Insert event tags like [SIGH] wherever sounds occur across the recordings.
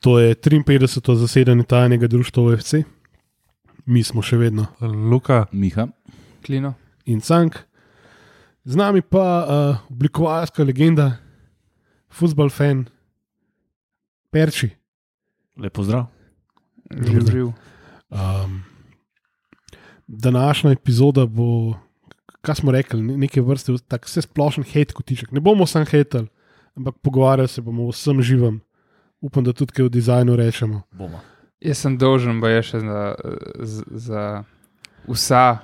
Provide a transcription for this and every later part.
To je 53. zasedanje tajnega društva OFC, mi smo še vedno Luka, Miha, Klino. in Cank, z nami pa uh, oblikovalska legenda, futbol fan, Perči. Lepo zdrav. Živ, živ. Um, današnja epizoda bo, kaj smo rekli, ne- neke vrste tak vse splošen hate kotiček. Ne bomo samo hatali, ampak pogovarjali se bomo o vsem živem. Upam, da tudi kaj o dizajnu rečemo. Bomo. Jaz sem dolžen, pa je še za, za vsa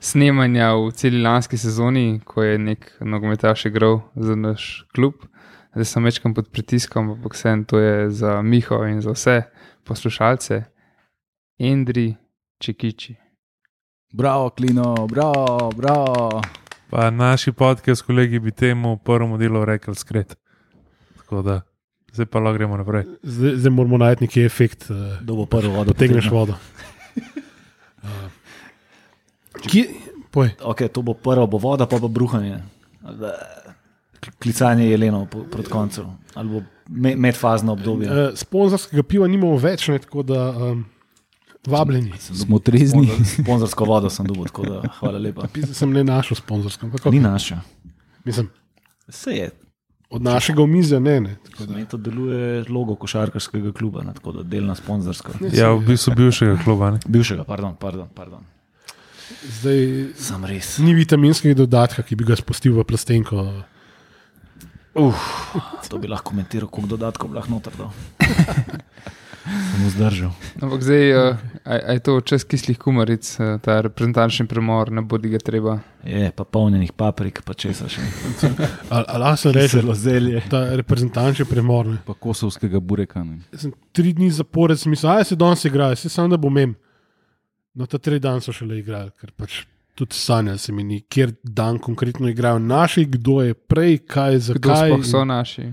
snemanja v celi lanski sezoni, ko je nek nogometaš igral za naš klub. Zdaj sem večkrat pod pritiskom, ampak vsem to je za Miho in za vse poslušalce. Endri Čekiči. bravo, Klino, bravo, bravo. pa naši podcast kolegi bi temu prvemu delu rekli skret. Tako da, zdaj pa lahko gremo naprej. Zdaj, zdaj moramo najti neki efekt, uh, Kdo bo prvo vodo? potegneš potegnil? vodo. Uh, kje, poj, Okay, to bo prvo, bo voda, pa bo bruhanje. Klicanje jelenov proti koncu, ali bo me- medfazno obdobje. uh, sponzorskega piva nimamo več, ne, tako da um, vabljeni. Smo trezni. Sponzor- Sponzorsko vodo sem dobil, tako da hvala lepa. Pizda sem ne našel sponzorsko, Ni naša. mislim, Vse je. Od našega omizja ne. ne tako da. Meni to deluje logo košarkarskega kluba, ne, tako da delna sponzorska. Ja, v bistvu bivšega kluba. Ne? Bivšega, pardon, pardon. pardon. Zdaj Sam res. ni vitaminskega dodatka, ki bi ga spustil v plastenko. To bi lahko komentiral, koliko dodatkov bi lahko noter dal. [LAUGHS] Sem vzdržal. Ampak zdaj uh, a, a je to čez kislih kumaric, uh, ta reprezentančni premor, ne bodi ga treba. Je, pa polnjenih paprik, pa česa še. Ali ali se reče, Zelo zelje. ta reprezentančni premor. Ne. Pa kosovskega bureka. Ne. Jaz sem tri dni zapored, sem mislil, da se danes igrajo, se samo da bom imel. No, ta tri dni so šele igrali, ker pač tudi sanjali se mi ni, kjer dan konkretno igrajo naši, kdo je prej, kaj, Kdo zakaj. sploh so naši?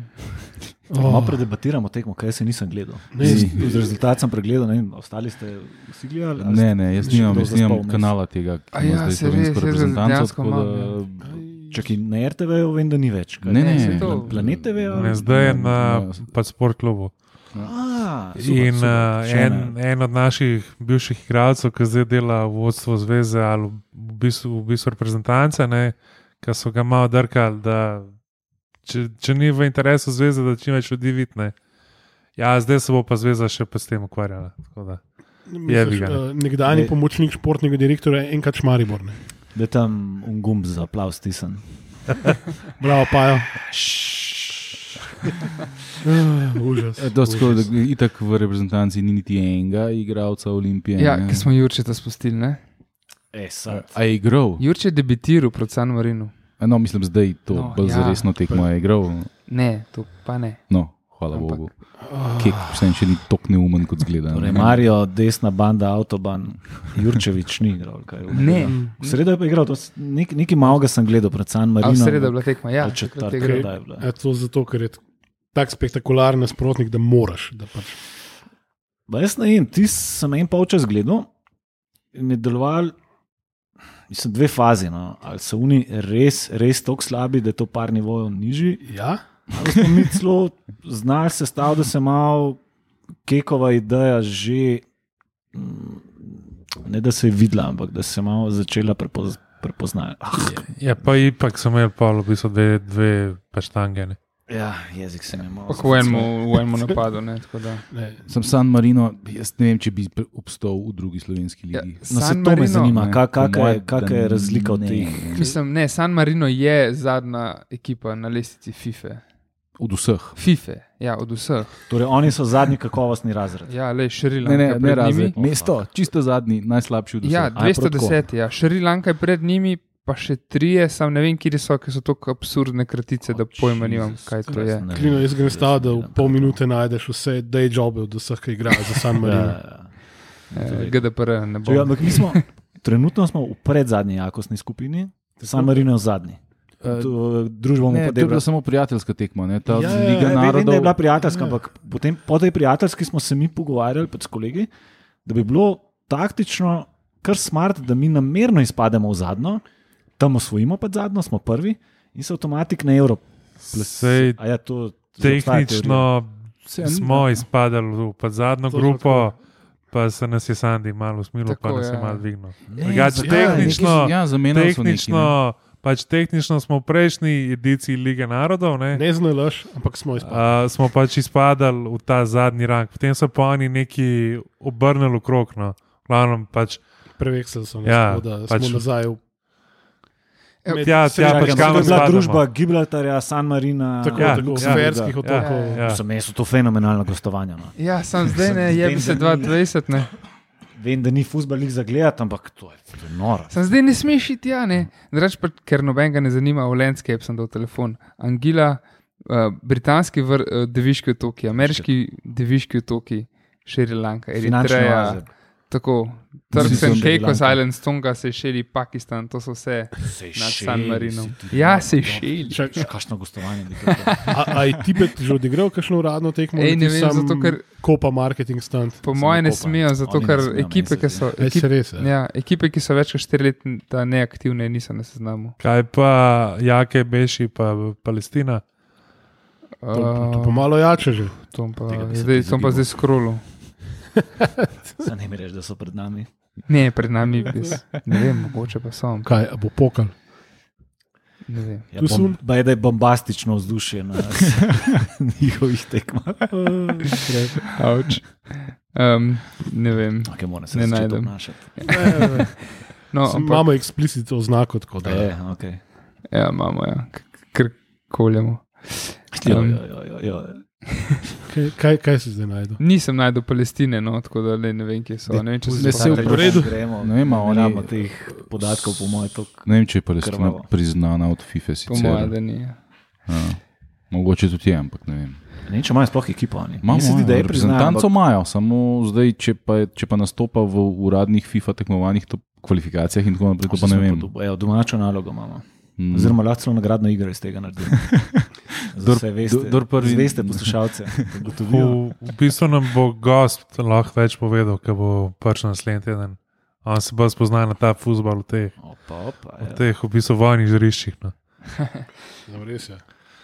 Malo predebatiramo tekmo, kaj se nisem gledal. Ne, Z rezultat sem pregledal, ne vem, ostali ste vsi gledali? ali Ne, ne, jaz nimam, jaz nimam kanala tega, ki ima ja, zdaj se slovensko res, reprezentanco. tako imam, da- Čakaj, na RTV-ju vem, da ni več. kaj? Ne, Ne, ne, Planet TV. Ne, zdaj je na Ja. pač sport klubu. A, In uh, Še en, ena. en od naših bivših igralcev, ki zdaj dela v vodstvu zveze ali v bistvu, v bistvu reprezentance, ki so ga malo drkali, da če, če ni v interesu zveze, da čim več ljudi vidne. Ja, zdaj se bo pa zveza še pa s tem ukvarjala. ne. uh, Nekdani Ne. pomočnik športnega direktorja je enkrat šmaribor. Ne. Da je tam un gumb za aplav stisnjen. [LAUGHS] Bravo, pajo. [LAUGHS] Uh, užas. E, dosti tako, da užas. Itak v reprezentanci ni niti enega igralca Olimpije. Ja, ki smo Jurčeta spustili. Ne? E, sad. A je igral? Jurče je debitiral proti San Marinu. No, mislim, zdaj to No, bolj ja. resno tekmo je igral. Ne, to pa ne. No, hvala Ampak-. Bogu. Kek, vsem še ni tako neumen, kot zgleda. Torej. Marijo, desna banda, avtoban, Jurčevič ni igral. kaj? Ne. V sredo je pa igral, to nek, nekaj malega sem gledal pred San A v sredo je bila tekma, ja. Ali takrat četrtek, je je bila? E, to zato, ker je tak spektakularen nasprotnik, da moraš. Da pač. Ba jaz ne vem, ti sem en polčas gledal in je deloval, mislim, dve fazi. No. Ali so oni res, res tako slabi, da je to par nivojev nižji, Ja? ali smo mi celo znali se staviti, da se malo kekova ideja že, mm, ne da se je videla, ampak da se je malo začela prepoz, prepoznati. Ah, Ja, pa ipak so imeli pa v bistvu dve, dve paštange. Ne. Ja, jezik se malo. Pa v enem, napadu. Ne, tako da. Ne. Sem San Marino, jaz ne vem, če bi obstal v drugi slovenski Ja, ligi. No, se San to me Marino- zanima, Ne, ka- po kaka moje, je, kaka da je razlika od ne. teh. Mislim, ne, San Marino je zadnja ekipa na lestvici FIFA. Od vseh. FIFA, ja, od vseh. Torej, oni so zadnji kakovostni razred. Ja, le Šrilanka. Ne, ne, ne pred razred. njimi. Mesto, čisto zadnji, najslabši od vseh. Ja, A je prav 210, ja. Šrilanka je pred njimi, pa še trije, sam ne vem, kje so, ker so tako absurdne kratice, da pojma nimam, kaj to je. Klino, jaz grem staviti, da v pol minute najdeš vse day jobe od vseh, ki igrajo za San Ja, Marino. ja. Eh, GDPR ne bo. Ja, ampak mi smo, [LAUGHS] trenutno smo v predzadnji jakostni skupini, San Marino je v zadnji. Eh, To, Družbo bomo Ne, pa to je bila samo prijateljska tekma. Ne? Ta Ja, ja, ja, Liga Ne, vem, je bila narodov. prijateljska, Ja. ampak potem, po tej prijateljski smo se mi pogovarjali pač s kolegi, da bi bilo taktično kar smart, da mi namerno izpademo v zadnjo, tam osvojimo pa zadnjo, smo prvi in se avtomatik na Evropo. Sej A ja, to tehnično Se, smo izpadali v zadnjo grupo, pa se nas je Sandy malo usmilil, pa nas je ja. malo dvignil. Ne, Drugače, zakaj? tehnično- ja, ne. Tehnično, pač tehnično smo v prejšnji ediciji Lige narodov, ne, Ne znalaš, ampak smo izpadli. uh, smo pač izpadali v ta zadnji rang, potem so pa oni neki obrnili okrog. No. Glavnem, pač, Preveksel so nas, Ja, da pač- smo nazaj. v- Ja, med tja- tja pač Čakaj, kam ampak to je bila spadamo. družba Gibraltarja, San Marina. Tako, Ja, tako, ja, sferskih ja, otokov. ja. Za me so to fenomenalna gostovanja. No. Ja, sam zdaj ne, Sem- je se da ni. 2020, ne. Vem, da ni futbol jih za gledati, ampak to je, to je noro. Sam zdaj ne smeš iti, ja, ne. Drugač pa, ker nobenega ne zanima, v Landscape sem dal telefon. Angila, uh, britanski vr, uh, deviški otoki, ameriški deviški otoki, Šrilanka, Eritreja. oaze. Tako, Turks and Caicos. Islands, Tonga, Seychelles, Pakistan, to so vse nad Sejšeli San Marinom. Ja. Čak, Še kakšno gostovanje bi to a, a je Tibet že odigral kakšno uradno tekmo? Ej, ne vem, zato ker- Kopa marketing stand. Po mojem ne smejo, zato ker ekipe, ki so, ekip, res. Ja. ja, ekipe, ki so več kot štiri leta neaktivne, niso na seznamu. kaj pa Jake, Beši, pa Palestina. To, to pa malo jače že. To pa zdaj, to pa zdaj skrolu. Ne mi reči, da so pred nami. Ne, pred nami je bil. Ne vem, mogoče pa so. Kaj, a bo pokal? Ne vem. Ja, Tu bom, so- baj, da je bombastično vzdušje na njihovih tekmah. Avč. Um, ne vem. Okay, moram se Ne najdem. obnašati. No, Sem- ampak, Imamo eksplicitno oznako, tako da Je, okay. ja, imamo, ja. ker koljemo. jo, Um, jo, jo, jo, jo. Kaj, kaj, kaj si zdaj najdel? Nisem najdel Palestine, no, tako da le ne vem, kje so. Ne vem, če Ne, se tam v redu. Ne vem, a ne oni- rabimo teh podatkov, po mojem, to Ne vem, če je Palestina Krvavo. priznana od FIFA. Po Sicer. mojem, da ni. Ja. Mogoče tudi je, ampak ne vem. Ne če imajo sploh ekipo. Imamo, Meni se zdi, da je priznano. reprezentanco imajo, samo zdaj, če pa, če pa nastopa v uradnih FIFA tekmovanjih, to kvalifikacijah in tako naprej, to pa ne vem. Ja, domačo nalogo imamo. Mm. Oziroma, lahko celo nagradno igro iz tega naredimo. [LAUGHS] Vse veste, dor- dor prvi- zveste poslušalce. [LAUGHS] V, v bistvu nam bo gost lahko več povedal, ko bo pač naslednji teden. On se bolj spozna na ta futbol v teh, Opa, opa, v ja. teh v bistvu vojnih žariščih. No. [LAUGHS] No, res je.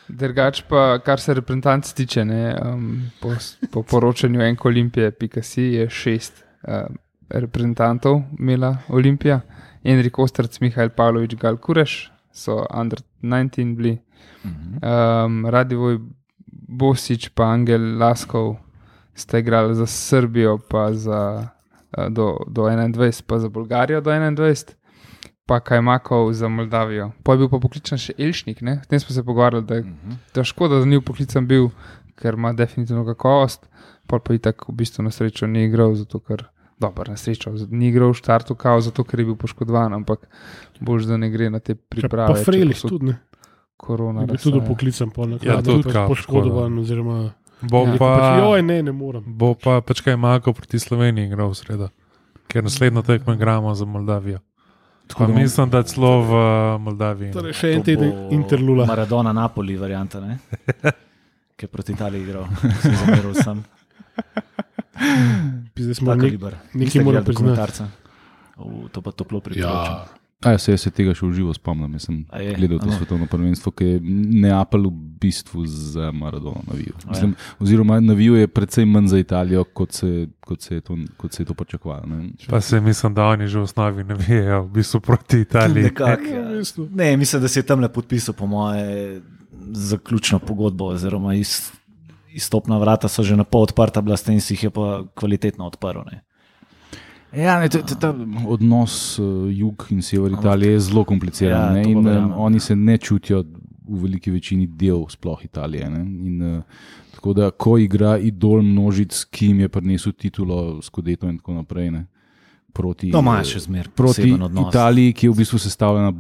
Drugač pa, kar se reprezentanc tiče, ne, um, po, po poročanju enko Olimpije, PKC je šest um, reprezentantov imela Olimpija, Enrik Ostrc, Mihajl Pavlović, Gal Kureš, so under 19 bili, Mhm. um, Radivoj Bosič pa Angel Laskov sta igrali za Srbijo, pa za, uh, do, do 21, pa za Bolgarijo do 21. Pa Kajmakov za Moldavijo. Pa je bil pa poklican še Elšnik, ne? o tem smo se pogovarjali, da je Mhm. da je škoda, da ni poklican bil, ker ima definitivno kakovost, pa pa je tako v bistvu na srečo ni igral, zato ker. Dobro, na srečo, ni igral v štartu, kao, zato ker je bil poškodovan, ampak bož, da ne gre na te priprave. Pa če Frelih so tudi ne. Korona. Je razsaja. tudi poklican, pa na Ja, tudi kao poškodovan. Oziroma, Bo, Ja. ja. pač, pa, joj, ne, ne morem. bo pa pač kaj Mako proti Sloveniji igral v sredo, ker naslednjo tekmo igramo za Moldavijo. Pa da mislim, da celo v uh, Moldaviji. no. Torej, še en teden interlula. Maradona Napoli, varianta, ne? [LAUGHS] ki je proti Italiji igral, se je zameril sem. [LAUGHS] Zdaj smo nek, nekaj gledali priznati. U, To pa toplo priporočam. Ja, A ja, se jaz se tega še v živo spomnim. Jaz sem je? gledal to Ano. svetovno prvenstvo, ki je Neapel v bistvu za Maradona ja. Mislim, oziroma navijal je precej manj za Italijo, kot se, kot se, je, to, kot se je to pričakovalo. ne. Pa se mislim, da oni že v osnovi ne vejo, v bistvu proti Italiji. Nekak, Ja, ja. Ne, mislim, da si je tam le podpisal, po moje, zaključno pogodbo, oziroma iz, izstopna vrata so že na pol odprta, bila s tem si jih je pa kvalitetno odprl. Ne. Ja, ne, ta, ta, odnos uh, jug in sever Italije je zelo kompliciran. Ja, Ja, in um, oni se ne čutijo v veliki večini del sploh Italije. ne. In, uh, tako da, ko igra idol množic, ki jim je prinesel titulo Skodeto in tako naprej. Ne, proti, No, imajo še zmer Proti. Italiji, ki je v bistvu sestavljena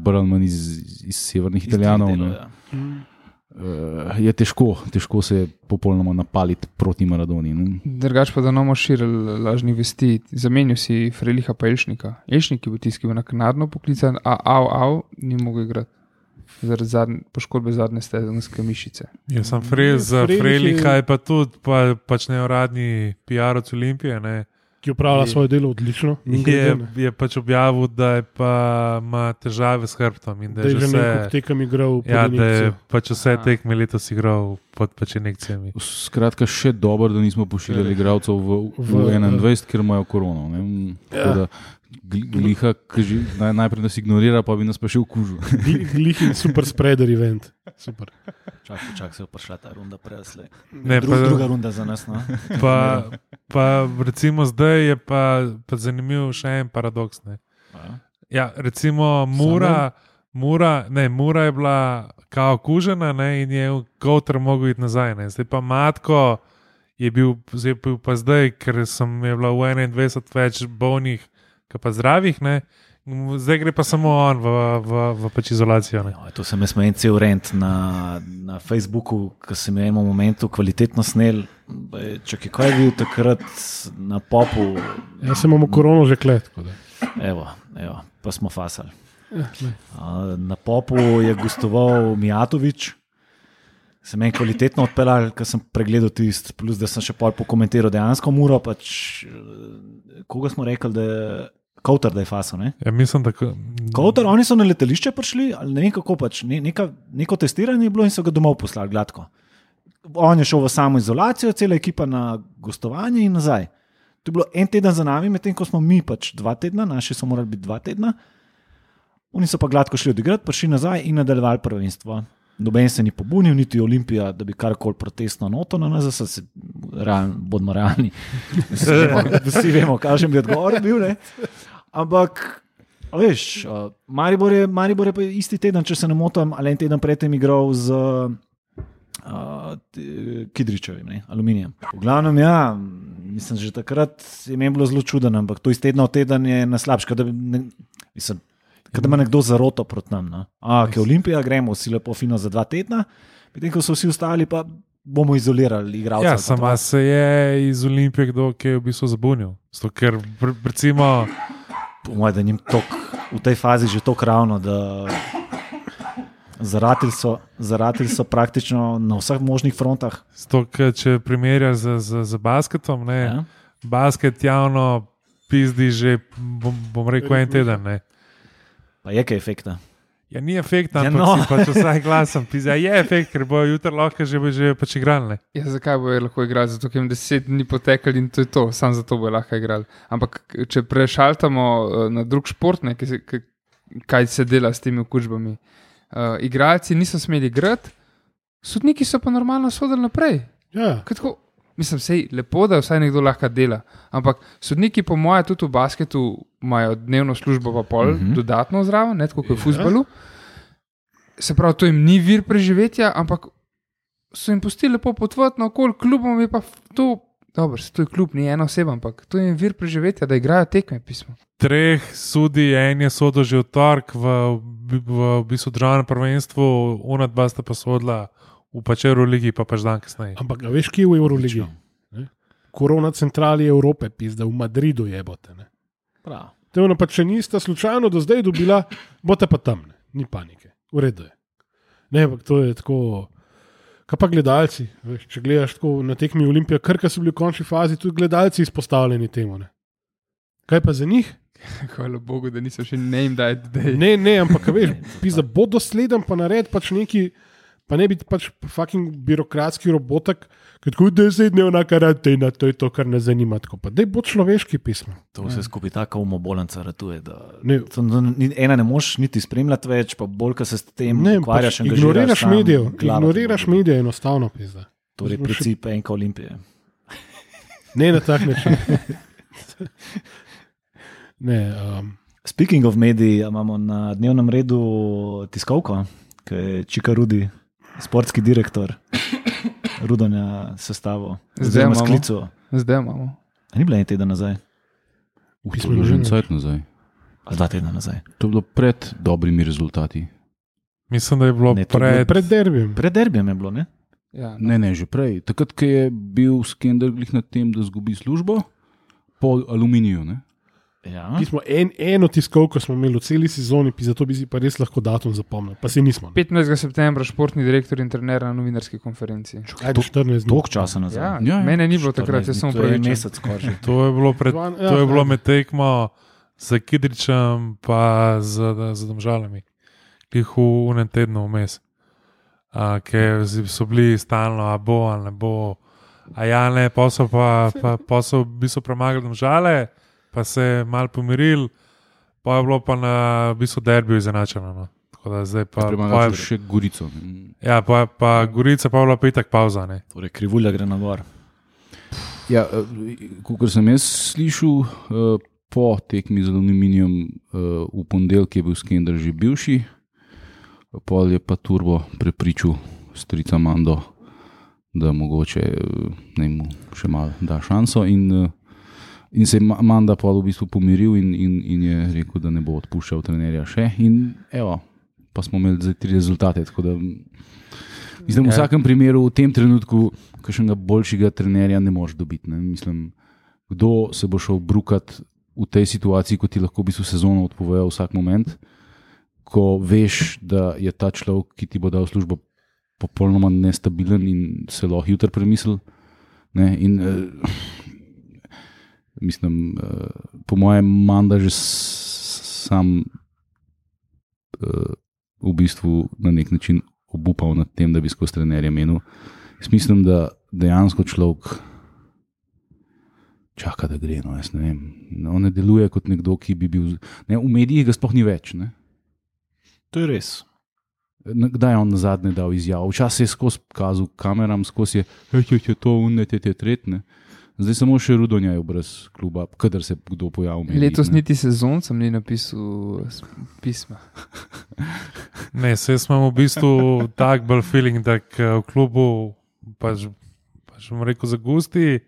iz, iz severnih Italijanov, delov, ne, ja. Uh, je težko, težko se je popolnoma napaliti proti Maradoni. Ne. Drugač pa, da bomo širili lažnih vesti, zamenil si Freliha pa Elšnika. Elšnik je bil tisti, ki je bil naknadno poklican, a av, av, ni mogel igrati. Zaradi zadnje, poškodbe zadnje stezenske mišice. Jaz sem Frez, za Freliha je pa tudi pa, pač neuradni PR od Olimpije. Ne. Ki upravlja Je- svoje delo odlično. Je, je pač objavil, da pa ima težave s hrbtom in da Da je že nekaj tekem igral. ja, da je pač vse Aha. tekme letos igral pod pač injekcijami. Skratka, še dobro, da nismo pošiljali igralcev v, v, V- 21, ker imajo korono. ne. Ja. da Gliha, ki naj, najprej nas ignorira, pa bi nas pa še. Gli- Glih in super spreader event. Super. Čakaj, čakaj, se je prišla ta runda prejslej. Ne, Dru, pa- druga runda za nas. No? Pa, pa recimo zdaj je pa, pa zanimiv še en paradoks. Ne. Ja. Recimo Mura, Mura, ne, Mura je bila kao kužena ne, in je Kowter mogel iti nazaj. Ne. Zdaj pa Matko je bil, zdaj bil pa zdaj, ker sem je bila v 21 več bolnih, kot pa zdravih. Ne. Zdaj gre pa samo on v, v, v pač izolacijo. Ne. Ja, to sem jaz imel en cel rent na, na Facebooku, ki sem jim v momentu kvalitetno snel. Če kaj je bil takrat na popu, Jaz sem imel korono že klet. tako da. evo, evo, pa smo fasali. Ja, Na popu je gostoval Mijatovič. Sem en kvalitetno odpeljal, ker sem pregledal tisti, plus da sem še pol pokomentiral dejansko muro. Pač, eh, koga smo rekli, da je Kowter, da je faso. Ne? Ja, mislim, da ko- Kowter, oni so na letališče prišli, ali ne vem kako pač, ne, neka, neko testiranje je bilo in so ga domov poslali gladko. On je šel v samo izolacijo, cela ekipa na gostovanje in nazaj. To je bilo en teden za nami, medtem ko smo mi pač dva tedna, naši so morali biti dva tedna. Oni so pa gladko šli odigrati, prišli nazaj in nadaljevali prvenstvo. Noben se ni pobunil, niti Olimpija, da bi karkoli protestno noto na nas, se, real, bodimo realni. Vsi vemo, vsi vemo kakšen bi odgovor bil. Ne? Ampak, veš, Maribor, je, Maribor je isti teden, če se ne motim, ali en teden predtem igral z uh, Kidričevim, ne, aluminijem. V glavnem, ja, mislim, že takrat je meni bilo zelo čudno, ampak to iz tedna v teden je na slabšem. Mislim, da ima nekdo zaroto proti nam. No? A, ki je Olimpija, gremo vsi lepo fino za dva tedna, medtem ko so vsi ostali, pa bomo izolirali igralce. Ja, sama se je iz Olimpije kdo, ki je v bistvu zabunil. Zato, ker pr- recimo. Po mojem, da njim tok, v tej fazi že tako ravno, da zaratili so, zaratili so praktično na vseh možnih frontah. Zato, ker če primerjaš z, z, z basketom, ne. Ja? basket javno pizdi že, bom, bom rekel, en teden. Ne. Pa je kaj efekta. Ja, ni efekta, Ja, ampak no. si pač vsaj glasen. Pizda, je efekt, ker bojo jutri lahko že, že pač igrali. ne. Ja, zakaj bojo lahko igrali? Zato, ker jim deset dni potekali in to je to, samo zato bojo lahko igrali. Ampak če prešaltamo eh, na drug šport, ne, ki se, ki, kaj se dela s temi okužbami. Uh, igralci niso smeli igrati, sodniki so pa normalno sodili naprej. Ja, Kaj Tako, mislim, sej lepo, da vsaj nekdo lahko dela. Ampak sodniki, po mojem, tudi v basketu imajo dnevno službo, pa pol, uh Mhm. -huh. dodatno zraven, ne tako kot v Ja. futbalu. Se pravi, to jim ni vir preživetja, ampak so jim pustili lepo potvati na okolje, klubom je pa to. Dobro, se to je klub, ni ena oseba, ampak to je jim vir preživetja, da igrajo tekme pismo. Treh sudi, en je sodel že v torek v, v, v, bistvu državnem prvenstvu, una dva sta pa sodila v pačeru ligi, pa pač dan kasneje. ampak veš, kje je v Euroligi? Ne? Korona centrali Evrope, pizda v Madridu jebote. Ne? Prav. Te ono pa če nista slučajno do zdaj dobila, bote pa tam, ne? ni panike, v redu je. Ne, ampak to je tako. Kaj pa gledalci? Veš, če gledaš tako na tekmi Olimpije, kar so bili v končni fazi, tudi gledalci izpostavljeni temu. Ne? Kaj pa za njih? Hvala Bogu, da niso še ne jim dajati, da je. Ne, ne, ampak a veš, [LAUGHS] pizda, bo dosleden, pa nared pač neki, pa ne biti pač fucking birokratski robotek, ki tako da je zdaj dnevna karantena, to je to, kar ne zanima. Tako pa dej bo človeški pismo. To vse skupaj tako umobolnica ratuje. Da, Ne. to, ena ne moš niti spremljati več, pa bolj, ko se s tem Ne, ukvarjaš. pač ignoriraš medijev, te ignoriraš medije, enostavno pizda. Torej, princip enka olimpije. Ne na tak način. [LAUGHS] ne, um, Speaking of mediji, imamo na dnevnem redu tiskovko, ki je Čika Rudi, sportski direktor Rudanja sestavo, Zdaj imamo. sklicu. Zdaj imamo. A ni bila en teden nazaj, Uh, to je bilo že en cajt nazaj. ali dva tedna nazaj. To je bilo pred dobrimi rezultati. Mislim, da je bilo Ne, je bilo pred. pred derbijem. Pred derbijem je bilo, ne? Ja, no. Ne, ne, že prej. Takrat, ko je bil skandal glih nad tem, da zgubi službo, po aluminiju. Ne? Ja. Mi smo en, eno tiskovko smo imeli v celi sezoni, zato bi si pa res lahko datum zapomnil, pa se nismo. 15. septembra športni direktor in trener na novinarski konferenci. Ajde, 14 dni. Dolg časa nazaj. Ja, Ja, ja. mene ni bilo takrat, jaz sem pravi. mesec skoraj. [LAUGHS] To je bilo, pred, Dva- to je ja, bilo ja. med tekmo z Kidričem, pa z, z Domžalami, ki jih v enem tednu vmes. A, Ker so bili stalno, a bo ali ne bo. A ja, ne, pa so pa, pa, pa so v bistvu premagali Domžale, pa se mal pomiril, pa je bilo pa na v bistvu derbiju izenačeno. No. Tako da zdaj pa. pa je, še Gorico. ne. ja, pa, pa Gorica pa je bila petek pauza. Ne. Torej, krivulja gre na gor. Ja, kot sem jaz slišal, eh, po tekmi z aluminijem eh, v ponedeljek je bil Skender že bivši, pol je pa Turbo prepričal strica Mando, da mogoče eh, naj mu še malo da šanso. In, eh, in se je Ma- Manda pol v bistvu pomiril in, in, in je rekel, da ne bo odpuščal trenerja še. In evo, pa smo imeli zdaj tri rezultate. da, Mislim, v Ja. vsakem primeru, v tem trenutku, kakšnega boljšega trenerja ne moreš dobiti. Ne? Mislim, kdo se bo šel brukat v tej situaciji, ko ti lahko v bistvu sezono odpovejo vsak moment, ko veš, da je ta človek, ki ti bo dal službo, popolnoma nestabilen in se lahko jutri premisli. Ne? In, eh, mislim, eh, po mojem, manda že sam eh, v bistvu na nek način obupal nad tem, da bi skozi trenerje menil. Jaz mislim, da dejansko človek čaka, da gre. No, ne vem. No, On ne deluje kot nekdo, ki bi bil. Ne, v medijih ga sploh ni več. Ne. To je res. Kdaj je on na zadnje dal izjavo? Včasih je skozi kazal kameram, skozi je, hej, hej, to unete, te tretne. Zdaj samo še Rudonja je brez kluba, kadar se kdo pojavi. Letos ne. niti sezoncem ni napisal pisma. [LAUGHS] Ne, se jaz imam v bistvu tak bolj feeling, da v klubu pač, pač bom rekel za gusti,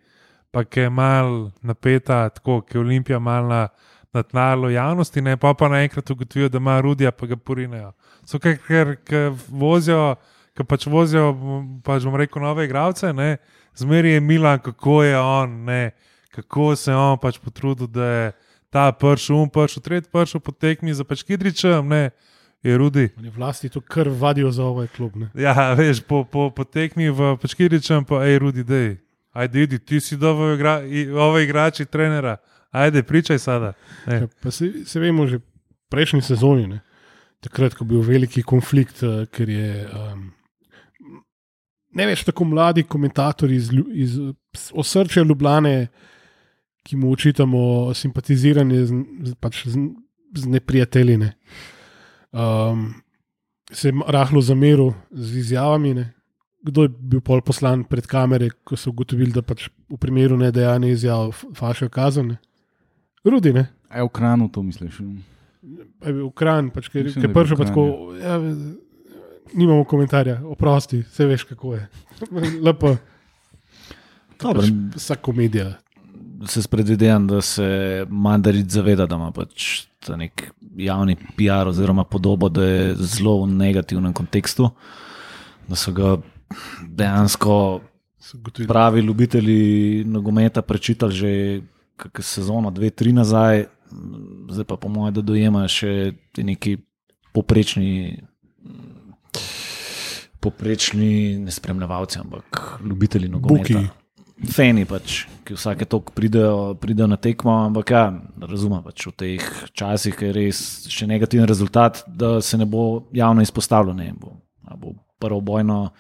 pa ki je mal napeta, tako ki je Olimpija mal na, na tnalu javnosti, ne pa pa naenkrat ugotovijo, da ima rudija, pa ga porinejo. So ker, ker, vozijo, ker pač vozijo, pač bom rekel, nove igralce, ne, zmeri je Milan, kako je on, ne, kako se je on pač potrudil, da je ta pršel, um pršel, tretji pršel po tekmi za pač Kidričem, ne, je rudi. Oni vlasti to kar vadijo za ovaj klub. Ne? Ja, veš, po, po, po tekmi v Pačkiričem, pa hej, Rudi, dej. Ajde, idi, ti si dobro igra, ove igrači trenera. Ajde, pričaj sada. Ja, pa se, se vemo že prejšnji sezoni, ne? takrat, ko je bil veliki konflikt, eh, ker je um, ne več tako mladi komentatorji iz, iz osrčja Ljubljane, ki mu očitamo simpatiziranje z, z, pač z, z neprijatelji. Ne? Um, se je rahlo zameril z izjavami. Ne? Kdo je bil pol poslan pred kamere, ko so ugotovili, da pač v primeru nedejanja izjav fašijo kazen? Rudi, ne? A je v kranu to misliš? Pa je bil Kran, pač, ker je prišel tako. Ja, nimamo komentarja, oprosti, vse veš, kako je. [LAUGHS] Lepo, pač, vsa komedija. se spredvidevam, da se Mandaric zaveda, da ima pač ta nek javni PR oziroma podobo, da je zelo v negativnem kontekstu, da so ga dejansko pravi ljubitelji nogometa prečitali že sezono, dve, tri nazaj, zdaj pa po mojem, da dojema še ti neki poprečni. Poprečni ne spremljalci, ampak ljubitelji nogometa. Buki. Feni pač, ki vsake tok pridejo, pridejo na tekmo, ampak ja, razumem pač v teh časih, ker je res še negativen rezultat, da se ne bo javno izpostavljal. Ne, bo, bo prvo bojno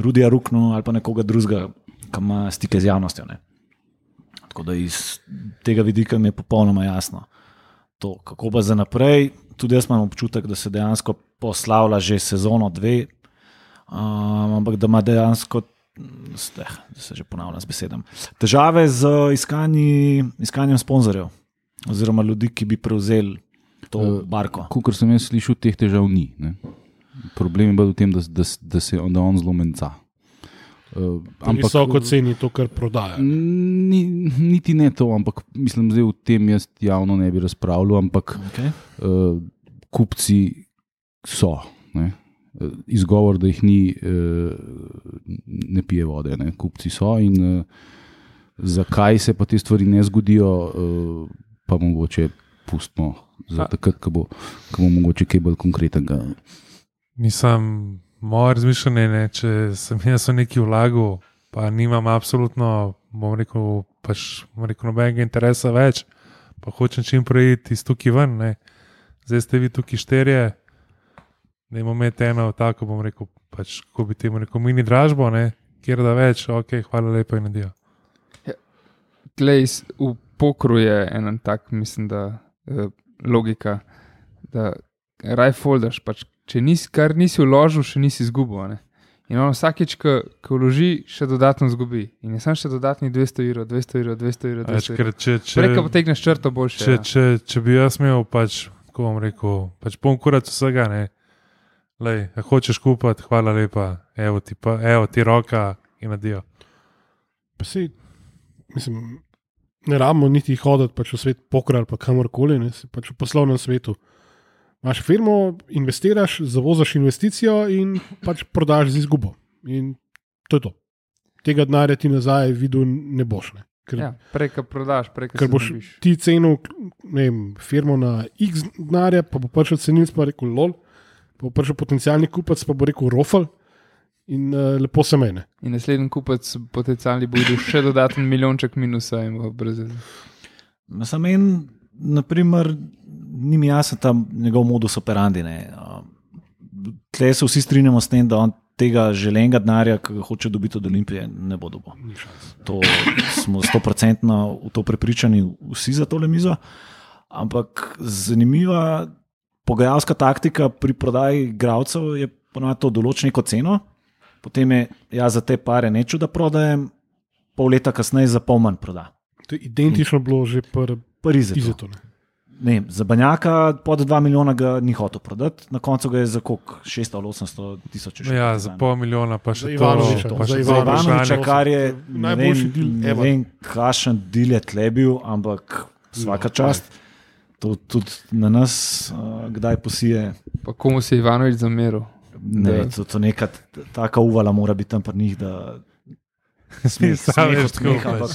Rudija Ruknu ali pa nekoga drugega, ki ima stike z javnostjo. Ne. Tako da iz tega vidika mi je popolnoma jasno. To, kako pa za naprej, tudi jaz imam občutek, da se dejansko poslavlja že sezono dve, um, ampak da ima dejansko Steh, da se že ponavljam z besedami. Težave z iskanji, iskanjem sponzorjev, oziroma ljudi, ki bi prevzeli to Eh, barko. Kot sem jaz slišal, teh težav ni. Ne. Problem je bil v tem, da, da, da se da on zelo menca. Uh, Ampak visoko ceni to, kar prodaja. Ni, niti ne to, ampak mislim, da o tem jaz javno ne bi razpravljal, ampak Okay. uh, kupci so. Ne? Eh, Izgovor, da jih ni, uh, ne pije vode, ne? kupci so. In, uh, zakaj se pa te stvari ne zgodijo, uh, pa mogoče pustimo za takrat, ko bo, ko bo mogoče kaj bolj konkretnega. Nisem, moje razmišljanje je, če sem jaz v neki vlagu, pa nimam absolutno, bom rekel, pač, bom rekel nobenega interesa več, pa hočem čim prej iti iz tukaj ven. Ne. Zdaj ste vi tukaj šterje, da imamo imeti eno tako, bom rekel, pač, kako bi temu rekel, mini dražbo, ne, kjer da več, ok, hvala lepa in nadijo. Tlej v pokru je ena tak, mislim, da eh, logika, da raj foldaš, pač, če nisi, kar nisi vložil, še nisi izgubil. In on vsakeč, ko ko vloži, še dodatno izgubi. In je sam še dodatnih 200 evrov, 200 evrov, 200 evrov. Več, 200 ker evrov. če, če, Prej, ko potegneš črto, boljše. če, ja. če, če bi jaz imel, pač, kako bom rekel, pač pom kurat vsega, ne. Lej, a hočeš kupiti, hvala lepa, evo ti, pa, evo ti roka in nadijo. Pa sej, mislim, ne rabimo niti hoditi pač v svet pokra ali pa kamorkoli, ne, si pač v poslovnem svetu. Imaš firmo, investiraš, zavozaš investicijo in pač prodaš z izgubo. In to je to. Tega denarja ti nazaj videl ne boš. Ne. Ker, Ja, prej, ko prodaš, prej, ko boš dobiš. ti cenil ne vem, firmo na X denarja, pa bo prišel cenilc pa rekel lol, bo prišel potencijalni kupec pa bo rekel rofal in uh, lepo se mene. In naslednji kupec potencialni bo videl še dodaten milijonček minusa in bo brez. Sam en, naprimer, ni mi jasen ta njegov modus operandi. ne. Tle se vsi strinjamo s tem, da on tega želenega denarja, ki ga hoče dobiti od Olimpije, ne bo dobil. To smo stoprocentno v to prepričani, vsi za tole mizo. Ampak zanimiva pogajalska taktika pri prodaji igralcev je ponovadi to določiti neko ceno, potem je ja, za te pare neču, da prodajem, pol leta kasneje za pol manj proda. To je identično bilo že pri Parizu. Izetu. ne. Ne, za Banjaka pod 2 milijona ga ni hotel prodati, na koncu ga je za koliko 600 ali 800 tisoč. Ja, za zanj. pol milijona, pa še to, Ivanoviča, pa za še Za to Ivanoviča, kar je Najboljši deal ne vem, kakšen del je tle bil, ampak vsaka No, čast. To tudi na nas, uh, kdaj posije. Pa komu si je Ivanovič zameril? Ne, Da. to, to neka taka uvala mora biti tam pri njih, da [LAUGHS] smeh, Sam smeh, tako ampak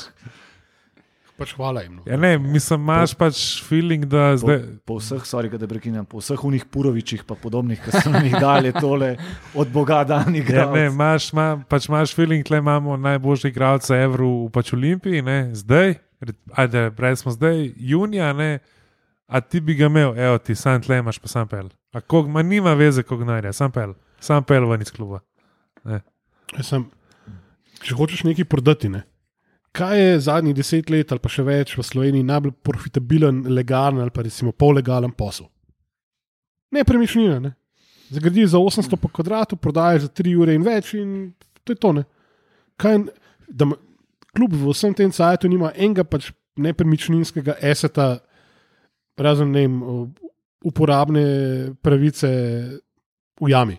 Pač hvala jim. No. Ja, ne, mislim, imaš pač feeling, da po, zdaj. po vseh, sorry, da prekinjam, po vseh unih Purovičih pa podobnih, ki so jih dali tole od Boga dan Ja, ne, imaš, ma, pač imaš feeling, da imamo najboljši igralce Evru v pač Olimpiji, ne, zdaj, ajde, brez smo zdaj, junija, ne, a ti bi ga imel, evo ti, sam tle imaš pa sam pel. A kog, ma nima veze, kog narja, sam pel, sam pel ven iz kluba. Jaz Sem, če hočeš nekaj prodati, ne? kaj je zadnjih deset let ali pa še več v Sloveniji najbolj profitabilen, legalen ali pa recimo pollegalen posel? Nepremičnina. Ne? Zgradiš za 800 po kvadratu, prodajes za 3 ure in več, in to je to. Ne? Kaj, da kljub vsem tem cajtu nima enega pač nepremičninskega eseta, razen ne vem, uporabne pravice v jami.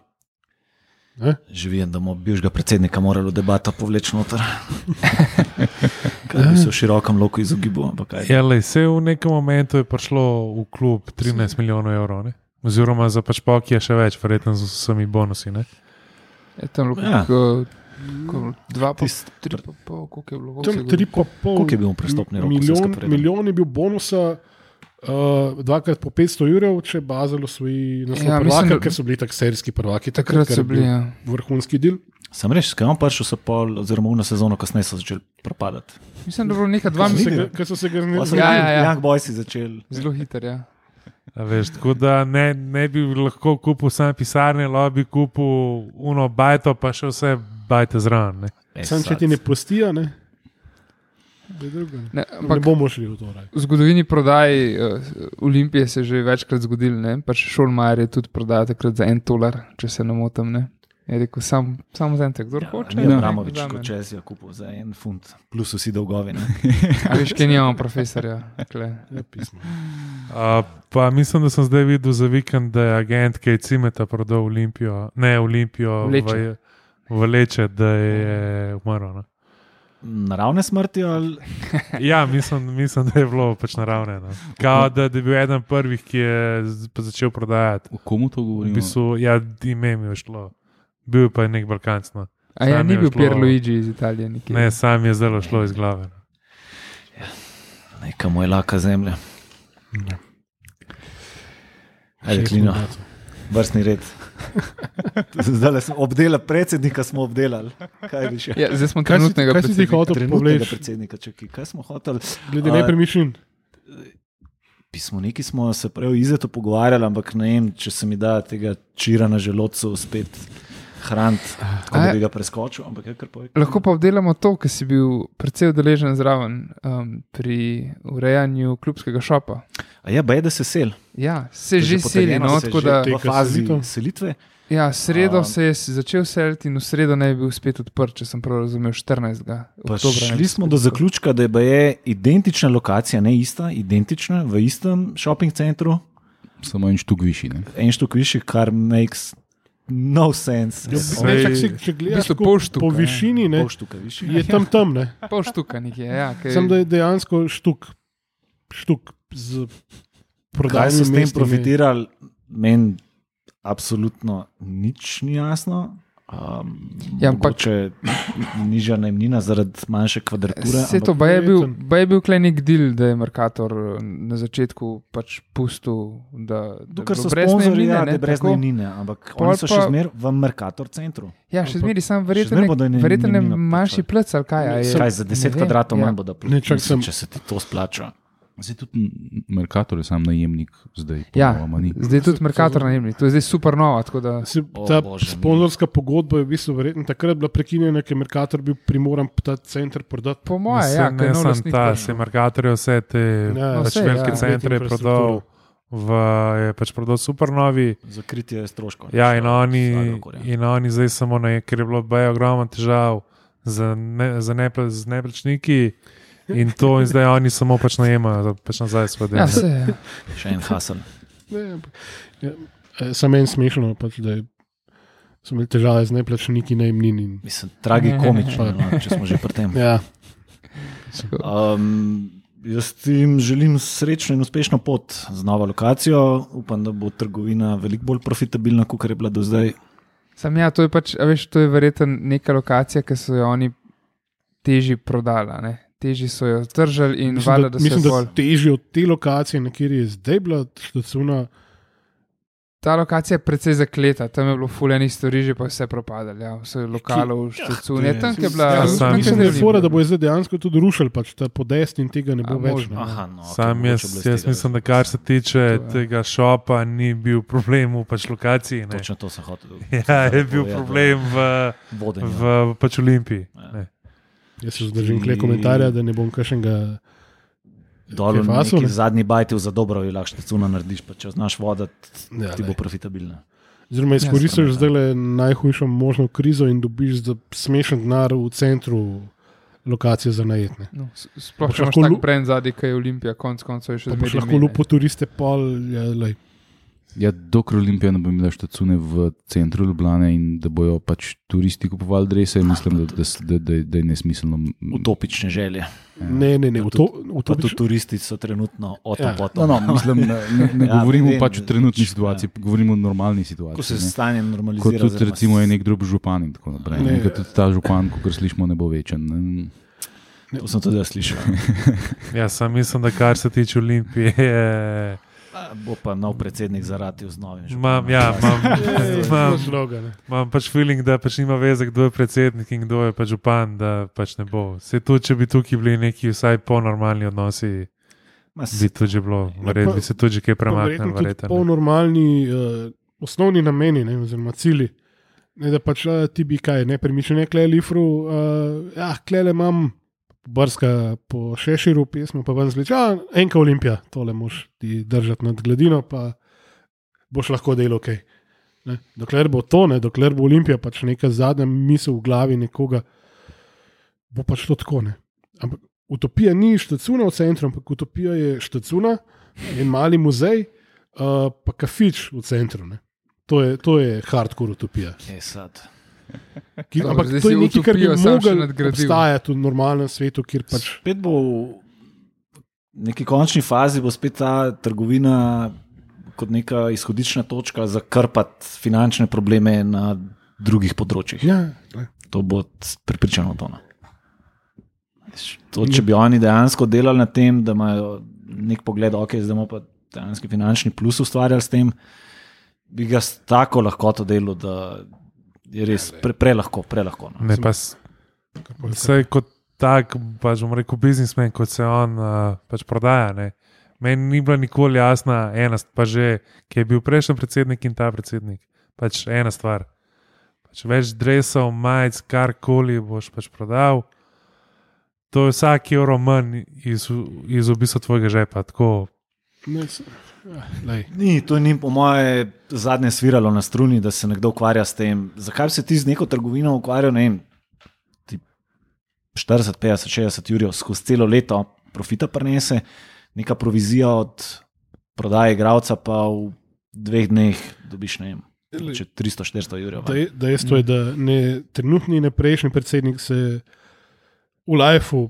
Ne? Živijo, da bomo bivšega predsednika morali v debato povleči noter. [LAUGHS] Kaj bi se v širokem loku izogibal. Ja, lej, se v nekem momentu je prišlo v klub 13 milijonov evrov, ne? oziroma za pač pok je še več, verjetno z vsemi bonusi. Ne? Je tam lahko Ja. ja. dva, pa Tist- tri, pa pol, koliko je bilo? Pa pol. Koliko je bil prestopni rok? Milijon, milijon je bil bonusa, uh, dvakrat po 500 evrov, če Bazel osvoji naslov Ja, mislim, prvaka, da- ker so bili tako serijski prvaki. Takrat ker so bili. bil Ja. Vrhunski del. Sem reč, kaj on prišel, so pol, oziroma uno sezono kasneje so začeli propadati. Mislim, da je bilo nekaj dva ga- Ker so se ga zmedili. Ja, ja, ja. Young Boysi začeli. Zelo hiter, ja. A Veš, tako da ne, ne bi lahko kupil samo pisarne, lahko bi kupil uno bajto, pa še vse bajte zraven. ne. Sam če ti ne pustijo, ne. Ne. Ne, Ne ampak bomo šli v to. Raj. v zgodovini prodaji uh, Olimpije se je že večkrat zgodilo. ne. Pač Šolmajer je tudi prodajal takrat za en dolar, če se ne motim. Ne. Je rekel, sam, samo za en tek, kdo hoče. Ne, naj Abramovič, vzame, kot ne. čez je kupil za en funt, plus vsi dolgovi. Ne? [LAUGHS] A veš, kje nimamo profesorja. Ja, pismo. A, pa mislim, da sem zdaj videl za vikend, da je agent Kej Cimeta prodal Olimpijo, ne Olimpijo, Leče. v, v Leče, da je umrl. Naravne smrti ali [LAUGHS] Ja, mislim, mislim, da je bilo pač naravne. No. Kao, da, da je bil eden prvih, ki je začel prodajati. O komu to V govorimo? bistvu, ja, ime mi je šlo. Bil pa je nek Balkanc. No. A ja, ni bil šlo- Pierluigi iz Italije. Nikjer. Ne, sam je zelo šlo iz glave. No. neka mu je laka zemlja. Ajde, klino, vrstni red. [LAUGHS] Zdaj smo obdelali predsednika, smo obdelali. Kaj bi še? Ja, zdaj smo Kaj si, trenutnega kaj si predsednika. Trenutnega predsednika, čakaj, kaj smo hoteli? Glede nepremičnin. Pismo, neki smo se prej o Izetu pogovarjali, ampak ne vem, če se mi da tega čira na želodcu spet hraniti, tako da A- bi ga preskočil. Je. Lahko pa obdelamo to, ker si bil predvsej udeležen zraven um, pri urejanju klubskega šopa. A je, baj, da se sel. Ja, se To je že seli, no, se tako da. v Teka fazi selitve. Ja, sredo A- se je začel seliti in v sredo naj bi bil spet odprt, če sem prav razumel, 14. Pa oktobra. šli smo do zaključka, da je identična lokacija, ne ista, identična v istem shopping centru, Samo en štuk višji. Ne? en štuk višji, kar makes no sense. Ja, Sej- če V gledaš bistvu tako pol štuka, po ja. višini, ne, Pol štuka višji. je tam tam. Ne. [LAUGHS] Pol štuka nekje, ja. kaj- Sem da je dejansko štuk, štuk z Kaj prodajnim so s tem profitirali, meni absolutno nič ni jasno. Um, Ja, ampak- mogoče nižja najemnina zaradi manjše kvadrature. Vse to pa je bil, ba je bil klenik del, da je Merkator eh, na začetku pač pustil, da, da Dokler so brez najemnine, ja, da ne, brez najemnine, ampak Pol oni so še pa- zmeraj v Merkator centru. Ja, še zmeraj še verjetno bodo ne- verjetno ne manjši plačali. plec ali kaj. a je- Kaj za 10 ne vem, kvadratov ja. manj bo da Ne, čak Mislim, sem- če se ti to splača. Zdaj tudi Merkator je sam najemnik, zdaj Ja, ponova ni. zdaj je tudi Merkator najemni, to je zdaj super nova. tako Da, Se, O, ta Bože sponzorska pogodba je v bistvu verjetno takrat bila prekinjena, ker je Merkator bil primoran ta center prodati. po moje, ja, ne, je ne sem ta, se no. Merkator je vse te Ja, pač sej, velike ja. centre prodal, v, je pač prodal supernovi. Za kritje stroškov. Ja, in Šel oni, z Agrokorja. in oni zdaj samo na, ker je bilo ogromno težav z, ne, z, nepl, z neplačniki. In to, in zdaj oni samo pač najemajo, pač nazaj svoj del. Ja, se, ja. Še en ampak, ja, eh, Samo en smešno, pač, da je- so imeli težave z neplačniki najemnin. Mislim, tragikomično, no, če smo že pri tem. Ja, Um, jaz jim želim srečno in uspešno pot z novo lokacijo. Upam, da bo trgovina veliko bolj profitabilna, kot je bila do zdaj. Sam ja, to je pač, a veš, to je verjetno neka lokacija, ki so jo oni težji prodala. Ne? Težji so jo držali in mislim, valjda, da, da, mislim, so da bolj. težje od te lokacije, na kjer je zdaj bila štacuna. Ta lokacija je precej zakleta, tam je bilo fulejnih stvari, že pa je vse propadalo. Ja, vse lokalov, štacune, to je- tam je bila. Ja, Ja, sam mislim, da je fora, da bo zdaj dejansko tudi rušil pač ta podest in tega ne bo A, več. možno. Ne. Aha, no, Sam jaz, jaz tega mislim, da kar se tiče To je- tega šopa, ni bil problem v pač lokaciji. Ne. Točno to sem hotel. [LAUGHS] Ja, je bil problem v, vodenju. v pač Olimpiji. Ja. Jaz se zdržim kle komentarja, da ne bom kakšnega. Kaj faso, neki ne? zadnji bajti za dobro, jo lahko štacuna narediš, pa če znaš voditi, Ja, ti bo profitabilna. Oziroma, izkoristiš Ja, zdaj le najhujšo možno krizo in dobiš za smešen denar v centru lokacije za najetne. No, sploh če imaš lahko tak lu- brend zadaj, ki je Olimpija, konc koncev je še zmeraj. lahko lupo turiste pol. Ja, lej. Ja, dokler Olimpija ne bo imela štacune v centru Ljubljane in da bojo pač turisti kupovali drese, mislim, da, da, da, da, da je nesmiselno. Utopične želje. Ne, ne, ne. To Pa tudi turisti so trenutno Ja. otopotni. No, no, mislim, ne, ne, ne [LAUGHS] Ja, ja, govorimo vem, pač o trenutni pač, situaciji, govorimo o normalni Ko situaciji. se ne. stanje Kot normalizira. tudi oziroma recimo je nek drug župan in tako naprej. Ne. Ne, tudi ta župan, kot slišimo, ne bo večen. Ne. To sem tudi jaz slišal. [LAUGHS] Ja, sam mislim, da kar se tiče Olimpije, je, Bo pa nov predsednik zaratil z novim. imam, ja, [LAUGHS] imam, imam, imam pač feeling, da pač nima veze, kdo je predsednik in kdo je pač župan, da pač ne bo. Se tudi, če bi tukaj bili neki vsaj polnormalni odnosi, Ma s- bi tudi že bilo, verjetno bi se tudi že kaj Pa tudi verjetno, ne. polnormalni uh, osnovni nameni, ne, oziroma cilji. Ne, da pač uh, ti bi kaj, ne premišljene kle lifru, uh, ja, klele imam. Brska po šeširu, pismo pa ven zliča, a, enka olimpija, tole moš ti držati nad gladino, pa boš lahko delal ok. Ne? Dokler bo to, ne? dokler bo olimpija pač neka zadnja misel v glavi nekoga, bo pač to tako. Ne? Ampak utopija ni štacuna v centru, ampak utopija je štacuna, en mali muzej, uh, pa kafič v centru. Ne? To je, to je hardcore utopija. Je sad. Ki, Dobro, ampak to je nekaj, kar bi lahko obstajati v normalnem svetu, kjer pač Spet bo v neki končni fazi bo spet ta trgovina kot neka izhodiščna točka za krpati finančne probleme na drugih področjih. Ja, ne. To bo pripričano to. no. To, če bi oni dejansko delali na tem, da imajo nek pogled, ok, zdaj bomo pa dejansko finančni plus ustvarjali s tem, bi ga s tako lahkoto delal, da je res pre, prelahko, prelahko. No. Ne, pa Vse kot tak, pač bom rekel, biznismen, kot se on uh, pač prodaja. Ne. Meni ni bila nikoli jasna ena, st- pa že, ki je bil prejšnji predsednik in ta predsednik. Pač ena stvar. Pač več drevesov, majic, karkoli boš pač prodal. To je vsak evro manj iz, iz v bistvu tvojega žepa. Tako, ja, lej. Ni, to ni po moje zadnje sviralo na struni, da se nekdo ukvarja s tem. Zakaj se ti z neko trgovino ukvarjal, ne vem, ti 40, 50, 60 jurjev skozi celo leto profita prenese, neka provizija od prodaje igralca, pa v dveh dneh dobiš ne vem. če 300-400 jurjev. Dejstvo je, da ne trenutni, ne prejšnji predsednik se v lifeu,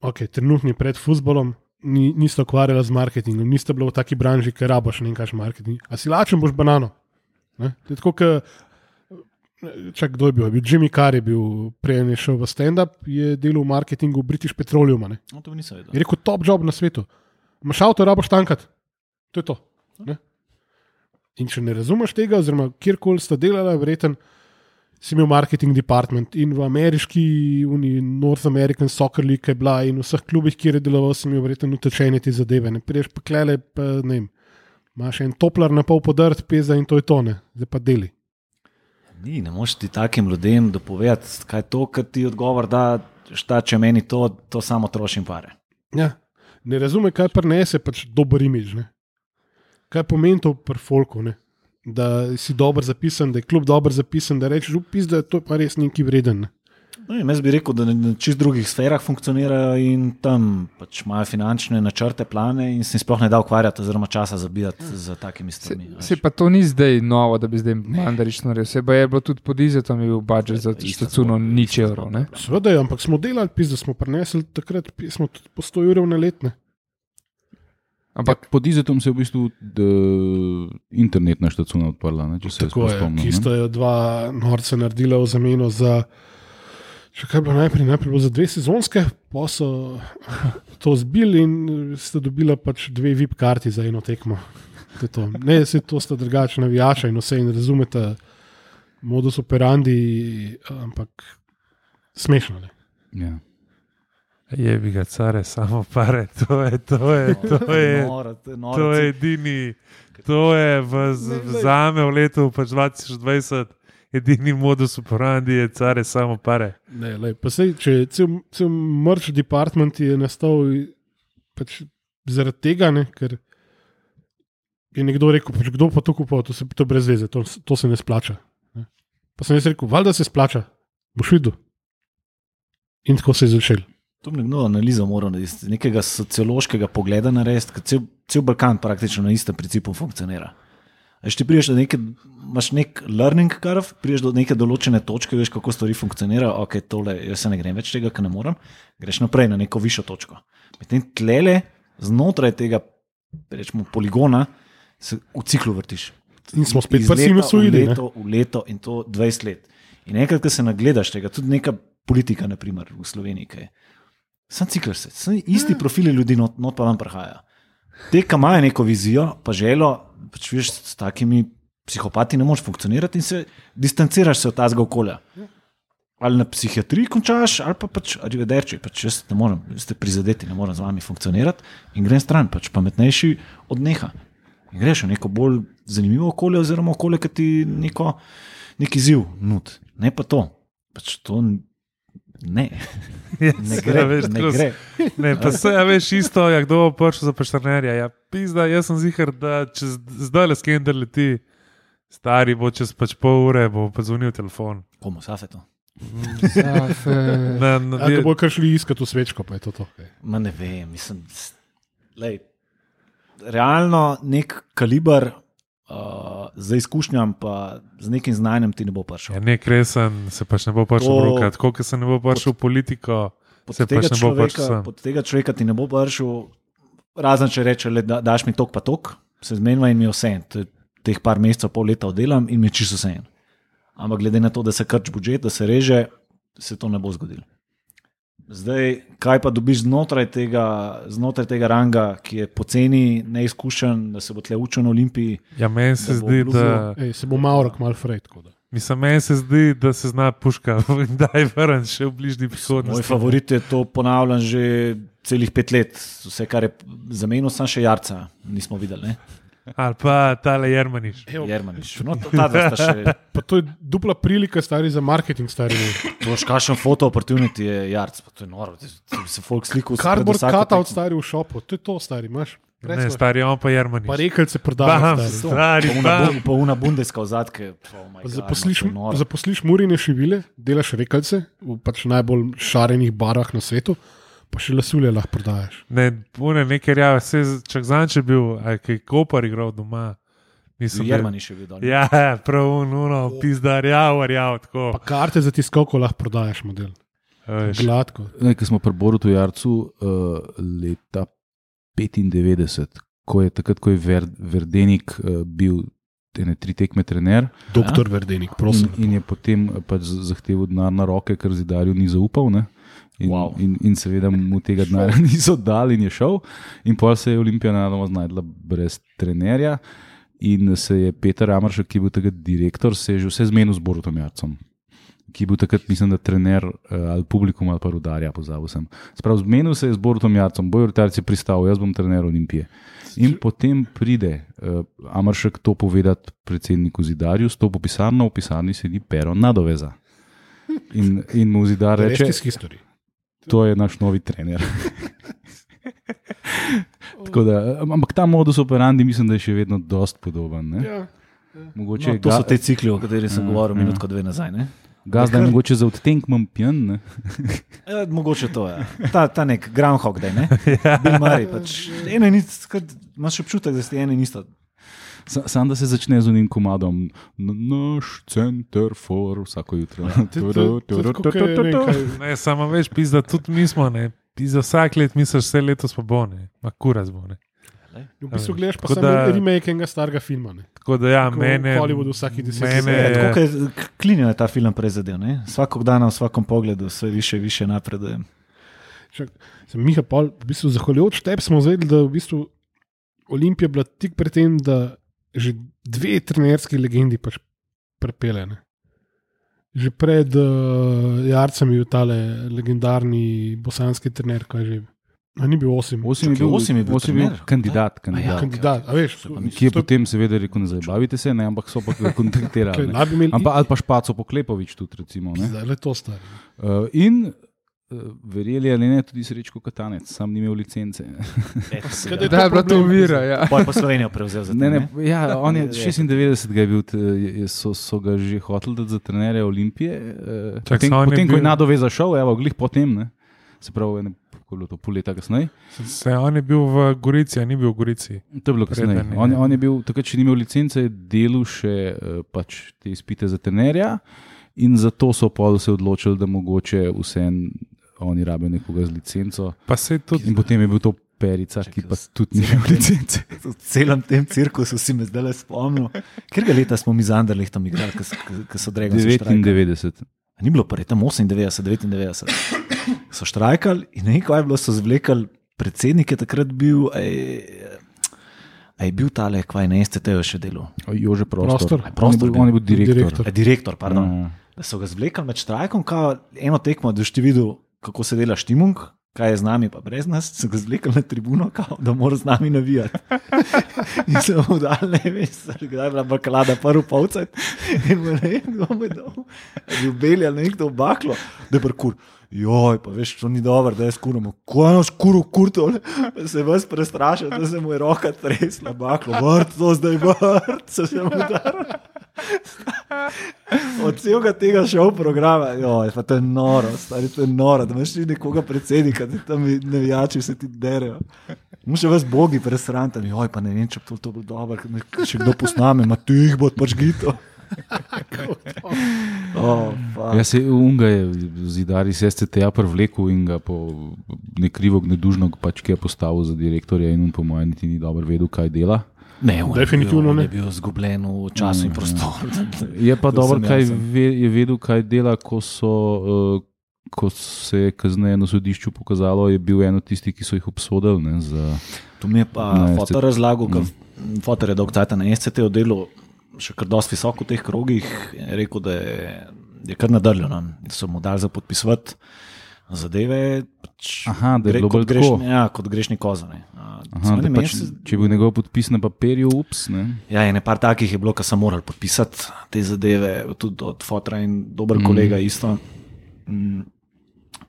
ok, trenutni pred futbolom, ni, nista ukvarjala z marketingom, nista bila v taki branži, ker rabaš ne je marketing. A si lačen, boš banano. Ne? To je Tako, čak, kdo je bil? Je bil Jimmy Carr, je bil prej je šel v stand-up, je delal v marketingu British Petroleum. Ne? No, to nisem vedel. Je rekel, top job na svetu. Maš avto, raboš tankat. To je to. Ne? In če ne razumeš tega, oziroma kjerkoli sta delala, verjeten, si imel marketing department in v ameriški, uni, North American Soccer League je bila in v vseh klubih, kjer je deloval, si imel verjetno utečene te zadeve. Ne priješ pa klele, pa ne vem. Imaš en toplar na pol podrt, peza in to je to, ne, zdaj pa deli. Ni, ne moreš ti takim ljudem dopovedati, kaj je to, kar ti odgovor da, šta če meni to, to samo trošim pare. Ja. Ne razume, kaj prenese pač dober imič. Ne? Kaj pomeni to pri folku, ne? Da si dobro zapisan, da je kljub dobro zapisan, da rečeš, upis, da je to pa res neki vreden. Ne? No, jaz bi rekel, da na- čist drugih sferah funkcionirajo in tam pač imajo finančne načrte, plane in se jim sploh ne da ukvarjati, oziroma časa zabijati z takimi Se, stvarmi. veš. se pa to ni zdaj novo, da bi zdaj mandarič naredil. Se pa je bilo tudi pod izetom, je bil budžet za zgodba, nič evrov. Seveda, ampak smo delali, pis, da smo prenesli takrat, smo tudi po 100 ur na letne. Ampak Pod izetom se je v bistvu d- internetna štacuna odprla. Ne, Tako je, spomnim. ki sta jo dva norca naredila v zameno za. Če kaj je bilo najprej, najprej bilo za dve sezonske, pa so [LAUGHS] to zbili in sta dobila pač dve VIP karti za eno tekmo. To je to. Ne, se to sta drugačna navijača in vse in razumete modus operandi, ampak smešno. Ne? Ja. Je bi ga care, samo pare, [LAUGHS] to je, to je, to je. Noro, to je. To je edini, to je v, v zame v letu pač 2020, edini modus operandi je care samo pare. Ne, lej, pa sej, če je cel, cel merch department je nastal pač zaradi tega, ne, ker je nekdo rekel, pač kdo pa to kupuje, to, se- to je brez veze, to, to se ne splača. Ne. Pa sem jaz rekel, valjda se splača, boš videl. In tako se je začel. To bi nekdo analizo moral narediti, nekega sociološkega pogleda narediti, ker cel, cel Balkan praktično na istem principu funkcionira. Veš, ti priješ do neke, imaš nek learning curve, priješ do neke določene točke, veš, kako stvari funkcionirajo, ok, tole, jaz se ne grem več tega, ker ne morem, greš naprej na neko višjo točko. Medtem tlele, znotraj tega, rečemo, poligona, se v ciklu vrtiš. In smo spet Iz pri v sinusoidi, ne. leto, v leto in to 20 let. In enkrat, ko se nagledaš tega, tudi neka politika, naprimer v Sloveniji, ki je. Sam cikl se, sam isti profili ljudi, not, not pa vam prihaja. Te, ki imajo neko vizijo, pa želo, pač veš, s takimi psihopati ne moreš funkcionirati in se distanciraš se od tazga okolja. Ali na psihiatriji končaš, ali pa pač arrivederči, pač jaz ne morem, ste prizadeti, ne morem z vami funkcionirati in grem stran, pač pametnejši odneha. In greš v neko bolj zanimivo okolje, oziroma okolje, ki ti neko, neki ziv nud. Ne pa to. Pač to ne, [LAUGHS] ne gre. veš, ne tako gre. Ne, pa se, a veš, isto, ja, kdo bo prišel za pešternerja. Ja, pizda, jaz sem zihar, da če zdaj le skender leti, stari bo čez pač pol ure, bo pa zvonil telefon. Komu safe to? Na, Ja, ko bo kar šli iskati v svečko, pa je to to. Ma ne vem, mislim, lej, realno nek kaliber uh, z izkušnjam, pa z nekim znanjem ti ne bo prišel. ja, nek resen se pač ne bo prišel To- brukati, tako kot se ne bo prišel v politiko. Pod se tega, pač ne bo človeka, sam. pod tega človeka ti ne bo prišel, razen če reče, le, da daš mi tok pa tok, se zmenjava in mi vse. en. Teh par mesecev, pol leta oddelam in mi čisto vse. en. Ampak glede na to, da se krč budžet, da se reže, se to ne bo zgodilo. Zdaj, kaj pa dobiš znotraj tega, znotraj tega ranga, ki je poceni, neizkušen, da se bo tle učil na Olimpiji? Ja, meni se Da zdi, bluzu- da. Ej, se bo Mauro kmal frej. tako da. Mislim, meni se zdi, da se zna puška in da je vrn še v bližnji Moj prihodnosti. favorit je to ponavljam že celih pet let. Vse, kar je zamenil, sem še Jarca, nismo videli. Ne? Ali pa tale Jermaniš. Evo, Jermanič. No, to- ta sta še. [LAUGHS] pa to je dupla prilika, stari za marketing, stari. Je kakšen foto opportunity je Jarc, pa to je noro. Se folk slikal s Cardboard cutout, stari v šopu, to je to, stari, imaš. Ne, Recimo, stari, on pa Jermaniš. Pa rekelce Bam, prodajajo. stari. stari, Pa una bam. Pa una bundeska vzadke. Oh my God, Zaposliš, no, zaposliš murine šivile, delaš rekalce v pač najbolj šarenih barvah na svetu, pa še lasulje lahko prodajaš. Ne, pune nekaj rjave, se čak zanče bil, aj kaj kopar igral doma. Nisem bil- Jermani še videl. Ja, prav, nuno, pizdar, jav, jav, tako. Pa karte za tiskovko lahko prodajaš model. A veš. Gladko. Ne, Ko smo pri Borutu Jarcu uh, leta 95, ko je takrat, ko je Ver, Verdenik uh, bil ene tri tekme trener Doktor Verdenik, in, prosim. in je potem eh, pač zahteval denar na roke, ker zidarju ni zaupal. Ne? In, Wow. in, in seveda mu tega [LAUGHS] denarja niso dali, in je šel. In pol se je Olimpija nadoma znašla brez trenerja. In se je Peter Amaršek, ki je bil takrat direktor, se je že vse zmenil z Borutom Jarcem. Ki je bil takrat, mislim, da trener eh, ali publikum ali pa rudarja, pozabil sem. Sprav, zmenil se je z Borutom Jarcem, bojo rudarci pristal, jaz bom trener Olimpije. In potem pride uh, Amaršek to povedati predsedniku Zidarju, stopi v pisarno, v pisarni sedi pero nadoveza. In, in mu Zidar reče, iz historije. To je naš novi trener. [LAUGHS] Da, ampak ta modus operandi mislim, da je še vedno dost podoben. Ne? Ja. Mogoče No, to so ga, te cikli, o katerih sem Ja, govoril ja. minutko dve nazaj. Ne? gazda je mogoče za odtenek manj pijan. ne. Ja, mogoče to je. Ta, ta nek Groundhog Day, ne? [LAUGHS] Bill Murray, pač eno in isto, kad imaš občutek, da ste eno in isto. Sa- Sam da se začne z unim komadom, "N- naš center for vsako jutro. Tako, ne samo veš, pizda, tudi mi smo, ne. Pizda, vsak let misliš, vse letos pa bo, ne. Ma kuras bo, ne. V bistvu gledaš pa Tako samo remake enega starega filma. Ne. Tako da ja, Ko mene. Hollywood vsakih deset mene let. Ja, je- tako je klinil ta film prezadel. Ne? Svakog dana v vsakem pogledu vse više in više napreduje. Čak, sem Miha, pol, v bistvu, zahvaljujoč tebi smo zvedeli, da v bistvu Olimpija bila tik pred tem, da že dve trenerski legendi pač prepele. Ne. Že pred uh, Jarcem je bil tale legendarni bosanski trener, kaj že. A ni bil osem. Osem je Čakaj, bil, osem je bil osem je bil trener? kandidat. ja, kandidat. kandidat. A veš, Ki je potem seveda rekel, ne zabavite se, ne, ampak so pa kontaktirali. bi imeli- Ampak ali pa Špaco Poklepovič tudi, recimo. ne. Zdaj le to stari. Uh, in uh, verjeli ali ne, tudi Srečko Katanec, sam ni imel licence. [LAUGHS] Kaj Da je bila to uvira. Ja. Pol pa Slovenijo prevzel za to. Ne, ne, ja, on je Je- 96, ga je bil, je- so, so ga že hoteli dati za trenerja Olimpije. Uh, Čak, potem, je potem ko je bil- nadoveza šel, evo, glih potem, ne, se pravi, ne, ko je bilo to pol leta kasneje. Se, on je bil v Gorici, a ni bil v Gorici. To je bilo kasneje. On, on je bil takrat, če ni imel licence, delal še pač te izpite za trenerja in zato so pol se odločili, da mogoče vseeno oni rabijo nekoga z licenco. Pa se tudi. In potem je bil to Perica, ki pa tudi ni imel licence. [LAUGHS] V celem tem cirkusu si me zdaj spomnil. Ker leta smo mi z Anderlehtom igrali, ko so Dragon 99. Ni bilo pa tam 98, 99. So štrajkali in nekaj je bilo, so zvlekali, predsednik je takrat bil. Ej, A je bil tale, kvaj na STT-ju še delal? Jože prostor. Prostor. On je Prostor bil- On je bil direktor. Direktor. E, direktor, pardon. Ja. Da so ga zvlekli med štrajkom, kao eno tekmo, da si videl, kako se dela štimung, kaj je z nami, pa brez nas, so ga zvlekli na tribuno, kao, da mora z nami navijati. In se mu dal, ne veš, kdaj je bila bakalada, prvi polcaj. In mu ne vem, kdo mu je dal. Bel ali nekdo baklo, da je parkur. Joj, pa veš, to ni dobro, da je skuramo. Ko je naš kuru, kurto, se je vas prestrašil, da se mu je roka tresla, baklo, vrt, to zdaj vrt, se je mu dal. Od celega tega šov programa, joj, pa to je noro, stari, to je noro, da imaš nekoga predsednika, da tam nevijači se ti derejo. Mu še vas bogi presrantam, joj, pa ne vem, če bi to, to bilo dobro, še kdo posname, ma ti jih bo pač gito. [LAUGHS] Oh, fuck. Ja, se unga je zidari se STT-ja prevlekel in ga po nekrivo gnedužno pač ki je postavil za direktorja in on po mojem niti ni dobro vedel, kaj dela. Ne, Definitivno bil, ne. Je bil zgubljen v času in prostoru. Je pa dobro, kaj sem. ve, je vedel, kaj dela, ko so uh, ko se je kasneje na sodišču pokazalo, je bil eno tistih, ki so jih obsodili. Ne, za, To mi je pa fotor razlagal, ker fotor je dolgo časa na SCT delu, še kar dosti visoko v teh krogih. Je rekel, da je, je kar nadrljeno, so mu dali za podpisovati zadeve. Pač, Aha, da je bilo kot, grešni, ja, kot grešni kozane. Aha, pač, če je bil njegov podpis na papirju, ups. Ne. Ja, in par takih je bilo, ki so morali podpisati te zadeve, tudi od Fotra in dober mm. kolega isto. Mm,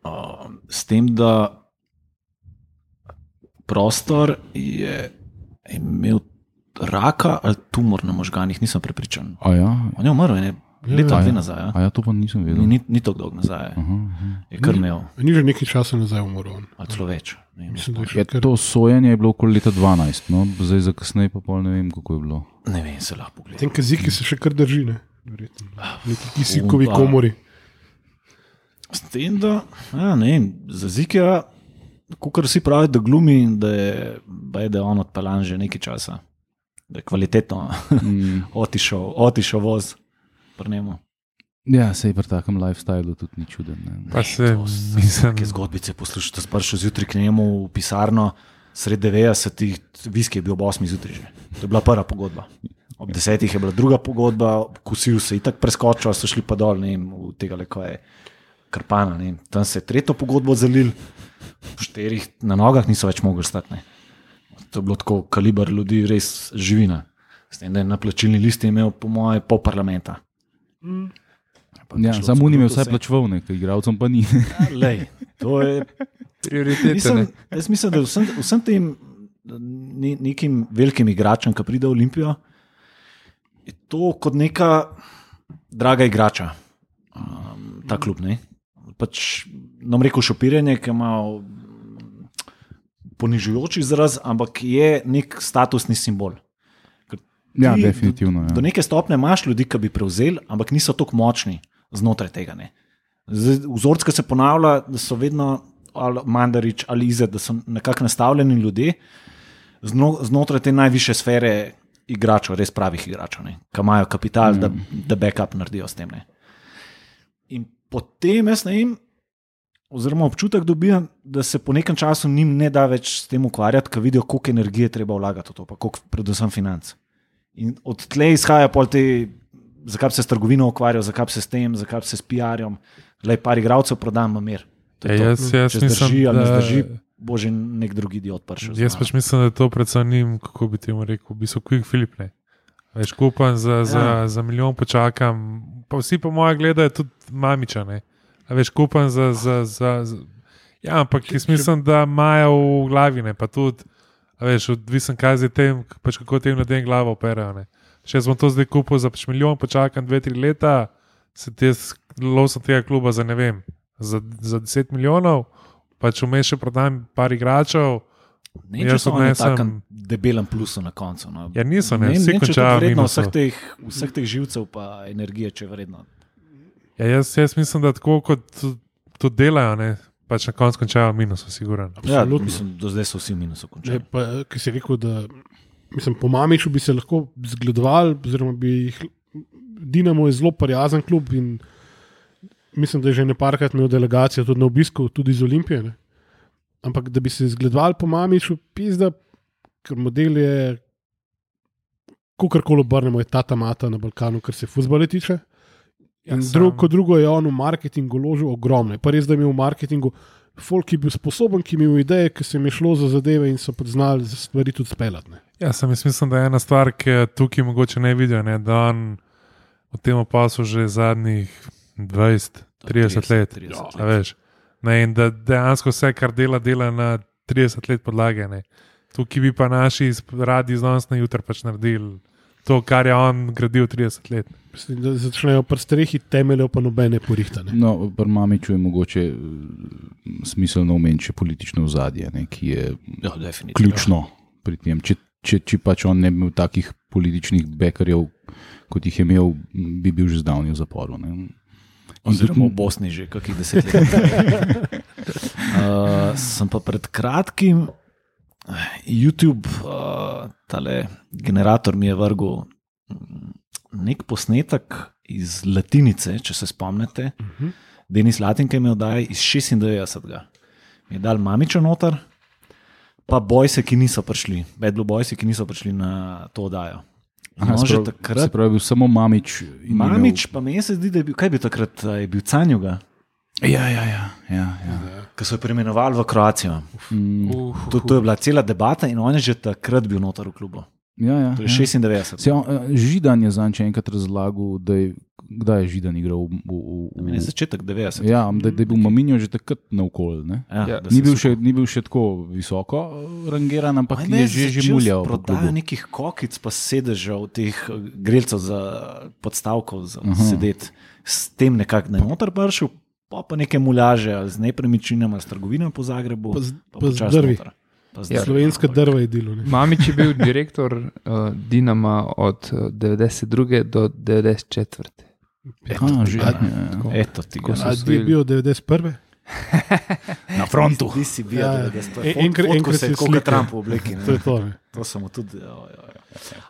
uh, s tem, da prostor je imel raka ali tumor na možganih, nisem prepričan. A ja, On je umrl, ne, leta a dve ja. nazaj. Ja. a ja, to pa nisem vedel. Ni, ni, ni tako dolgo nazaj. Aha, aha. Je kar imel, Ni že nekaj časa nazaj umrl. on. ali celo več. Ne, vem, Mislim, je še kar. to sojenje je bilo okoli leta 12, no? zdaj za kasneje pa pol ne vem, kako je bilo. ne vem, se lahko pogleda. Tem kaziki se še kar drži, ne? Verjetno. Neki kisikovi komori. S tem, da ja, ne vem, za zika, kot vsi pravijo, da glumi in da je, da je on odpeljan že nekaj časa, da je kvalitetno Mm. [LAUGHS] otišel, otišel voz. pri njemu. Ja, se je pri takem lifestylu tudi ni čuden. Ne. Pa se, mislim, Te zgodbice poslušate, sprašujete zjutraj k njemu v pisarno, sred 90-ih, viski je bil ob 8 zjutraj že. To je bila prva pogodba. Ob 10 je bila druga pogodba, kosil se je tako preskočil, so šli pa dol, ne vem, v tega le kaj je. Krpana, ne vem. tam se je tretjo pogodbo zalil, v štirih na nogah niso več mogli stati. Ne. To je bilo tako kaliber ljudi, res živina. S tem, da je na plačilni listi imel, po mojem, pol parlamenta. Pa Ja, samo on jim je vsaj vse. plačeval, nekaj igralcem pa ni. Lej, to je [LAUGHS] ne. jaz mislim, da vsem, vsem tem ne, nekim velikim igračem, ki pridejo v Olimpijo, je to kot neka draga igrača, um, ta klub. Ne? Pač, nam rekel šopiranje, ki ima ponižujoč izraz, ampak je nek statusni simbol. Ker Ja, ti definitivno. Do Ja. neke stopne imaš ljudi, ki bi prevzeli, ampak niso tako močni znotraj tega. Ne. Zdaj, Vzorc, ki se ponavlja, da so vedno ali Mandarič ali Ize, da so nekako nastavljeni ljudje zno, znotraj te najviše sfere igračev, res pravih igračev, ne, ki imajo kapital, mm. da, da backup naredijo s tem. Ne. In potem jaz ne vem, oziroma občutek dobivam, da se po nekem času njim ne da več s tem ukvarjati, ker vidijo, koliko energije treba vlagati v to, pa koliko, predvsem financ. In od tle izhaja pol te, zakaj se s trgovino ukvarjal, zakaj se s tem, zakaj se s PR-jem. Le par igralcev prodam, ima mir. To. jaz- jaz Če zdrži mislim, ali ne zdrži, bo že nek drugi idiot prišel. Jaz pač mislim, da je to predvsem njim, kako bi temu rekel, v bistvu Quick Filip. Ne. Veš, kupam za, ja. za, za milijon, počakam. Pa vsi po mojem gledajo tudi mamiča. Ne. A veš, kupam za. za, za, za ja, ampak jaz mislim, da imajo v glavi, ne pa tudi. A veš, odvisen kaj zdaj tem, pač kako tem ljudem glavo operajo. Ne. Če jaz bom to zdaj kupil za pač milijon, počakam dve, tri leta, se ti losim tega kluba za ne vem, za, za 10 milijonov, pač vmes še prodam par igračev. Ne, če jaz so v odnesem- takem debelem plusu na koncu. No. Ja, niso, ne, Ne, vsi ne, če to končajo vredno minusov. vseh teh, vseh teh živcev pa energije, če je vredno. Ja, jaz, jaz mislim, da tako kot tudi delajo, ne, pač na koncu končajo minus, siguran. Ja, Absolutno. mislim, do zdaj so vsi Ne, končali. pa, ki si rekel, da mislim, po Mamiču bi se lahko zgledovali, oziroma bi jih. Dinamo je zelo prijazen klub in mislim, da je že neparkrat imel delegacijo tudi na obisku, tudi iz Olimpije. Ne? Ampak da bi se zgledovali po Mamiču, pizda, ker model je, kakorkoli obrnemo, je tata mata na Balkanu, kar se futbola tiče. Ja, In sam- drug, kot drugo je on v marketingu vložil ogromno. Je Pa res, da je imel v marketingu folk, ki je bil sposoben, ki je imel ideje, ki se jim je šlo za zadeve in so znali za stvari tudi speljati. ne. Ja, sem jaz mislim, da je ena stvar, ki jo tukaj mogoče ne vidijo, ne, da on v tem pasu že zadnjih 20, 30 let. 30 A veš, ne, in da dejansko vse, kar dela, dela na 30 let podlage. Ne. Tukaj bi pa naši radi z danes na jutro pač naredili to, kar je on gradil 30 let. Mislim, da začnejo pri strehi temeljev, pa nobene porihtane. No, pri Mamiču je mogoče eh, smiselno omeniti še politično ozadje, ne, ki je Ja, definitivno. ključno pri tem. Če, če, če pač on ne bi imel takih političnih bekarjev, kot jih je imel, bi bil že zdavnaj v zaporu. Ne. Oziroma v Bosni že kakih deset let. uh, [LAUGHS] [LAUGHS] sem pa pred kratkim YouTube, uh, tale generator mi je vrgel mm, nek posnetek iz Latinice, če se spomnite, Mhm. Denis Latinke mi je dal iz 96. Mi je dal mamičo noter, pa bojse, ki niso prišli, vedno bojse, ki niso prišli na to oddajo. In Aha, že sprav- Se takrat, pravi, bil samo mamič. mamič, pa meni se zdi, da je bil, kaj je bil takrat, je bil Canjuga, Imel... Ja, ja, ja. ja, ja. ki so jo preimenovali v Kroacijo. Mm, Uh, To, to je bila cela debata in on je že takrat bil noter v klubu. ja, ja, To je ja. 96. Se, on, eh, Židan je zanj enkrat razlagal, da je, kdaj je Židan igral v. v, v, Ne, začetek 90. ja, da, da je bil Maminjo že takrat na okolju. ne. Ja, Ja. Ni bil, so- še, ni bil še tako visoko eh, rangiran, ampak On je že že muljal. Prodaja nekih kokic, pa sedežev, teh eh, grelcev za podstavkov, za Aha. sedeti. S tem nekako ne noter prišel, pa pa neke muljaže, ali z nepremičninami, ali s trgovinami po Zagrebu. Pa z- pa pa z drvi. Pa z Ja. Slovenska drva je delo. ne. Mamič je bil [LAUGHS] direktor uh, Dinama od uh, 92. do 94. Aha, že, A- ja, ja. Eto ti, Ko ja. so A ti je bil 91. [LAUGHS] Na frontu. Ti si bil, Ja, ja, ja. da si En- enkrat- enkrat se si je kot. Trump v obleki. ne. To je to. ne. To samo tudi. Ja, ja, ja.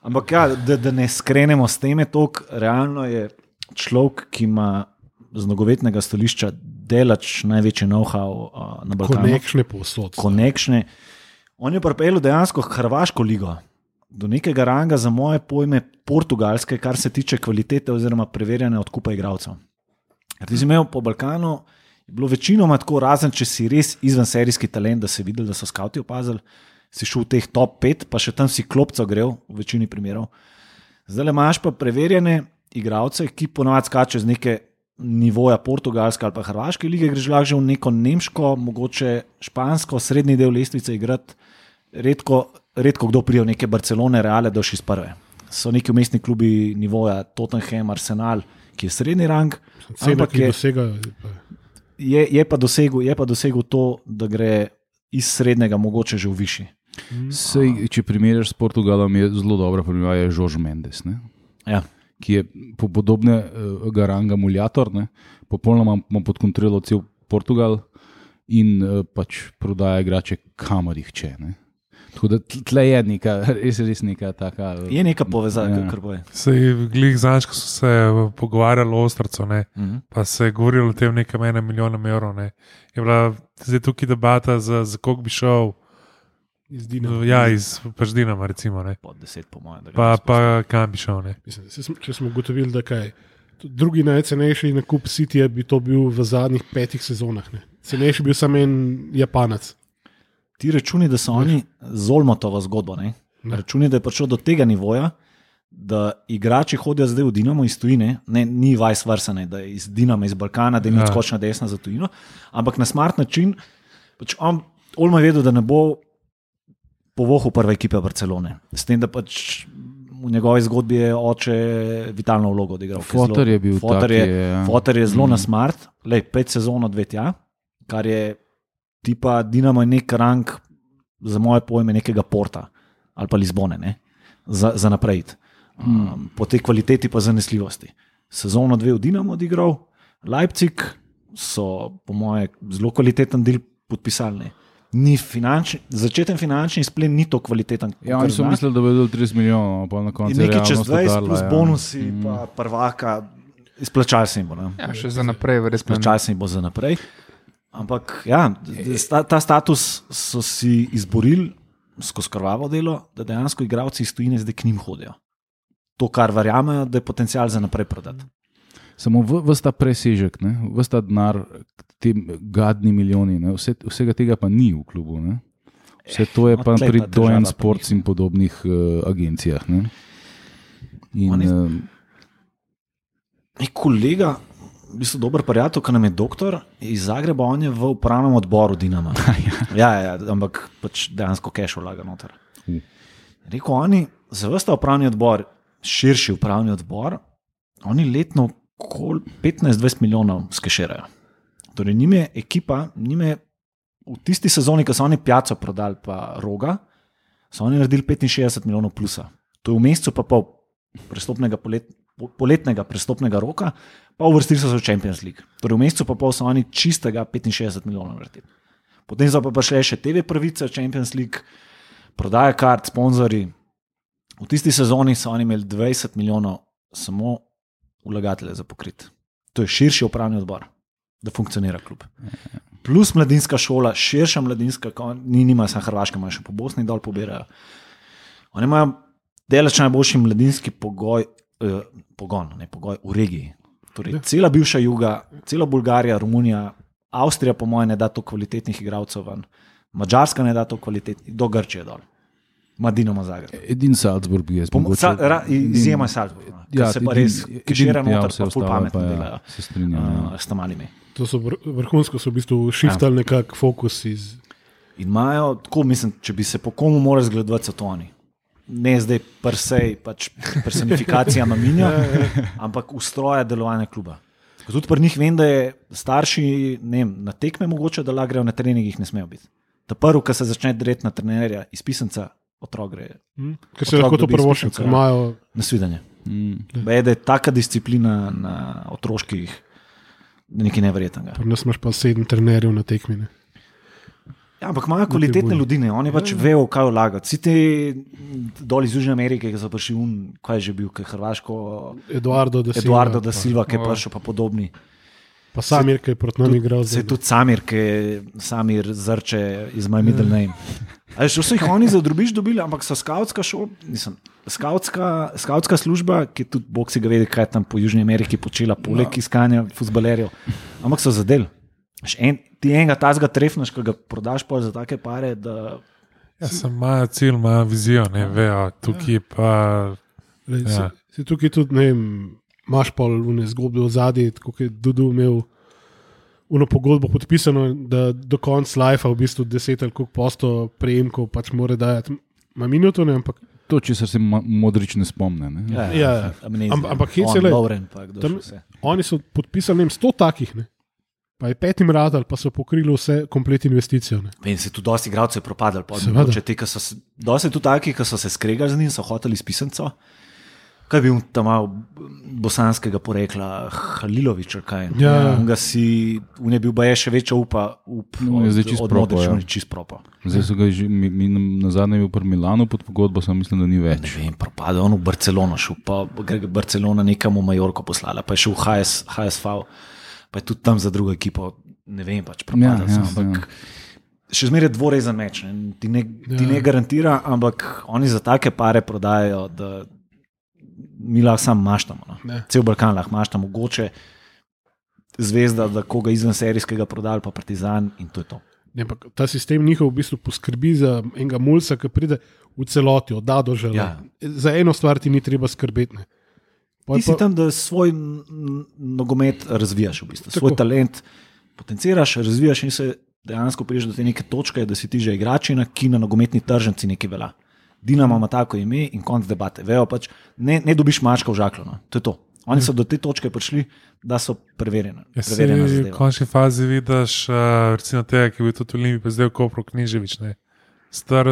Ampak, ja, da, da ne skrenemo s tem, tok, realno je človek, ki ima z nogometnega stališča delač največji know-how uh, na Balkanu. Konekšne posod. Konekšne. On je pripeljal dejansko Hrvaško ligo. Do nekega ranga, za moje pojme, portugalske, kar se tiče kvalitete oziroma preverjanja odkupa igralcev. Ker ti si imel po Balkanu, je bilo večinoma tako, razen če si res izven serijski talent, da si videl, da so skavti opazili, si šel v teh top 5, pa še tam si klopco grel, v večini primerov. Zdaj imaš pa preverjene igralce, ki ponovadi skačejo z neke nivoja portugalske ali pa hrvaške lige, greš lahko že v neko nemško, mogoče špansko, srednji del lestvice igrati. Redko, redko kdo pride v neke Barcelone, Reale, doši iz prve. So neki umestni klubi nivoja Tottenham, Arsenal, ki je srednji rang, Cene, ampak ki je, dosegajo. pa- je, je, pa dosegel, je pa dosegel to, da gre iz srednjega mogoče že v višji. Sej, če primerjaš s Portugalom, je zelo dobra primerjava je Žorž Mendes, ne? Ja. Ki je po podobnega ranga muljator, ne? popolnoma ima pod kontrolo cel Portugal in uh, pač prodaja igrače, kamor jih če. Ne? Tako da tl- tle je neka, [LAUGHS] res, res neka taka. eh, Je neka povezava, Ja. kar boje. Sej, glih zanj, ko so se eh, pogovarjali o Ostrcu, ne, Mhm. pa se je govorilo o tem nekem enem milijonu evrov. Ne. Je bila zdaj tukaj debata, za, za koliko bi šel. Iz Dinama. Ja, iz Dinama, recimo. Ne. Pod deset, po mojem. Pa, pa kam bi šel. Ne. Mislim, če smo ugotovili, da kaj. Drugi najcenejši nakup City bi to bil v zadnjih petih sezonah. Ne. Cenejši bil samo en Japanec. Ti računi, da so oni Zolmotova zgodba. Ne? Ne. Računi, da je prišlo do tega nivoja, da igrači hodijo zdaj v Dinamo iz tujine, ne, ni vice versa, ne, da je iz Dinama, iz Balkana, da jim Ja. ja. odskočna desna za tujino, ampak na smart način. Pač on, Olmo je vedel, da ne bo povohal prve ekipe Barcelone. S tem, da pač v njegovi zgodbi je oče vitalno vlogo odigral. zelo- je bil Foter tak, je, je, ja. Foter je zelo Mm. mm. na smart, le pet sezon od tja, kar je tipa Dinamo je nek rang, za moje pojme, nekega porta ali pa Lizbone, ne? za, za naprej. Um, po tej kvaliteti pa zanesljivosti. Sezono dve v Dinamo odigral, Leipzig so, po moje, zelo kvaliteten del podpisali. Ni finančni, začeten finančni splen ni to kvaliteten. Ja, oni so mislili, da bo dal 30 milijonov, pa na koncu nekaj čez realnost 20 udarila, plus ja. bonusi, Mm. pa prvaka, izplačali se jim bo. Ne? Ja, še za naprej, verjetno. Plačal se jim bo za naprej. Ampak ja, sta, ta status so si izborili skozi krvavo delo, da dejansko igravci iz tujine zdaj k njim hodijo. To, kar verjamejo, da je potencial za naprej prodati. Samo vsta presežek, vsta denar, ti gadni milijoni, ne? Vse, vsega tega pa ni v klubu. Ne? Vse to je no, pa pa pri Dojen pa Sports in podobnih uh, agencijah. Ne? In, Oni- uh, kolega, v bistvu dober prijatelj, ki nam je doktor iz Zagreba, on je v upravnem odboru Dinama. [LAUGHS] ja, ja, ampak pač dejansko keš vlaga noter. Uh. Rekel oni, za vsta upravni odbor, širši upravni odbor, oni letno 15-20 milijonov skeširajo. Torej, njim je ekipa, njim je v tisti sezoni, ko so oni pijačo prodali, pa roga, so oni naredili 65 milijonov plusa. To je v mesecu pa pol prestopnega polet, po- poletnega prestopnega roka, pa uvrstili so se v Champions League. Torej, v mesecu pa pol so oni čistega 65 milijonov naredili. Potem so pa prišle še TV pravice, Champions League, prodaja kart, sponzorji. V tisti sezoni so oni imeli 20 milijonov samo vlagatelje za pokrit. To je širši upravni odbor. da funkcionira klub. Plus mladinska šola, širša mladinska, ni nima samo Hrvaška, imajo še po Bosni dol pobirajo. Oni imajo deleč najboljši mladinski pogoj, eh, pogon, ne pogoj v regiji. Torej, cela bivša juga, cela Bulgarija, Romunija, Avstrija, po mojem, ne da to kvalitetnih igralcev ven, Mačarska ne da to kvalitetnih, do Grčije dol. Madinoma Zagreb. Edini Salzburg je Po mo- Sa, ra, izjema je Salzburg. Ja, se pa res, ki še eno noter, pa ful pametno ja, delajo. se strinjam. ja. Uh, s tam malimi. To so vr- vrhunsko, so v bistvu shiftali nekako fokus iz. In imajo, tako mislim, če bi se po komu morali zgledovati, so to oni. Ne zdaj prsej, pač personifikacija Maminja, [LAUGHS] ampak ustroja delovanja kluba. Ker Tudi pri njih vem, da je starši ne vem, na tekme mogoče, da lahko grejo na treningih, ne smejo biti. Ta prvi, ki se začne dreti na trenerja, izpisanca, otrok gre Hm? Ker se lahko to izpisnico, ker ja. imajo. na svidenje. Mm. Baje, da je taka disciplina na otroških, da je nekaj nevrednega. Pri nas imaš pa sedem trenerjev na tekmi. ne. Ja, ampak imajo kvalitetne ljudi, ne? oni pač vejo, kaj vlagati. Vsi ti dol iz Južne Amerike, ki so prišli, un, kaj je že bil, kaj je Hrvaško, Eduardo da Silva. Eduardo da Silva, ki je O. prišel, pa podobni. Pa Samir, ki je proti nam igral. Se zdaj, tudi Samir, ki je Samir zrče iz My Middle Name. A že so jih oni za drubiš dobili, ampak so skautska šola, nisem. Skautska, skautska služba, ki tudi Bog si ga vedi, kaj je tam po Južni Ameriki počela, poleg no. iskanja futbalerjev. Ampak so zadel. Veš, En, ti enega tazga trefnaš, ki ga prodaš za take pare. Da, Ja, sem imajo cilj, imajo vizijo, ne vejo, tukaj pa. Lej, Ja. ja. si, si tukaj tudi, ne vem, imaš pol vne zgodbe v zadnji, kot je Dudu imel uno pogodbo podpisano, da do konca life v bistvu 10 ali koliko posto prejemkov pač mora dajati. Ma minuto, ne, ampak To, če se modrič ne spomne. Ne? ja, Ja, amnezija. Am- ampak hec On, je, lej, Lovren, pa kdo tam- oni so podpisali ne vem, 100 takih, ne. pa je petim radar, pa so pokrili vse komplet investicijo. Ne. In se tu dosti igralcev je propadalo. Seveda. Dosti je tudi takih, ki so se skregali z njim, so hoteli spisanco. Kaj je bil tam malo bosanskega porekla, Halilovič, ali kaj. Ja. Ga si, on je bil baje še večja upa, up, No, je zdaj čisto propo, ja. je čist propo. Zdaj so ga že, mi, mi na zadnje bil pri Milanu pod pogodbo, samo mislim, da ni Ne več. vem, propadel, on v Barcelono šel, pa ga Barcelona nekam v Majorko poslala, pa je šel v HS, HSV, pa je tudi tam za drugo ekipo, ne vem, pač propadel. Ja, Ja, ja, ja, ampak ja. še zmeraj je dvorezen meč, ne? Ti, ne, ti Ja. ne garantira, ampak oni za take pare prodajajo, da mi lahko sam maštamo. No? Ne. Cel Balkan lahko maštamo, mogoče zvezda, da koga izven serijskega prodali, pa Partizan in to je to. Ne, ampak ta sistem njihov v bistvu poskrbi za enega mulca, ki pride v celoti, od da do žele. Ja. Za eno stvar ti ni treba skrbeti. ne. Pol Ti si pa- tam, da svoj nogomet razvijaš, v bistvu. Tako. svoj talent potenciraš, razvijaš in se dejansko priješ do te neke točke, da si ti že igračina, ki na nogometni tržnici nekaj velja. Dinamo ima tako ime in konc debate. Vejo pač, ne, ne dobiš mačka v žaklo. No. To je to. Oni so do te točke prišli, da so preverjeni. Ja, v končni fazi vidiš, uh, recimo tega, ki je bil tudi v Olimpiji, pa zdaj v Kopru Književič, ne. Star,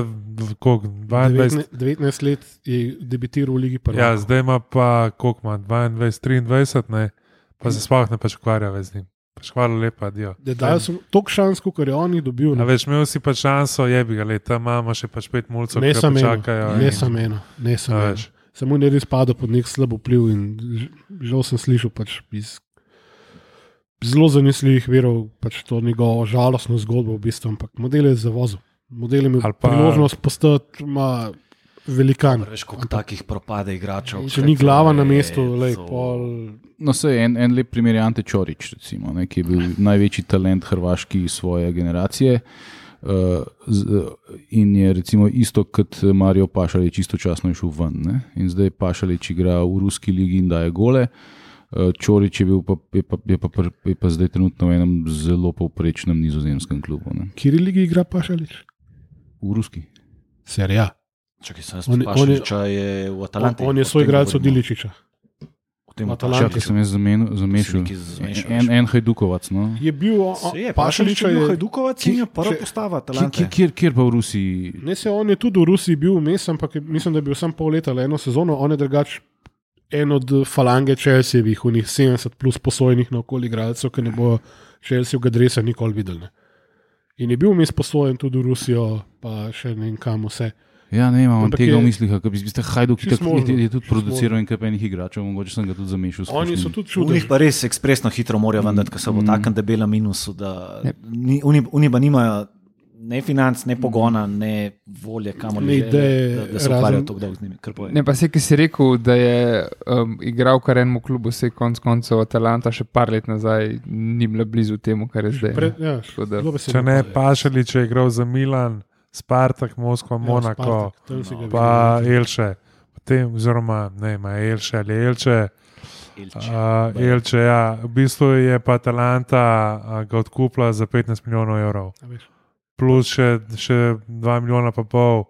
koliko, 22. 19, 19 let je debitiral v Ligi Ja, Prvakov. zdaj ima pa, koliko ima, 22, 23, ne, pa se sploh ne pač ukvarja z njim. Pač hvala lepa, dio. Da dajo sem toliko šans, kot je on jih dobil. A Ne, več imel si pač šanso, je bi ga leta, imamo še pač pet mulcev, ne ki samo eno, čakajo. ne samo eno, ne samo A eno. veš. Samo ne res padel pod nek slab vpliv in žal sem slišal pač iz zelo zanesljivih verov pač to njegovo žalostno zgodbo, v bistvu, ampak model je zavozil. Model je imel pa- priložnost postati ima velikan. Veš, koliko takih propade igračev. Če ni glava na mestu, lej, to- pol, No, sej, en, en lep primer je Ante Čorič, recimo, ne, ki je bil največji talent hrvaški svoje generacije. Uh, z, in je recimo isto kot Marijo Pašalič, istočasno je šel ven. Ne? In zdaj Pašalič igra v ruski ligi in daje gole. Uh, Čorič je, bil pa, je, pa, je, pa, je pa zdaj trenutno v enem zelo povprečnem nizozemskem klubu. Ne? kjer ligi igra Pašalič? V ruski. Serija. Čakaj, sem On je- on je- je v On, Atalanti. on je O svoj igralec od v. Atalanti. Čakaj, sem jaz zamešal. En, en hajdukovac. No? Je bil je, Pašalič je bil je. Hajdukovac in je prva postava Kjer, kjer, pa v Rusiji? Ne, se on je tudi v Rusiji bil vmes, ampak je- mislim, da je bil sam pol leta ali eno sezono, on je drugač en od falange Čelsijevih, unih 70 plus posojenih na okolje igralcev, ki ne bojo Čelsijevega dresa nikoli videli. Ne. In je bil vmes posojen tudi v Rusijo, pa še ne vem kam vse. Ja, ne imam tega je- v mislih, ker bi ste Hajduk možno, je, je tudi produciral kar enih igračev, mogoče sem ga tudi zamešal. Oni so tudi čudni. pa res ekspresno hitro morajo vendati, ker so v Mm. takem debelem minusu, da Ne. ni, oni, oni pa nimajo ne financ, ne pogona, ne volje, kamor Ne ideje, da, da se ukvarjajo tako dolgo z njimi. Ne, pa se, ki si rekel, da je um, igral kar enemu klubu, se je konec koncev Atalanta še par let nazaj ni bila blizu temu, kar je zdaj. Pred, ja, da- Če ne. Pašali, če je igral za Milan, Spartak, Moskva, Ja, Monako, Spartak, ga pa. Elše. Potem, oziroma, ne, ima Elše ali Elče. Elče. Uh, Elče, ja. V bistvu je pa Atalanta uh, ga odkupila za 15 milijonov evrov, plus še, še 2 milijona pa pol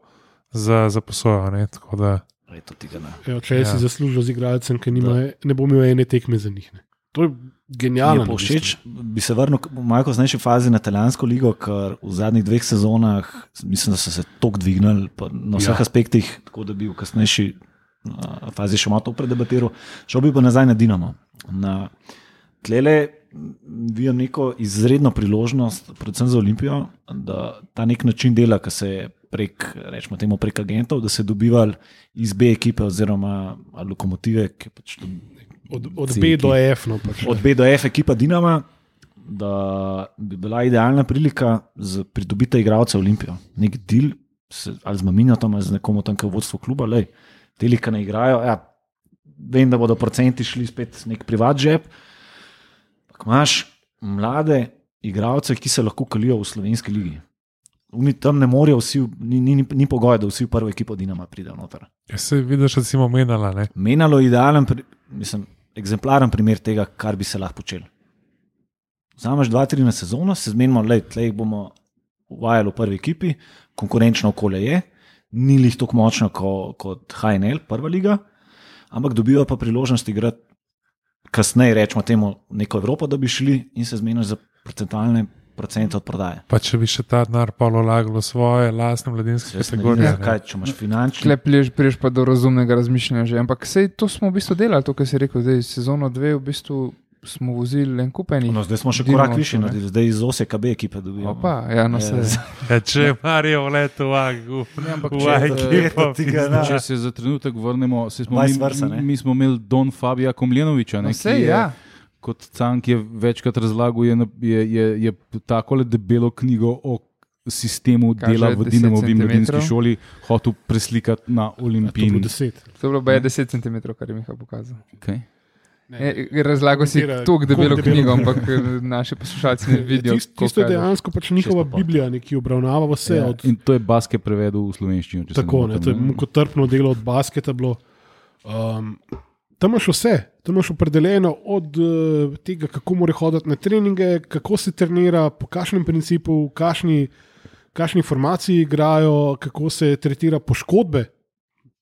za, za posojo. Ne? Tako da. Evo, če ja. si zaslužil z igralcem, ki nima, ne bo imel ene tekme za njih. Ne. To je genialno. je pa všeč, bi se vrnil v malo kasnejši fazi na italijansko ligo, ker v zadnjih dveh sezonah mislim, da so se tako dvignili na vseh Ja. aspektih, tako da bi v kasnejši uh, fazi še malo to predebatiral. Šel bi pa nazaj na Dinamo. Na tlele vidim neko izredno priložnost, predvsem za Olimpijo, da ta nek način dela, ki se je prek, rečemo temu, prek agentov, da se dobivali iz B ekipe oziroma lokomotive, ki pač to Od, od C B do. F. No, pač. od B do F ekipa Dinama, da bi bila idealna prilika za pridobitev igralca Olimpijo. Nek del, se, ali z Maminjatom, ali z nekom tam, ki je v vodstvu kluba, le te lika ne igrajo. Ja, vem, da bodo procenti šli spet nek privat žep. Ampak imaš mlade igralce, ki se lahko kalijo v slovenski ligi. Oni tam ne morejo, vsi, ni, ni, ni pogoj, da vsi v prvo ekipo Dinama pridejo noter. ja, se vidiš, da si omenjala. ne. Menalo je idealen, pri- mislim, eksemplaren primer tega, kar bi se lahko počel. Vzameš dva, tri na sezono, se zmenimo, da jih bomo uvajali v prvi ekipi, konkurenčno okolje je, ni jih tako močno ko, kot HNL, prva liga, ampak dobijo pa priložnost igrati kasneje, rečemo temu, neko Evropo, da bi šli in se zmeniš za procentualne procente od prodaje. Pa če bi še ta denar pa vlagal v svoje lastne mladinske kategorije. vem, ne. kaj, če imaš finančne. Klep priješ, pa do razumnega razmišljanja že. Ampak sej to smo v bistvu delali, to, kar si rekel, zdaj sezono dve v bistvu smo vozili en kupenih. No, zdaj smo še Dinamo korak više naredili, zdaj iz OSEKB ekipe dobivamo. Opa, ja, no se. Ja, če je Marijo leto v Agu, Ne, ampak v če- ekipo. Če se za trenutek vrnemo, saj smo mi, versa, mi smo imeli Don Fabija Komljenoviča, No, sej, je, ja. Kot Cank je večkrat razlagal, je, je, je, je tako debelo knjigo o sistemu Kaže dela v 10 Dinamovi mladinski šoli hotel preslikati na to Olimpiji. deset. To je bilo baje 10 cm, kar je Miha pokazal. Okay. E, razlagal si tako debelo koliko debelo knjigo, ampak [LAUGHS] naši poslušalci ne vidijo. Tisto je je. dejansko pač njihova. Biblija, ki obravnava vse. Ja, Od, in to je Baske prevedel v slovenščino. tako, ne to je ne. mukotrpno delo od basketa. Bilo. Um, tam imaš vse, tam imaš opredeljeno od uh, tega, kako mora hoditi na treninge, kako se trenira, po kakšnem principu, kakšni, kakšni formaciji igrajo, kako se tretira poškodbe.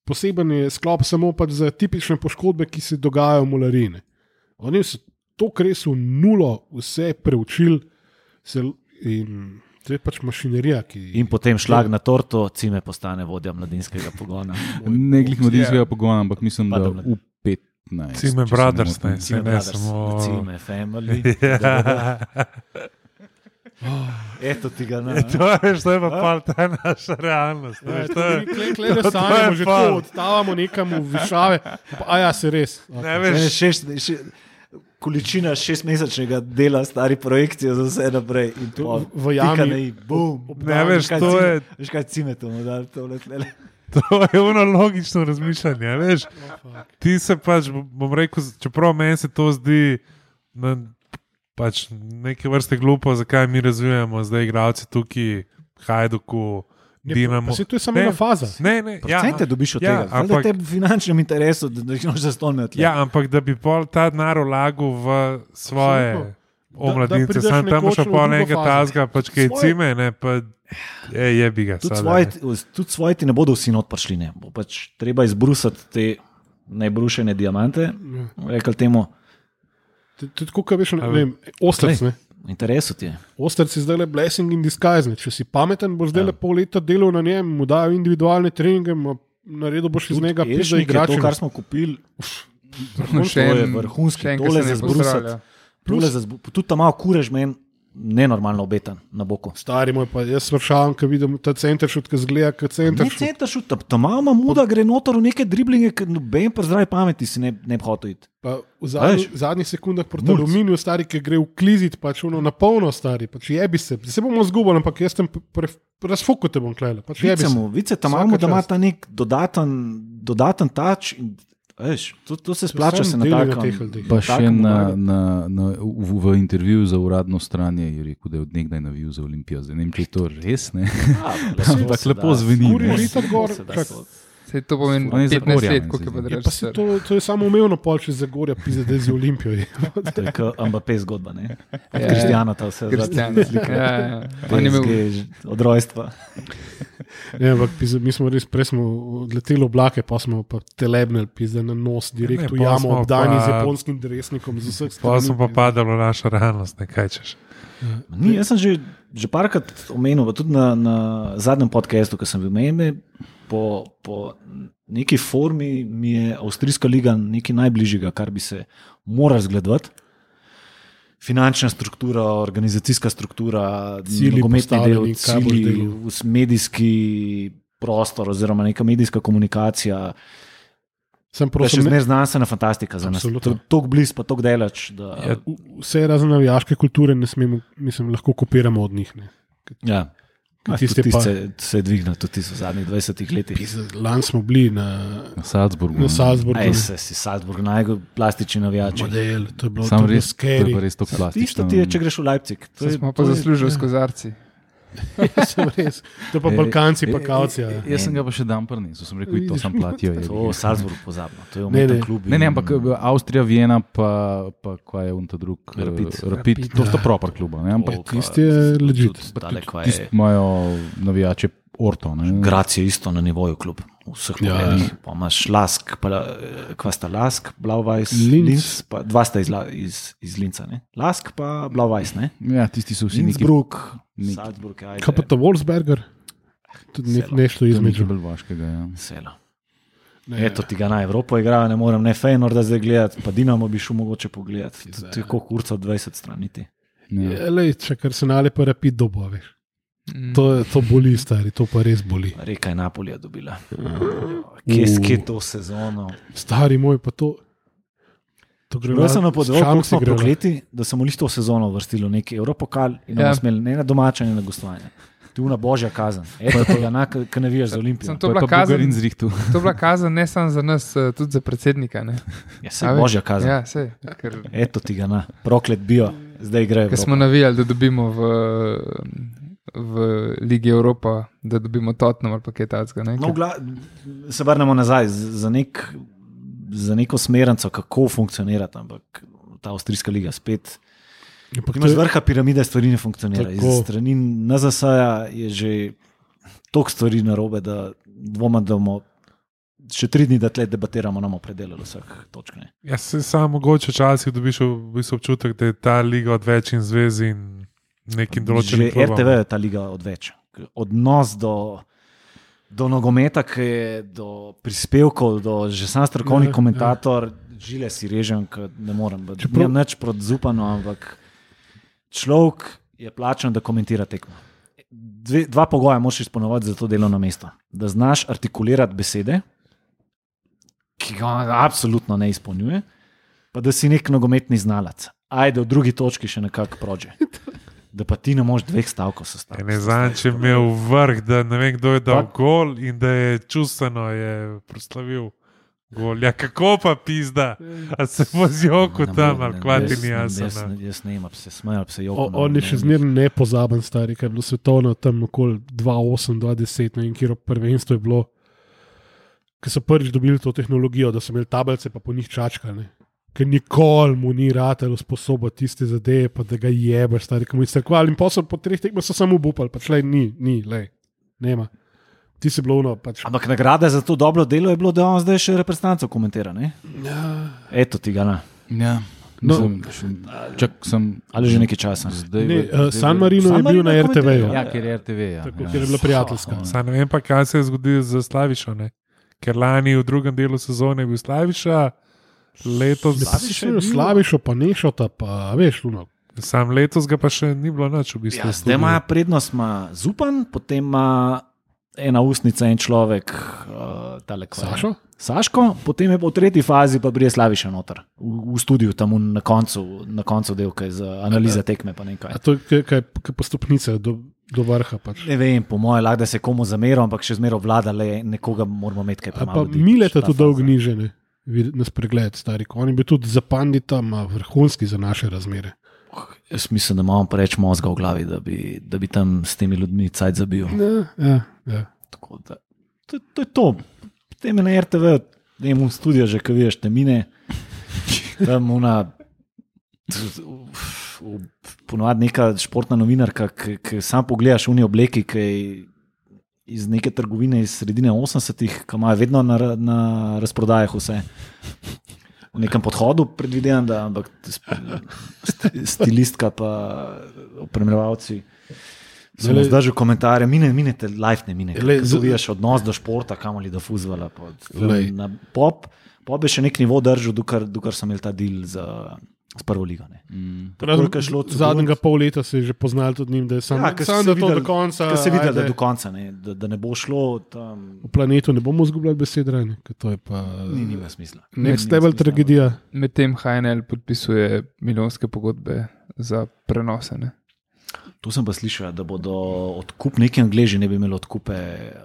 Poseben je sklop samo pač za tipične poškodbe, ki se dogajajo v Mularine. Oni so to, kar res v nulo, vse preučili, se, in to je pač mašinerija, ki In potem šlag na torto, cime postane vodja mladinskega pogona. [LAUGHS] Ne glih mladinskega pogona, ampak mislim, da v 15. če Cime Brothers, ne, Cime se ne Brothers, samo. Cime Family. [LAUGHS] Ja. Eto ti ga na. To je, to je pa pol ta naša realnost. Ja, veš, to to je- je, kle, kle, da to je sanjamo, že pa- tako odtavamo nekam v višave. Pa, a ja, se res. Ne Ne, veš, šest, še, količina šestmesečnega dela, stari projekcije za vse naprej. In To v jami- Ne, veš, to je- Veš kaj cime to mu dal, tole tlele. To je ono logično razmišljanje. Veš. Ti se pač, bom rekel, čeprav meni se to zdi na, pač neke vrste glupo, zakaj mi razvijamo zdaj igralce tukaj, Hajduku, Dinamo. Se to je samo Ne, ena faza. Ne, ne, ja, Procente dobiš od ja, tega, ampak te v finančnem interesu, da jih noč zastonil tle. Ja, ampak da bi pol ta denar vlagal v svoje omladince, sam tam še pol fazo. tazga, pač kaj cime, ne, pa je, je bi ga. Tudi svoji, tudi svoji ti ne bodo vsi not prišli. Ne. Bo pač treba izbrusiti te najbrušene diamante. Temu, je tako, kot veš, ne vem. Ne? v interesu ti je. Ostrc je zdaj le blessing in disguise. Ne? Če si pameten, boš zdaj le Ja. pol leta delal na njem, mu dal individualne treninge, ma naredil boš iz njega je igrača. To, kar smo kupili, Še to je en- vrhunski, še en, ki tole se za ne zbrusati. pozdravlja. tole za zbu- tudi tam malo kurež meni, nenormalno obetan na boku. Stari moj, pa jaz vršavam, ko vidim ta center šut, ki zgleda kot center Ne center šut, tam ima muda, gre noter v neke driblinge, ki noben pa zdravi pameti si ne, ne bi hotel iti. Pa v zadnji, Veš? zadnjih sekundah proti aluminiju, stari, ki gre v klizit, pač ono na polno, stari, pač jebi se. Se bomo zgubili, ampak jaz tam razfuku te bom klele. Pač. Vicemo, vice tam imamo, da ima ta nek dodaten, dodaten tač. Veš, to, to se splača se Vsem na deli na takem. teh ljudeh. Pa še na, na, na, v, v intervjuju za uradno stran je rekel, da je odnegdaj navil za Olimpijo. Zdaj ne vem, če je to res. Ne? Ja, Ampak lepo zveni, že tako gor, Se to pomeni On je 15 Zagorja, let, koliko je se pa zdi. Je pa se to, to je samo umevno pol, če za gorja pizde, da je z Olimpijo. [LAUGHS] To je kot Mbappé zgodba. Ne? Ja, ja. Kristijana ta vse Kristjan. [LAUGHS] slika. Ja, ja. Je imel od rojstva. Ne, [LAUGHS] ampak pizde, mi smo res, prej smo odleteli v oblake, pa smo pa telebnili pizde na nos, direkt Ne, v pol jamo, obdani pa- z japonskim dresnikom. z vseh Pa strani, smo pa padali v našo realnost, ne kaj češ. Ni, jaz sem že, že parkrat omenil, pa tudi na, na zadnjem podkastu, ki sem bil menjen, po, po neki formi mi je Avstrijska liga nekaj najbližjega, kar bi se moral zgledovati. Finančna struktura, organizacijska struktura, Cilji nogometni del, cilji, vs- medijski prostor, oziroma neka medijska komunikacija. Sem je še prosim, zmeraj znanstvena fantastika za nas. Tako blizu, pa tako delač. Da, Ja, vse razen navijaške kulture ne smemo, mislim, lahko kopiramo od njih. Ne. ja. Tiste pa- tisti se, se je dvignil, tudi v zadnjih 20 letih. Lani smo bili na, Na Salzburgu. na Salzburgu. Aj, se si Salzburg, najbolj plastični navijači. Model, to je bilo Sam to je res, to je res to Tisto plastično. ti je, če greš v Leipzig. To je- smo to pa je- zaslužili ja. s kozarci. [LAUGHS] Res. To pa E, Balkanci, pa e, e, Jaz sem ga pa še dan prnesel, sem rekel, to sem platijo. je. To Salzburg pozabno, to je umeten klub. Ne, ne, ampak eh, Avstrija, Vijena, pa, pa kaj je unta drug. eh, Rapid. Rapid. To sta proper kluba. Ne? Ampak Tisti je legit. tisti imajo navijače Orto. Ne? Grac je isto na nivoju klub. Vseh Ja, pogledih. ja. Pa imaš Lask, pa eh, kva sta Lask, Blau-Weiß, Linz. Linz, pa dva sta iz, iz, iz Linca. Ne? Lask pa Blau-Weiß, ne? Ja, tisti so vsi neki. Innsbruck, neki- Salzburg, ajde. Kaj pa to Wolfsberger? Tudi ne, nešto između. vaškega. Ja. Selo. Ne, Eto ti ga na Evropo igrajo, ne morem ne Fejnor, da zdaj gledati, pa Dinamo bi šel mogoče pogledati. To je kot kurca od 20 straniti. Ja. Je, lej, če kar se nale pa rapid dobo, veš. To, je- to boli, stari, to pa res boli. Reka je Napolija dobila. Kje, kje to sezono? Stari moj, pa to. to gre Jaz sem na- Šam kako si smo prokleti, da smo li to sezono vrstili v neki Evropokal in Ja. bomo smeli ne na domača, ne na gostovanje. Tu na božja kazen. Eto tega, na, ki ne viješ za Olimpijo. Sem To to je bila kazen, to bila kazen ne samo za nas, eh, tudi za predsednika. Ne? Ja, se veš? božja kazen. Ja, sej, ker, Eto ti ga na, proklet bio, zdaj gre. ker smo navijali, da dobimo v, v Ligi Evropa, da dobimo Tottenham ali pa kaj takega. ne, No, gla, se vrnemo nazaj za, nek, za neko smernico, kako funkcionira tam, ampak ta avstrijska liga spet. To imaš vrha piramide, stvari ne funkcionirajo. Iz strani NZS-a je že toliko stvari narobe, da dvomim, da bomo še tri dni, da tle debatiramo, nam opredelili vseh točk. Ne. Jaz se samo mogoče včasih dobiš v bistvu občutek, da je ta liga odveč in zvezi in nekim Že določenim klubom. RTV je ta liga odveč. Odnos do, do nogometa, je do prispevkov, do že sam strokovni Ja, ja, komentator, ja. žile si režem, ne morem. Čeprav- Nimam nič proti zupanu, ampak človek je plačen, da komentira tekmo. Dve, dva pogoja moraš izpolnjevati za to delovno mesto. Da znaš artikulirati besede, ki ga absolutno ne izpolnjuje, pa da si nek nogometni znalec. Ajde, v drugi točki še nekako prođe. [LAUGHS] Da pa ti ne moreš dveh stavkov sestaviti. Ne znam, če je imel vrh, da ne vem, kdo je dal Pa- gol in da je čustveno je proslavil gol. Ja, kako pa pizda, a se bo zjoko Ne tam ali ne, kvati jaz ni jasno. Jaz, jaz ne imam, se smejal, se O, jokal. on je še zmeraj nepozaben, stari, ker je bilo svetovno tam okoli 2008, 2010, ne vem, kjer prvenstvo je bilo. Ker so prvič dobili to tehnologijo, da so imeli tablice, pa po njih čačkali. Ker nikoli mu ni ratelo sposobo tiste zadeve, pa da ga jebeš, stari, ki mu je strkval. In posel po treh tekmah so samo upali, pač le ni, ni, le, nema. Ti si bilo ono, pač. Ampak nagrada za to dobro delo je bilo, da on zdaj še reprezentanco komentira. Ne? Ja, Eto ti ga na. Ja. No. Mislim, še- Čak sem. Ali že nekaj časa. Zdaj, ne, uh, San Marino San je bil Marino na je RTV-ju. komentiral. Ja, ker je RTV. Ja, Tako, ja. ker je bila prijateljska. Saj ne vem pa, kaj se je zgodilo z Slavišo. Ne? Ker lani v drugem delu sezone je bil Slaviša, letos Slavišo, slavišo pa nešota, pa veš, luno. Sam letos ga pa še ni bilo noč v bistvu. Ja, zdaj ima prednost ima Zupan, potem ima ena ustnica in človek, uh, tale kva? Sašo? Saško, potem je pa v tretji fazi, pa brije Slavi še noter, v, v studiu, tam na koncu, na koncu delka za analize tekme. pa ne vem kaj. A to je kaj- kaj kaj pa stopnica do, do vrha. Pač. Ne vem, po mojem, lahko da se komu zamerim, ampak še zmeraj vlada le nekoga, moramo imeti kaj A pa premalo. ljudi, mileta pač ta tudi dolgo faza. Na spregled, stari. On je bil tudi za pandita, vrhunski za naše razmere. Jaz mislim, da imamo preveč mozga v glavi, da bi, da bi tam s temi ljudmi cajt zabil. Ja, ja, ja. Tako da, to, to je to. Potem je na RTV, ne vem, studio že, ki veš, te mine, tam una. Ponovadi neka športna novinarka, ki, ki sam pogledaš v njej obleki, ki je iz neke trgovine iz sredine 80-ih, ki imajo vedno na, na razprodajah vse. V nekem podhodu predvidevam, da ampak stilistka pa opremljevalci. Zelo Glej- zdržal komentarje, mine, minete, life ne mine. Zaviješ odnos do športa, kamoli do na pop, pop je še nek nivo držal, dokler, dokler sem imel ta del z, z prvo ligo. ne. Mm. Zadnjega pol leta se je že poznal tudi njim, da je sam, Ja, sam da to videli- do konca. Ker se vidi, da je do konca, ne, da, da ne bo šlo tam. V planetu ne bomo izgubljali besed, rani, ker to je pa Ni, nima smisla. next level tragedija. Medtem HNL podpisuje milijonske pogodbe za prenose. Ne? To sem pa slišal, da bodo odkup, neki angleži ne bi imeli odkupe.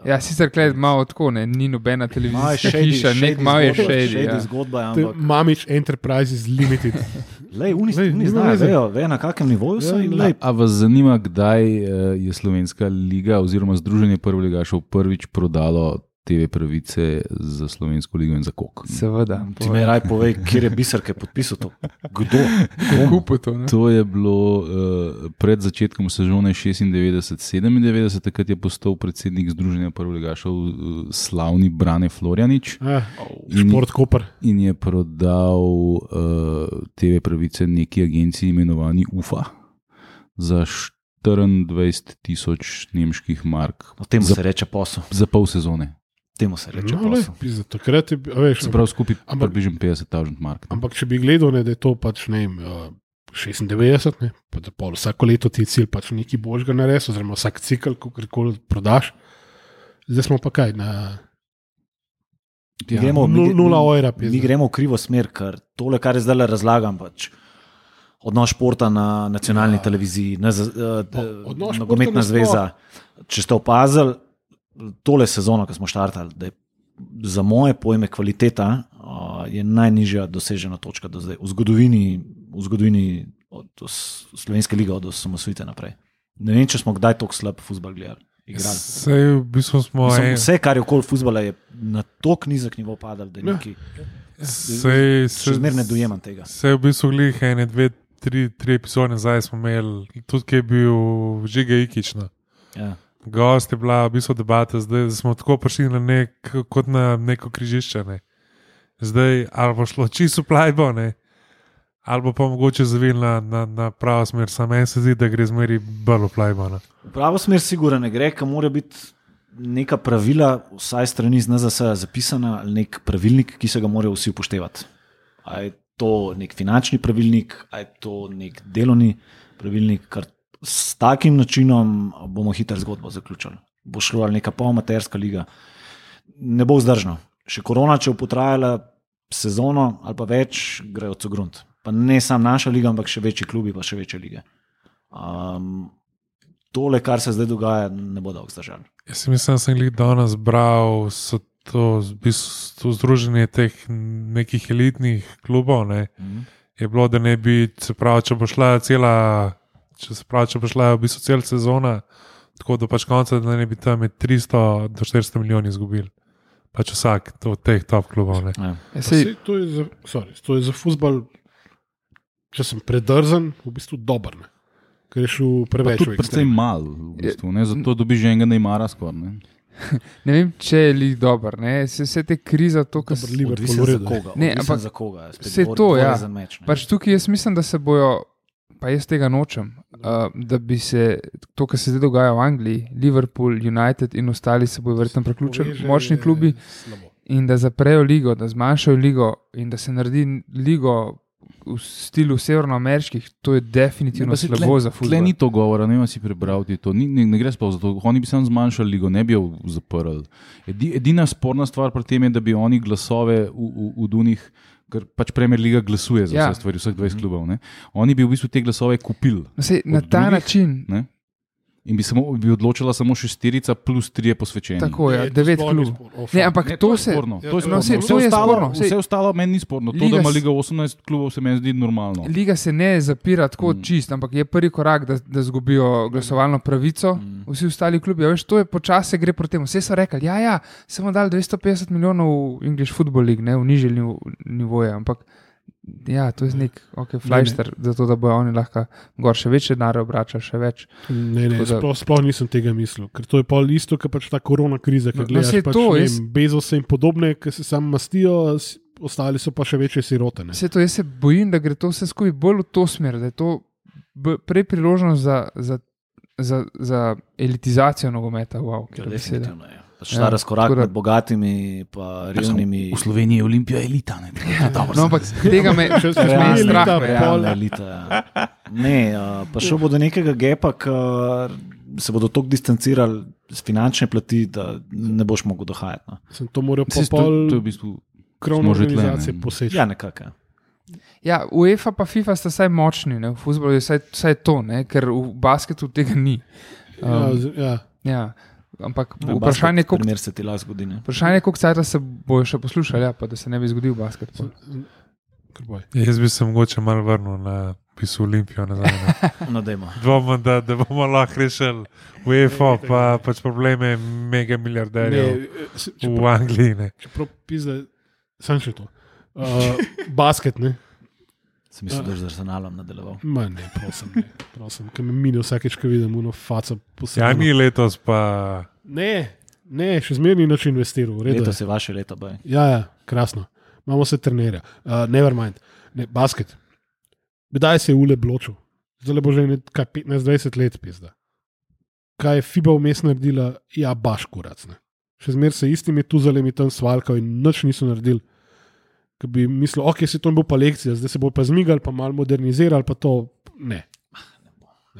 Ja, sicer klej malo tako, ne? ni nobena Malo je televizijska shady- hiša, nek malo je Ja. zgodba, To je ampak Mamič Enterprises Limited. [LAUGHS] lej, oni, Lej, nima znajo, vejo, vejo, na kakem nivoju so Ja. A vas zanima, kdaj eh, je Slovenska liga oziroma Združenje prvoligašov prvič prodalo TV pravice za Slovensko ligo in za kok? Seveda. Ti mi raj povej, kje je biser, ki je podpisal to. Kdo? Komu? Kupo to. Ne? To je bilo uh, pred začetkom sezone 96-97, takrat je postal predsednik Združenja prvoligašov uh, slavni Brane Florjanič Ah, In- šport Koper. in je prodal uh, TV pravice neki agenciji imenovani UFA za 24 tisoč nemških mark O tem za, se reče posel. za pol sezone. Temu se reče No, pizda, takrat je, bil- a veš, Se pravi, skupaj Ampak- približno 50 tisoč mark. ne. Ampak če bi gledal, ne, da je to pač ne vem, uh, 96, ne, pa da pol vsako leto ti je cilj pač nekaj božga narediti, oziroma vsak cikl, ko koli prodaš. Zdaj smo pa kaj na Mi gremo, mi, mi, nula ojra. mi gremo v krivo smer, ker tole, kar je zdaj razlagam, pač, odnos športa na nacionalni Ja. ja. televiziji, na, O- odnos športa nogometna nasploh. zveza. Če ste opazili tole sezono, ki smo štartali, da je za moje pojme kvaliteta uh, je najnižja dosežena točka do zdaj v zgodovini, v zgodovini od, od Slovenske lige od osamosvojitve naprej. Ne vem, če smo kdaj tako slab futbol gledali. Sej, v bistvu smo Mislim, vse, kar je okoli futbola, je na tako nizek nivo padalo, da je Ja. neki. Sej, Še zmeraj ne dojemam tega. Vse v bistvu glih ene, dve, tri, tri epizode nazaj smo imeli, tudi ki je bil žiga ikično. Ja. Gost je bila v bistvu debata, zdaj smo tako prišli na nek, kot na neko križišče. Ne. Zdaj ali bo šlo čisto plajbo, ne. ali bo pa mogoče zavil na, na, na pravo smer. Sam meni se zdi, da gre zmeri bolj plajbo. Ne. V pravo smer, sigurno ne gre, ker mora biti neka pravila, vsaj strani z NZS zapisana, ali nek pravilnik, ki se ga morajo vsi upoštevati. A je to nek finančni pravilnik, a je to nek delovni pravilnik, ker s takim načinom bomo hitro zgodbo zaključili. Bo šlo ali neka polmaterska liga. Ne bo vzdržno. Še korona, če bo potrajala sezono ali pa več, grejo od grunt. Pa ne samo naša liga, ampak še večji klubi, pa še večje lige. Um, tole, kar se zdaj dogaja, ne bo dolgo zdržalo. Jaz mislim, da sem jih danes bral, so to, v bistvu, to združenje teh nekih elitnih klubov. Ne. Mhm. je bilo, da ne bi, se pravi, če bo šla cela, če se pravi, če bo šla v bistvu cela sezona, tako da pač konca, da ne bi tam med 300 do 400 milijoni izgubili. Pač vsak od teh top klubov. Ne. Ja. Pa sej, to je za, sorry, to je za futbol, če sem predrzen, v bistvu dober. Ne. Ker je šel preveč tudi v precej ekstrem. mal, v bistvu, ne? zato dobiš že enega Neymara skoraj. ne. [LAUGHS] ne vem, če je li dober. ne. Vse, vse te krize, to, kar se. Liverpool Odvisno v za koga. Ne, ampak za koga. dvor- to, ja. Meč, ne. Pač tukaj jaz mislim, da se bojo, pa jaz tega nočem, uh, da bi se to, kar se zdaj dogaja v Angliji, Liverpool, United in ostali se bojo verjetno priključili, močni klubi in da zaprejo ligo, da zmanjšajo ligo in da se naredi ligo v stilu severnoameriških, to je definitivno Ja, slabo za Tle ni futbol. to govora, ne vem, si prebral ti to. Ni, ne, ne gre sploh za to. Oni bi samo zmanjšali ligo, ne bi jo zaprli. Edi, edina sporna stvar pri tem je, da bi oni glasove v, v, v Dunih, ker pač Premier Liga glasuje za Ja. vse stvari, vseh 20 klubov. Ne? Oni bi v bistvu te glasove kupili. Na ta drugih, način, Ne? In bi, samo, bi odločila samo šesterica plus trije posvečeni. tako je, to devet klubov. fakt. ampak Ne, to je se. sporno. Ja, To je to- sporno. no, saj- Vse to je ostalo- sporno, saj- Vse ostalo meni ni sporno. To, Liga da ima Liga 18 klubov, se meni zdi normalno. Liga se ne zapira tako Mm. mm. čist, ampak je prvi korak, da, da zgubijo glasovalno pravico. Mm. Vsi ostali klubi, a veš, to je počasi gre proti temu. Vse so rekli, ja, ja, samo dali 250 milijonov v English Football League, ne v nižje nivo, nivoje, ampak ja, to je nek, ok, flajster, zato da bojo oni lahko gor še večje denarje obračali, še več. Ne, ne, da- sploh, sploh nisem tega mislil, ker to je pol isto, kot pač ta korona kriza, ki No, no, gledaš saj pač, to, ne jaz- vem, Bezos in podobne, ki se samo mastijo, ostali so pa še večje sirote. Ne. Vse to jaz se bojim, da gre to vse skupaj bolj v to smer, da je to prej priložnost za, za, za, za elitizacijo nogometa. Wow, Ja, definitivno je. Pač Ja, ta razkorak tako da- med bogatimi in revnimi. V Sloveniji je Olimpija elita. Ne? Ja, No, ampak tega me, zmeni je strah. Ja. Realna elita. Ja. Ne, uh, pa šel bo do nekega gepa, ki se bodo tako distancirali z finančne plati, da ne boš mogel dohajati. No. Sem to moral pa Saj to, pol to je v bistvu tle, organizacije poseči. Ja, nekako. ja. Ja, UEFA pa FIFA sta vsaj močni, ne? v futbolu je vsaj, vsaj to, ne? ker v basketu tega ni. Ja, Um, z- ja. ja. Ampak Ja, vprašanje koliko primer se ti lahko zgodi. ne. Vprašanje je, koliko časa se bojo še poslušali, ja, pa da se ne bi zgodil basket. pol. Kar boj. Jaz bi se mogoče malo vrnil na pisu Olimpijo nazaj. [LAUGHS] No, dajmo. Dvomim, da, da bomo lahko rešili UEFA, pa pač probleme mega milijarderjev v Angliji. Ne. Čeprav pizde, sem še to. Uh, basket, ne. Sem mislil, da boš z Arsenalom nadaljeval. Ma ne, prosim, ne. prosim, ker me mine vsakeč, ko vidim uno faco posebej. Ja, ni letos, pa Ne, ne, še zmerni način investiral. v redu je. Leto se vaše leto boje. Ja, ja, krasno. Imamo se trenerja. Uh, never mind. Ne, basket. Kdaj se je ule bločil? Zdaj bo že nekaj 15-20 let pizda. Kaj je FIBA vmes naredila? Ja, baš kurac. Ne. Še zmeraj se istimi tuzalemi tam svalkajo in nič niso naredili. Ki bi mislil, ok, se to ne bo pa lekcija, zdaj se bo pa zmigali, pa malo modernizirali, pa to ne.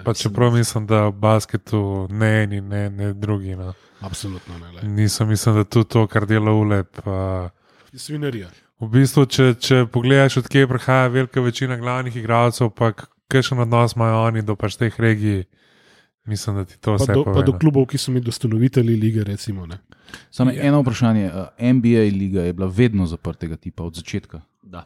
Pa čeprav mislim, da v basketu ne eni, ne, ne drugi. No. Absolutno ne. le. Nisem, mislim, da tudi to, kar dela ulep. Uh, Svinarija. v bistvu, če, če pogledaš, odkje prihaja velika večina glavnih igralcev, pa kakšen odnos imajo oni do pač teh regij, mislim, da ti to Pa vse do, pa pove. do no. klubov, ki so mi dostanovitelji lige, recimo. Ne. Samo Ja. eno vprašanje. uh, NBA liga je bila vedno zaprtega tipa od začetka. Da.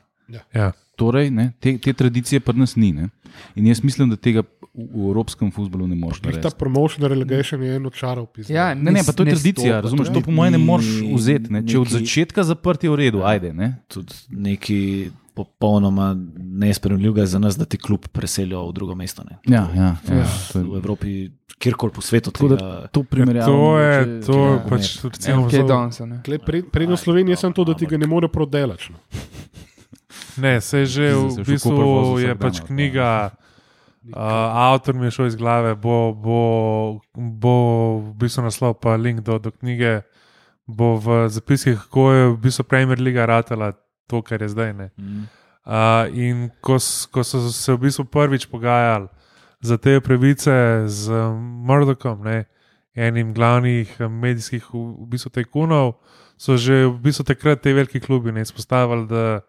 Ja. Torej, ne, te, te tradicije pri nas ni. Ne? In jaz mislim, da tega v, v evropskem futbolu ne moreš Glih Ta narediti. promotion relegation je eno čarov pismo. Ja, Ne, ne, pa to je tradicija, stopa, razumeš? to To po mojem ne moreš vzeti. Ne? Če od neki- začetka zaprti je v redu, ajde. Ne? Tudi nekaj popolnoma nespremljivega za nas, da ti klub preselijo v drugo mesto. Ne. Ja, ja, ja, to V Evropi, kjerkoli po svetu. tako da to primerjavo. To je, mogoče- to ja, je pač ne. recimo, ne. Tle, pred, prednost Slovenije je samo to, da ti ga ne more prodelač. No. Ne, se je že v bistvu je pač knjiga. Uh, avtor mi je šel iz glave, bo, bo, bo v bistvu naslov, pa link do, do knjige, bo v zapiskih, kako je v bistvu Premier League ratela to, kar je zdaj. Ne. Mm. Uh, in ko, ko so se v bistvu prvič pogajali za te pravice z Murdochom, ne, enim glavnih medijskih v, bistvu tajkunov, so že v bistvu takrat te veliki klubi ne izpostavili, da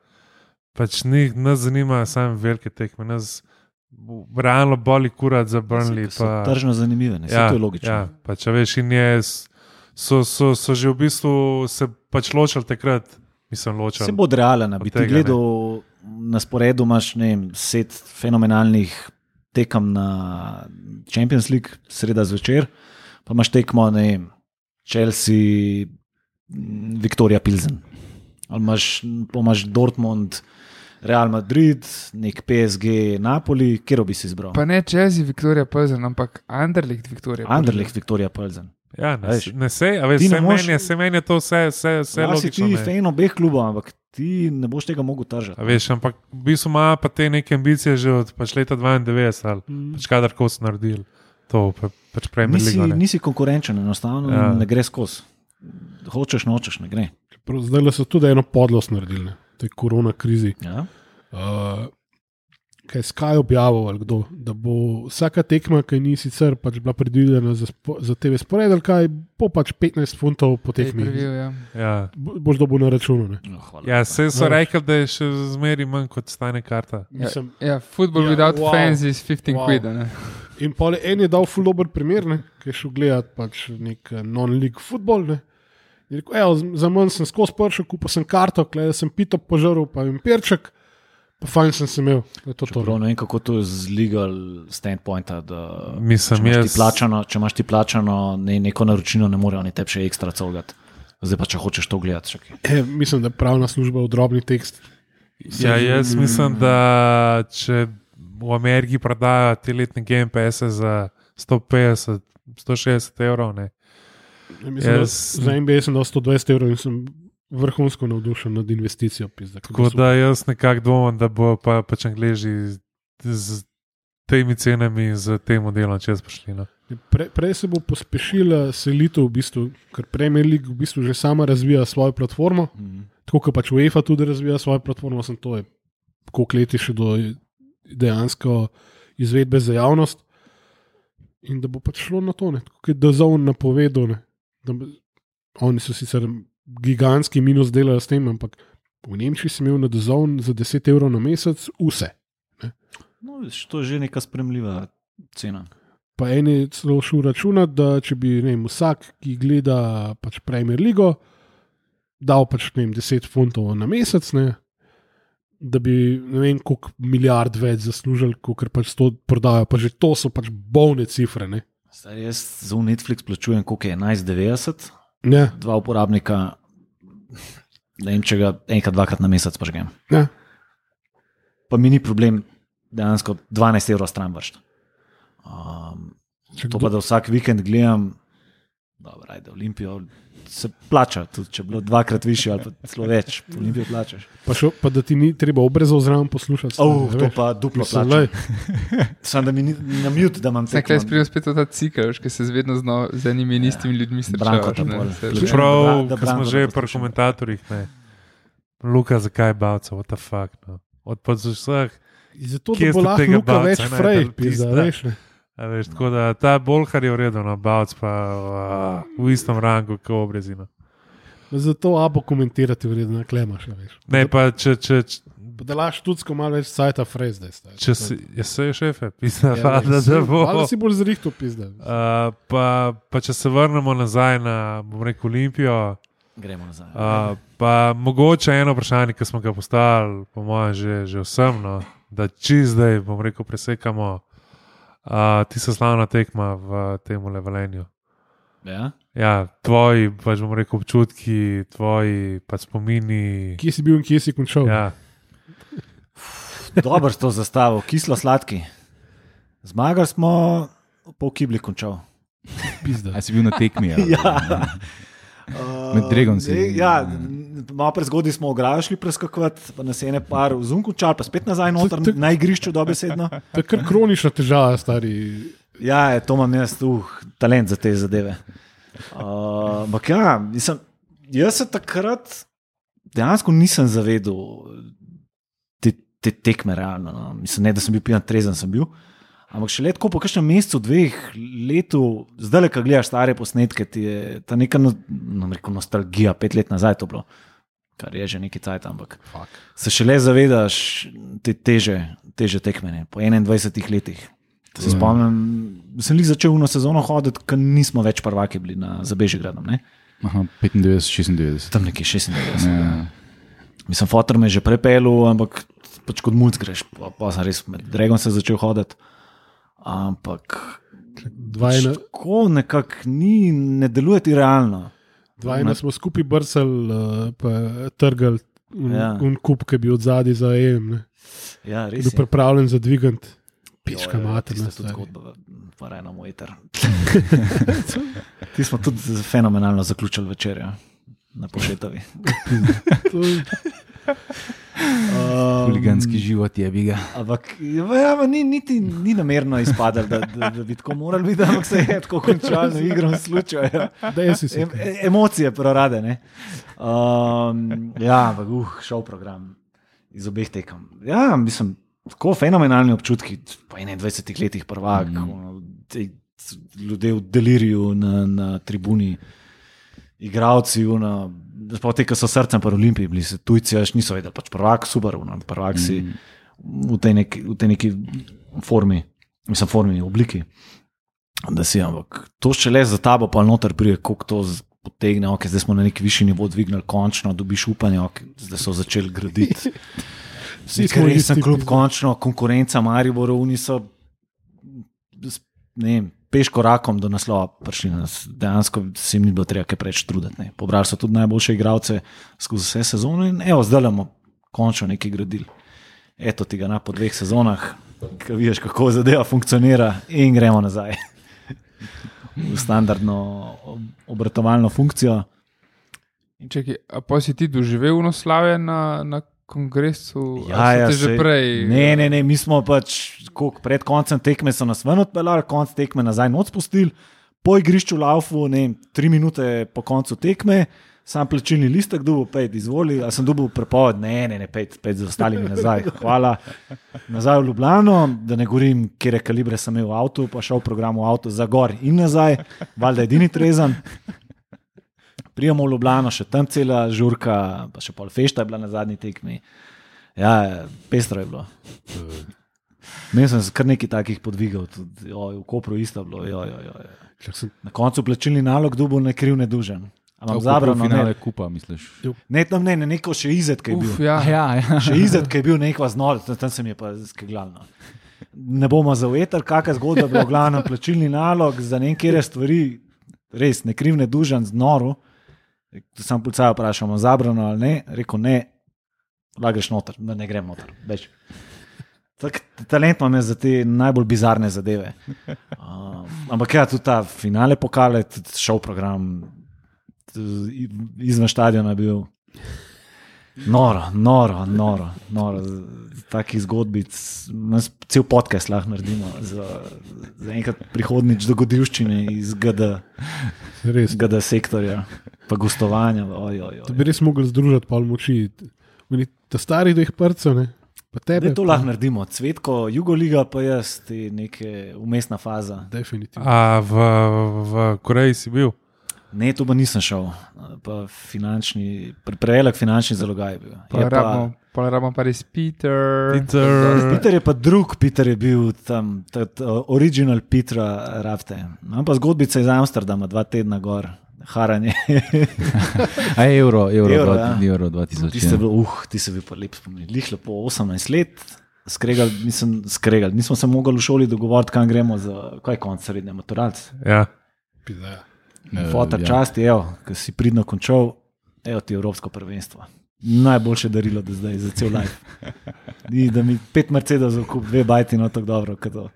pač njih nas zanima samo velike tekme. Nas realno boli kurat za Burnley. So Pa, tržno zanimive, ne? ja, to je logično. Ja, pač, a veš, in je, so, so, so že v bistvu se pač ločili takrat, mislim, ločili. Se bo odrealen, bi ti gledal na sporedu, imaš ne vem, set fenomenalnih tekem na Champions League, sreda zvečer, pa imaš tekmo, ne vem, Chelsea, Viktorija Pilsen. Ali imaš, pa imaš Dortmund, Real Madrid, nek PSG, Napoli, kjer bi si izbral? Pa ne Chelsea, Viktorija Pelzen, ampak Anderlecht, Viktorija. Anderlecht, Viktorija Pilsen. Ja, ne, Veš, ne sej, a veš, ti ne vse moreš- meni, je- saj meni je to vse, vse, vse Ja, si logično. ti ne. fan obeh klubov, ampak ti ne boš tega mogel držati. A veš, ampak v bistvu ima pa te neke ambicije že od pač leta 92 ali Mm. pač kadarkoli so naredili to, pa, pač prej Nisi, imeli. nisi konkurenčen, enostavno Ja. ja. ne gre skozi. Hočeš, nočeš, ne gre. Prav Zdaj so tudi eno podlost naredili, ne. to je korona krizi. Ja? Uh, kaj Sky objavil ali kdo, da bo vsaka tekma, ki ni sicer pač bila predvidena za, spo, za TV spored, ali kaj bo pač 15 funtov po tekmi. Pay-per-view, ja. Ja. Bo- Boš dobil na računu. ne. No, hvala Ja, vse so No. rekli, da je še zmeri manj kot stane karta. Mislim, Ja, football Ja, ja, without wow. fans is 15 Wow. quid. ne. In je en je dal ful dober primer, ne, ki je šel gledati pač nek eh, non-league futbol. Ne. Je Rekel, evo, za manj sem skozi pršel, kupil sem karto, gledal sem pito požaril, pa jim perček, pa fajn sem se imel. To je to, to. Čeprav ne vem, kako to je z legal standpointa. Da, Mislim, če, imaš jaz- ti plačano, če imaš ti plačano ne, neko naročilo, ne morejo oni tebi še ekstra cogati. Zdaj pa če hočeš to gledati. E, mislim, da je pravna služba v drobni tekst. Ja, jaz mislim, da če v Ameriki prodajo te letne GMPS za 150, 160 evrov, ne. Ja, mislim, da Jaz- Za NBA sem dal 120 evrov in sem vrhunsko navdušen nad investicijo. Pizda, kako Tako da jaz nekako dvomim, da bo pa, pač Angliži z, temi cenami, z tem modelom čez prišli. No. Pre, prej se bo pospešila selitev, v bistvu, ker Premier League v bistvu že sama razvija svojo platformo, Mhm. tako kot pač UEFA tudi razvija svojo platformo, sem to je koliko let je še do dejansko izvedbe za javnost. In da bo pač šlo na to, ne, tako kot je Dazon napovedal. Ne, da, oni so sicer gigantski minus delali s tem, ampak v Nemčiji si imel na Dazon za 10 evrov na mesec vse. No, vidiš, to je že neka spremljiva cena. Pa en je celo šel računati, da če bi ne vem, vsak, ki gleda pač Premier League, dal pač ne vem, 10 funtov na mesec, ne, da bi ne vem, koliko milijard več zaslužili, kot pač to prodajo. Pa že to so pač bolne cifre. Ne. Zdaj, jaz za Netflix plačujem koliko je 11,90, Ne, dva uporabnika, ne vem, če ga enkrat, dvakrat na mesec pažgem. ne. Pa mi ni problem dejansko 12 evrov stran vršiti. Um, to pa da vsak vikend gledam, dobro, ajde, Olimpijo. Se plača, tudi če je bilo dvakrat više ali pa celo več, Olimpijo plačaš. Pa, šo, pa da ti ni treba obrezov zraven poslušati. Oh, a to veš. pa duplo lej, [LAUGHS] Sam da mi ni na mute, da imam Zdaj, kaj tekmo. sprijel spet ta cikl, ki se vedno znova z enimi in istimi ljudmi srečavaš. ne. Topol. Se- Ključno. Čeprav, da- smo že pri komentatorjih, ne. Luka, zakaj bavca, what the fuck. No. Od vseh, Zato, da bo lahko tega Luka bavca več frej, pizda, veš. Ne. A veš, tako da ta bolhar je urejen, no, bavc pa uh, v istem rangu kot obrezina. Zato abo komentirati vredno, klemaš. a Veš. Ne, pa če, če, če, Da laš tudi malo več sajta frez, zdaj. stari. če si, je se šefe, pisa, Ja, da, si- da bo. Valjda si bolj zrihto pizda. Uh, pa, pa če se vrnemo nazaj na bom rekel, Olimpijo, Gremo nazaj. uh, pa mogoče eno vprašanje, ki smo ga postavili, po mojem, že, že vsem, no, da čez zdaj, bom rekel, presekamo. Uh, ti so slavna tekma v tem levelenju. Ja? Ja, tvoji, pač bom rekel, občutki, tvoji pač spomini. Kje si bil in kje si končal? Ja, Dobro si to zastavil, kislo sladki. Zmagali smo, pol kibli končal. pizda. A si bil na tekmi? ali? [LAUGHS] Ja. Med Dragonsi. Uh, ja, malo prezgodaj smo ograjo šli preskakovati, pa nas je ene par vzum končal, pa spet nazaj noter To- to- na igrišču dobesedno. To je kar kronična težava, stari. Ja, je, to imam jaz, uh, talent za te zadeve. Uh, Ampak ja, mislim, jaz se takrat dejansko nisem zavedel te, te tekme realno. No. Mislim, ne, da sem bil pijan, trezen sem bil. Ampak še letko po kakšnem mesecu, dveh letu, zdaj le, ko gledaš stare posnetke, ti je ta neka no, no, rekel, nostalgija, pet let nazaj to bilo, kar je že nekaj cajt, ampak Fuck. se šele zavedaš te teže, teže tekmene po 21 letih. Se Ja. spomnim, sem jih začel v sezono hoditi, ker nismo več prvaki bili na Zabežigradom, ne? Aha, 95, 96. tam nekje 96. Ja. Mislim, fotor me je že prepelil, ampak pač kot mulj greš, pa, pa sem res med Dregom se začel hoditi. Ampak tako nekako ni, ne deluje ti realno. dvajna smo skupaj brcali, uh, pa trgali un, Ja. un kup, ki bi od zadaj za EM. Ne. Ja, res Bil je. pripravljen za dvigant. Pička mater. ne, je tudi zgodba, pa eno moj ter. [LAUGHS] Ti smo tudi fenomenalno zaključili večer, ja, na pošetavi. Um, Huliganski život je biga. Ampak ja, ni, niti, ni namerno izpadalo, da, da, da bi tako morali biti, ampak se je tako končalo, na igro slučajo. Daj si se. Em, e- emocije prorade. ne. Um, ja, ampak uh, šov program iz obeh tekem. Ja, mislim, tako fenomenalni občutki, po 21 letih prvak, mm. ljudje v deliriju na, na tribuni, igravci, una, sploh te, ki so srcem pa Olimpiji bili, se tujci, až niso vedeli, pač prvak, super, una, prvak si v tej, neki, v tej neki formi, mislim, formi, obliki. Da si, ampak to še le za tabo, pa noter prije, koliko to potegne, ok, zdaj smo na neki višji nivo dvignili, končno dobiš upanje, ok, zdaj so začeli graditi. [LAUGHS] Vsi smo klub, pizda. končno konkurenca Mariboru, oni so ne vem, peš korakom do naslova prišli. Nas. Dejansko se jim ni bilo treba kaj preveč truditi. ne. Pobrali so tudi najboljše igralce skozi vse sezone in evo, zdaj bomo končno nekaj gradili. Eto ti ga na po dveh sezonah, ki vidiš, kako zadeva funkcionira, in gremo nazaj v standardno ob- obratovalno funkcijo. Čekaj, a pa si ti doživel noslavje na, na kongresu? Ja, Ali ja, te že prej. Ne, ne, ne, mi smo pač koliko, pred koncem tekme so nas ven odpeljali, konc tekme nazaj noč spustili, po igrišču laufu, ne tri minute po koncu tekme. Sam plačilni listek, dubu, pet, izvoli, a sem dubu prepoved, ne, ne, ne, pet, pet z ostalimi nazaj. Hvala. Nazaj v Ljubljano, da ne govorim, kje kalibre sem imel v avtu, pa šel v program v avtu za gor in nazaj, valjda edini trezen. Prijemo v Ljubljano, še tam cela žurka, pa še pol fešta je bila na zadnji tekmi. Ja, pestro je bilo. Imel sem kar nekaj takih podvigov, tudi oj, v Kopru isto bilo. Joj, joj, joj. Sem- Na koncu plačilni nalog dubu ne kriv, ne dužen. Ampak Zabrano, zabrano, finale ne, kupa, misliš? ne tam ne, ne neko še izet, ki je bil. Uf, ja. ja, ja. [LAUGHS] Še izet, ki je bil nekva znol, tam, se mi je pa skeglalno. Ne bomo zaujetili, kakšna zgodba je bila, v glavnem plačilni nalog za neke stvari, res ne kriv, ne dužen, znoro. Sam policaj vprašamo, zabrano ali ne, rekel ne, lagaš noter, da ne grem noter. Več. Tak, talent imam za te najbolj bizarne zadeve. Um, ampak ja, tudi ta finale pokale, tudi šov program, tudi izven stadiona je bil. Noro, noro, noro. noro. Takih zgodbic, nas cel podcast lahko naredimo za, za enkrat prihodnič dogodivščine iz GD, Res. GD sektorja, pa gostovanja. Oj, oj, To oj. bi res mogli združiti pol moči. Meni ta stari dveh prcev, ne? pa tebe. Ne, to pa- lahko naredimo, cvetko, Jugoliga, pa jaz, ti neke umestna faza. Definitivno. A v, v Koreji si bil? Ne, to pa nisem šel, pa finančni, pre, prevelik finančni zalogaj bil. Pa Je rabimo, pa rabimo pa res Peter. Peter. Peter je pa drug, Peter je bil tam, ta, ta, original Petra Rafte. Imam pa zgodbice iz Amsterdama, dva tedna gor, haranje. A euro, euro, Evro, euro, ja. euro 2000. Ti si ja. bil, uh, ti si bil pa lep spomin. Lih lepo 18 let, skregal, nisem skregal, nismo se mogli v šoli dogovoriti, kam gremo za, kaj je konc srednje maturalce. Ja. Pizda, ja. Fotor ja. časti, evo, ki si pridno končal, evo ti Evropsko prvenstvo. Najboljše darilo do zdaj, za cel life. Ni, da mi pet Mercedesov kup, dve bajti, no tako dobro. to.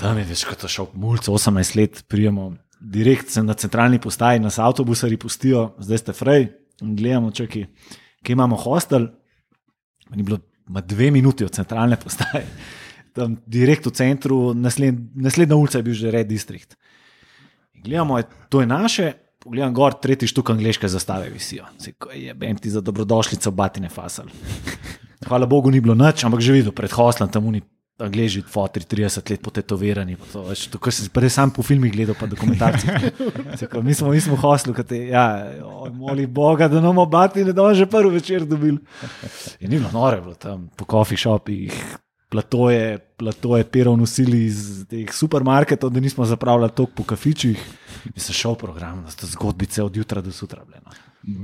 Tam je več kot šel, mulj, 18 let, prijemo. Direkt na centralni postaji, nas avtobusari pustijo, zdaj ste frej in gledamo, če ki imamo hostel. Ni bilo dve minuti od centralne postaje, tam direkt v centru, nasled, naslednja ulica je bil že Red District. In Gledamo, je, to je naše, pogledam gor, tretji štuk angliške zastave visijo. Se, ko je, bem ti za dobrodošlico, batine fasal. [LAUGHS] Hvala Bogu, ni bilo nič, ampak že videl pred hoslom tam oni. Angleži, fotri, 30 let potetovirani. To, veš, to, kar si prej sam po filmih gledal, pa dokumentarci. [LAUGHS] Se, ko Mi smo, mi smo hoslu, kot je, ja, oj, moli Boga, da nam obati, da že prvi večer dobili. [LAUGHS] In ni bilo nore, bilo tam po coffee shopih, platoje, platoje perov nosili iz teh supermarketov, da nismo zapravljali tok po kafičih. In se šel program, da so zgodbice od jutra do sutra. Bile, no.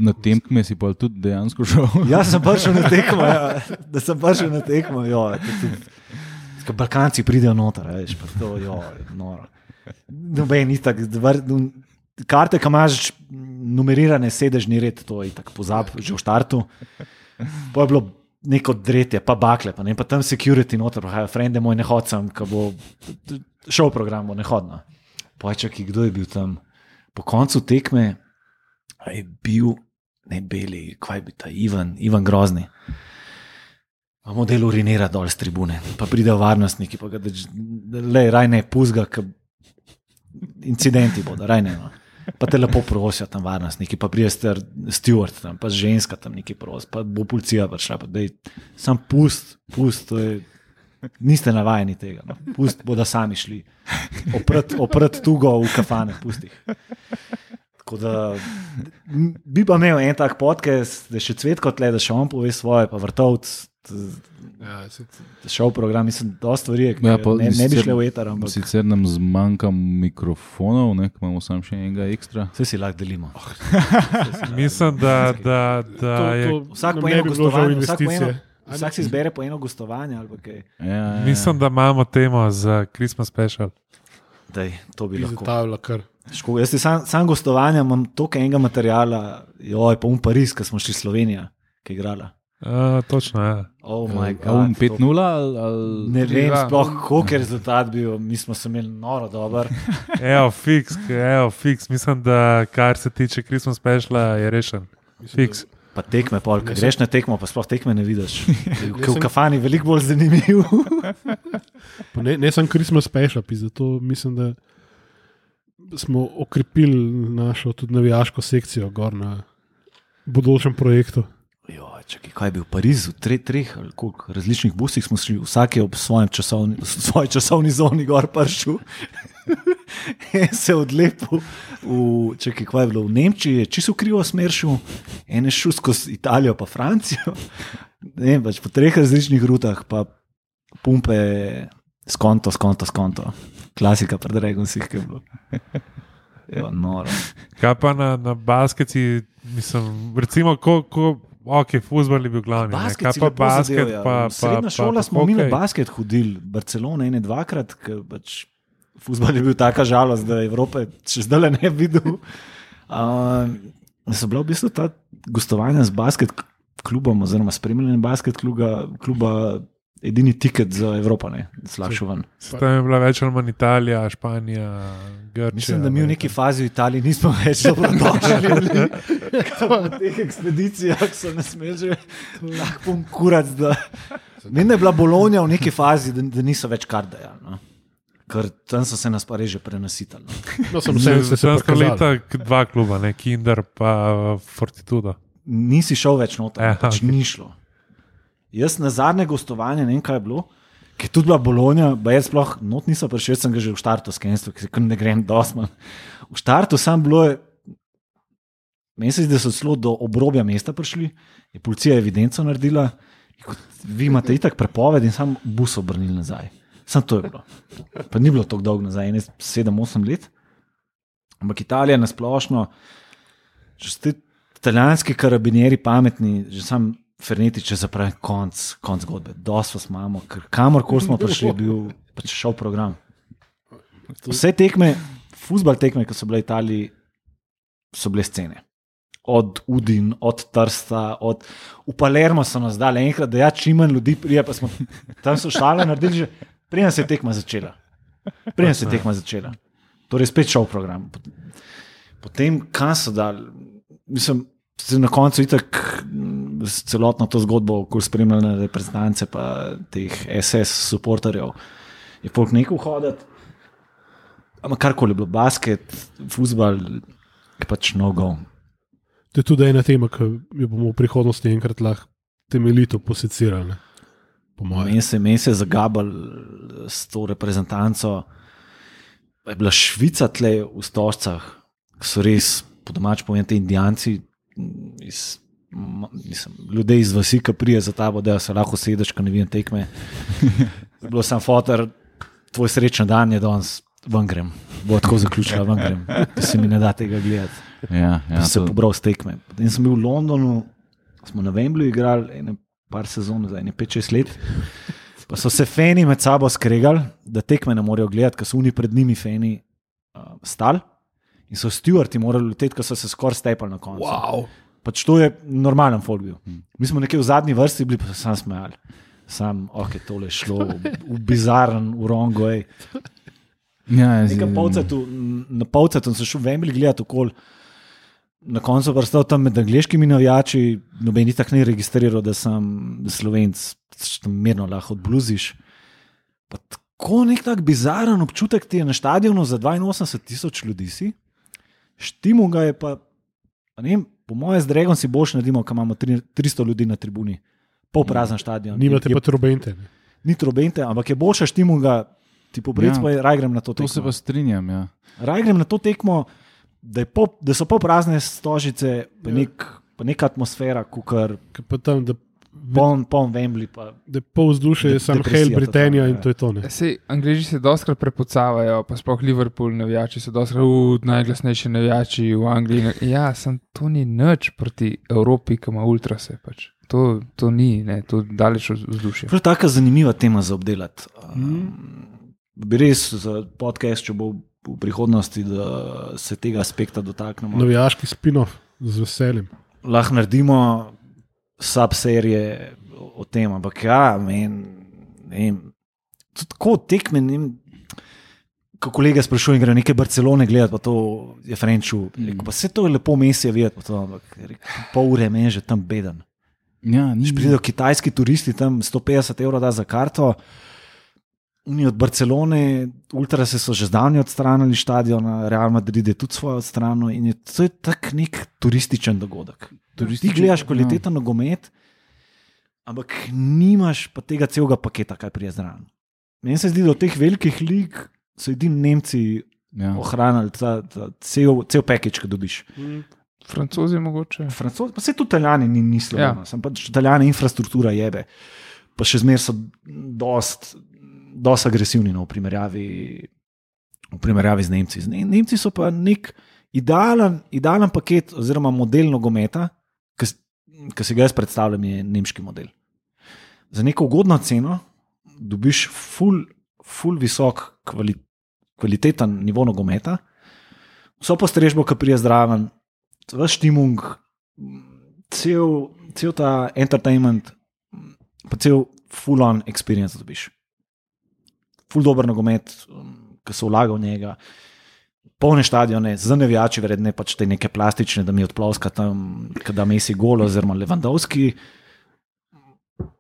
Na tem kme si pa tudi dejansko šel. [LAUGHS] Jaz sem prišel na tekmo, ja, da sem prišel na tekmo. Jo, Ko Balkanci pridejo noter, veš, pa to je noro. Noben ni tako, karte, ki imaš numerirane, sedežni red, to je tako pozab, že v štartu. Pa je bilo neko dretje, pa bakle, pa, ne, pa tam security noter, pravijo, frende moj ne hodsem, ko bo šel program, bo ne hodno. Pojčaki, kdo je bil tam? Po koncu tekme je bil, ne beli, kaj bi ta Ivan, Ivan Grozni. Imamo del urinira dol z tribune, pa pridejo varnostniki, pa ga da, le, raj ne, puzga, k incidenti bodo, raj ne. No. Pa te lepo prosijo tam varnostniki, pa prije ste steward tam, pa ženska tam neki prosi, pa bo policija prišla, pa dej, sam pust, pust, to je. Niste navajeni tega, no. pust, bodo sami šli. Oprt, oprt tugo v kafane, pusti. Tako da bi pa imel en tak podcast, da še cvetko tle, da še on pove svoje, pa vrtovc, šel program, mislim, da stvari, ki Ja, ja, pa ne, ne bi šle v eter, ampak Sicer nam zmanjka mikrofonov, ne, ker imamo samo še enega ekstra. vse si lahko delimo. [LAUGHS] Mislim, da, da, da To- je. to Vsak po eno gostovanje, vsak, po eno, investicije. vsak si izbere po eno gostovanje ali pa kaj. Ja, ja, ja. Mislim, da imamo temo za Christmas special. Dej, to bi lahko. Kar. Ško, jaz ti sam, sam gostovanja imam toliko enega materiala, joj, pa um Pariz, ki smo šli Slovenija, ki je igrala. Uh, točno, ja. Oh my A um God, 5-0 ali, ali... Ne vem, sploh koliko je rezultat bil, mi smo se imeli noro dober. [LAUGHS] Evo, fiks, evo, fiks. Mislim, da kar se tiče Christmas speciala, je rešen. Fiks. Pa tekme, pol, sem- greš na tekmo, pa sploh tekme ne vidiš. [LAUGHS] Ker v kafani je veliko bolj zanimiv. [LAUGHS] Ne, ne sem Christmas special, zato mislim, da smo okrepili našo tudi navijaško sekcijo gor na bodočem projektu. Jo, čakaj, kaj je bil v Parizu, tre, treh ali koliko različnih busih smo šli, vsak je ob svojem časovni, svoji časovni zoni gor pršil. En [LAUGHS] se je odlepil, v, čakaj, kaj je bilo v Nemčiji, čisto krivo smer šel, en je šel skozi Italijo, pa Francijo. [LAUGHS] Ne, pač po treh različnih rutah, pa pumpe, skonto, skonto, skonto. Klasika pred Regonsih, ki je bilo. [LAUGHS] Jo, noro. Kaj pa na, na basketi, mislim, recimo, ko, ko ok, futbol je bil glavni. Basket Kaj pa basket, zadev, ja. pa, pa, Srednja pa, šola pa smo mi na basket hodili, Barcelona ene dvakrat, ker pač futbol je bil taka žalost, da Evrope še zdaj ne bi videl. [LAUGHS] Uh, so bila v bistvu ta gostovanja z basket klubom, oziroma spremljanje basket kluba, kluba edini tiket za Evropo, ne slabši ven. Tam je bila več ali manj Italija, Španija, Grčija. Mislim, da mi v ne. neki fazi v Italiji nismo več dobrodošli. bili. Ker Po teh ekspedicijah so nas imeli že tako pun kurac. Da... Da je bila Bologna v neki fazi, da, da niso več kar dejali. No. Ker tam so se nas pa reže prenasitali. No. No, sem se pokazali. leta, k- dva kluba, ne Kinder pa Fortitudo. Nisi šel več noter, Aha, pač okej. ni šlo. Jaz na zadnje gostovanje, ne vem kaj je bilo, ki je tudi bila Bologna, pa jaz sploh not nisem prišel, sem ga že v štartu skenil, ker ne grem dosman. V štartu sam bilo je, zdi, da so celo do obrobja mesta prišli, je policija evidenco naredila, vi imate itak prepoved in sam bus obrnili nazaj. Sam to je bilo. Pa ni bilo tako dolgo nazaj, 7-8 let. Ampak Italija na splošno, če ste italijanski karabinieri pametni, že sam Fernetič je zapravil konc, konc zgodbe. Dosto vas imamo, ker kamorkoli smo prišli, je bil pač šel program. Vse tekme, futbal tekme, ki so bile v Italiji, so bile scene. Od Udin, od Trsta, od Palermo so nas dali enkrat, da ja, čim manj ljudi prije, pa smo tam so šale naredili že, preden se je tekma začela. Preden se je tekma začela. Torej, spet šel program. Potem, kam so dali, mislim, se na koncu itak celotno to zgodbo, ko spremljali reprezentance, pa teh SS supporterjev, je polk nekaj hoditi. Ampak karkoli je bilo, basket, futbal, je pač nogo. To je tudi ena tema, ki jo bomo v prihodnosti enkrat lahko temeljito posecirali. ne. Po mojem. Meni se, meni se je zagabal s to reprezentanco. Je bila Švica tle v stožcah, ki so res, po domač povem, ti indijanci, iz, mislim, ljudje iz vasi, ki prije za tabo, da se lahko sedeš, ko ne vidim tekme. [LAUGHS] Je bilo sam fotor, tvoj srečen dan je danes, ven grem. Bo tako zaključila, ven grem, da se mi ne da tega gledati. Ja, ja, Ja, se to- pobral s tekme. Potem sem bil v Londonu, smo na Wembleyju igrali ene par sezon, zdaj ne 5-6 let. Pa so se fani med sabo skregali, da tekme ne morejo gledati, ker so oni pred njimi fani uh, stali. In so stewardi morali leteti, ker so se skoraj stepali na koncu. Wow. Pač to je normalen folk bil. Mi smo nekje v zadnji vrsti bili, pa so sam smejali. Sam, ok, tole je šlo v, v bizaren, v rongo. ej. Ja, Nekaj polcetu, na polcetu sem šel v Wembley gledati okoli. Na koncu pa stal tam med angliškimi navijači, noben jih tako ni registriral, da sem slovenc, tam mirno lahko odbluziš. Pa tako nek tak bizaren občutek ti je na stadionu za 82 tisoč ljudi. Si. Štimo ga je pa, pa ne vem, po mojem, z Dregom si boš naredimo, ko imamo tri- 300 ljudi na tribuni, pol prazen stadion. Nimate je, pa trobente. ne. Ni trobente, ampak je boljša štimo ga, ti pobrec Ja. pa je, raj grem na to To se tekmo. pa strinjam. Ja. Raj grem na to tekmo, da, je pol, da so pol prazne stožice, pa, Ja. nek, pa neka atmosfera, kukar, Ke pa tam, da, poln, poln Wembley. Pa, da pol je De- sam depresija Hail Britannia totalna, in ja. to je to. Ne. Sej, Angliži se doskrat prepucavajo, pa sploh Liverpool, navijači so doskrat uh, najglasnejši navijači v Angliji. Ja, sem to ni nič proti Evropi, ki ima ultrase. Pač. To, to ni, ne, to je daleč od vzdušja. To je tako zanimiva tema za obdelati. Um, bi res za podcast, če bo v prihodnosti, da se tega aspekta dotaknemo. Navijaški spin-off z veseljem. Lahko naredimo subserije o, tem, ampak ja, men, vem. Tako tekme, vem. Ko kolega sprašuje, gre neke Barcelone gledati, pa to je Frenču. Pa vse to je lepo mesje videti, pa to, ampak pol ure meni že tam beden. Ja, ni Če pridejo kitajski turisti, tam 150 evrov da za karto. Oni od Barcelone, ultrase so že zdavni odstranili stadion, Real Madrid je tudi svoje odstranil in je, to je tak nek turističen dogodek. Ti gledaš kvaliteten ja. nogomet, ampak nimaš pa tega celega paketa, kaj prije zraven. Meni se zdi, da od teh velikih lig so edini Nemci Ja. ohranili ta, ta cel, cel package, ki dobiš. Francozi mogoče. Francozi, pa se tudi Italijani ni mislili, ja. Ja. sem pač Italijani infrastruktura jebe, pa še zmeraj so dost, dost agresivni no, v, primerjavi, v primerjavi z Nemci. Ne- Nemci so pa nek idealen, idealen paket oziroma model nogometa, ki si ga jaz predstavljam, je nemški model. Za neko ugodno ceno dobiš full, full visok kvali, kvaliteten nivo nogometa, vso postrežbo, ki prije zraven, vse štimung, cel, cel ta entertainment, pa cel full-on experience dobiš. Full dober nogomet, ki se vlaga v njega. Polne stadione, za nevijači, vredne pač te neke plastične, da mi odploska tam, da mi si golo, oziroma Levandovski.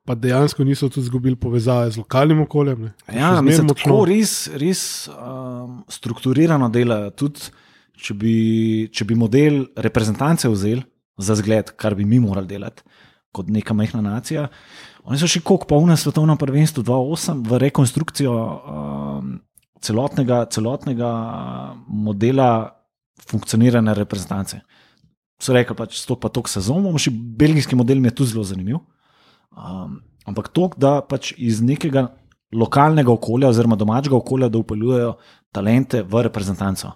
Pa dejansko niso tudi izgubili povezave z lokalnim okoljem. ne. Ja, mislim, močno. tako res, res um, strukturirano delajo. Tudi, če bi, če bi model reprezentance vzel za zgled, kar bi mi morali delati kot neka majhna nacija. Oni so še koliko polne svetovno prvenstvo 2-8 v rekonstrukcijo um, celotnega, celotnega modela funkcioniranja reprezentance. So rekli, pač sto pa tok sezon, bomo še belgijski model mi je tudi zelo zanimiv. Um, ampak to, da pač iz nekega lokalnega okolja, oziroma domačega okolja, da upeljujejo talente v reprezentanco.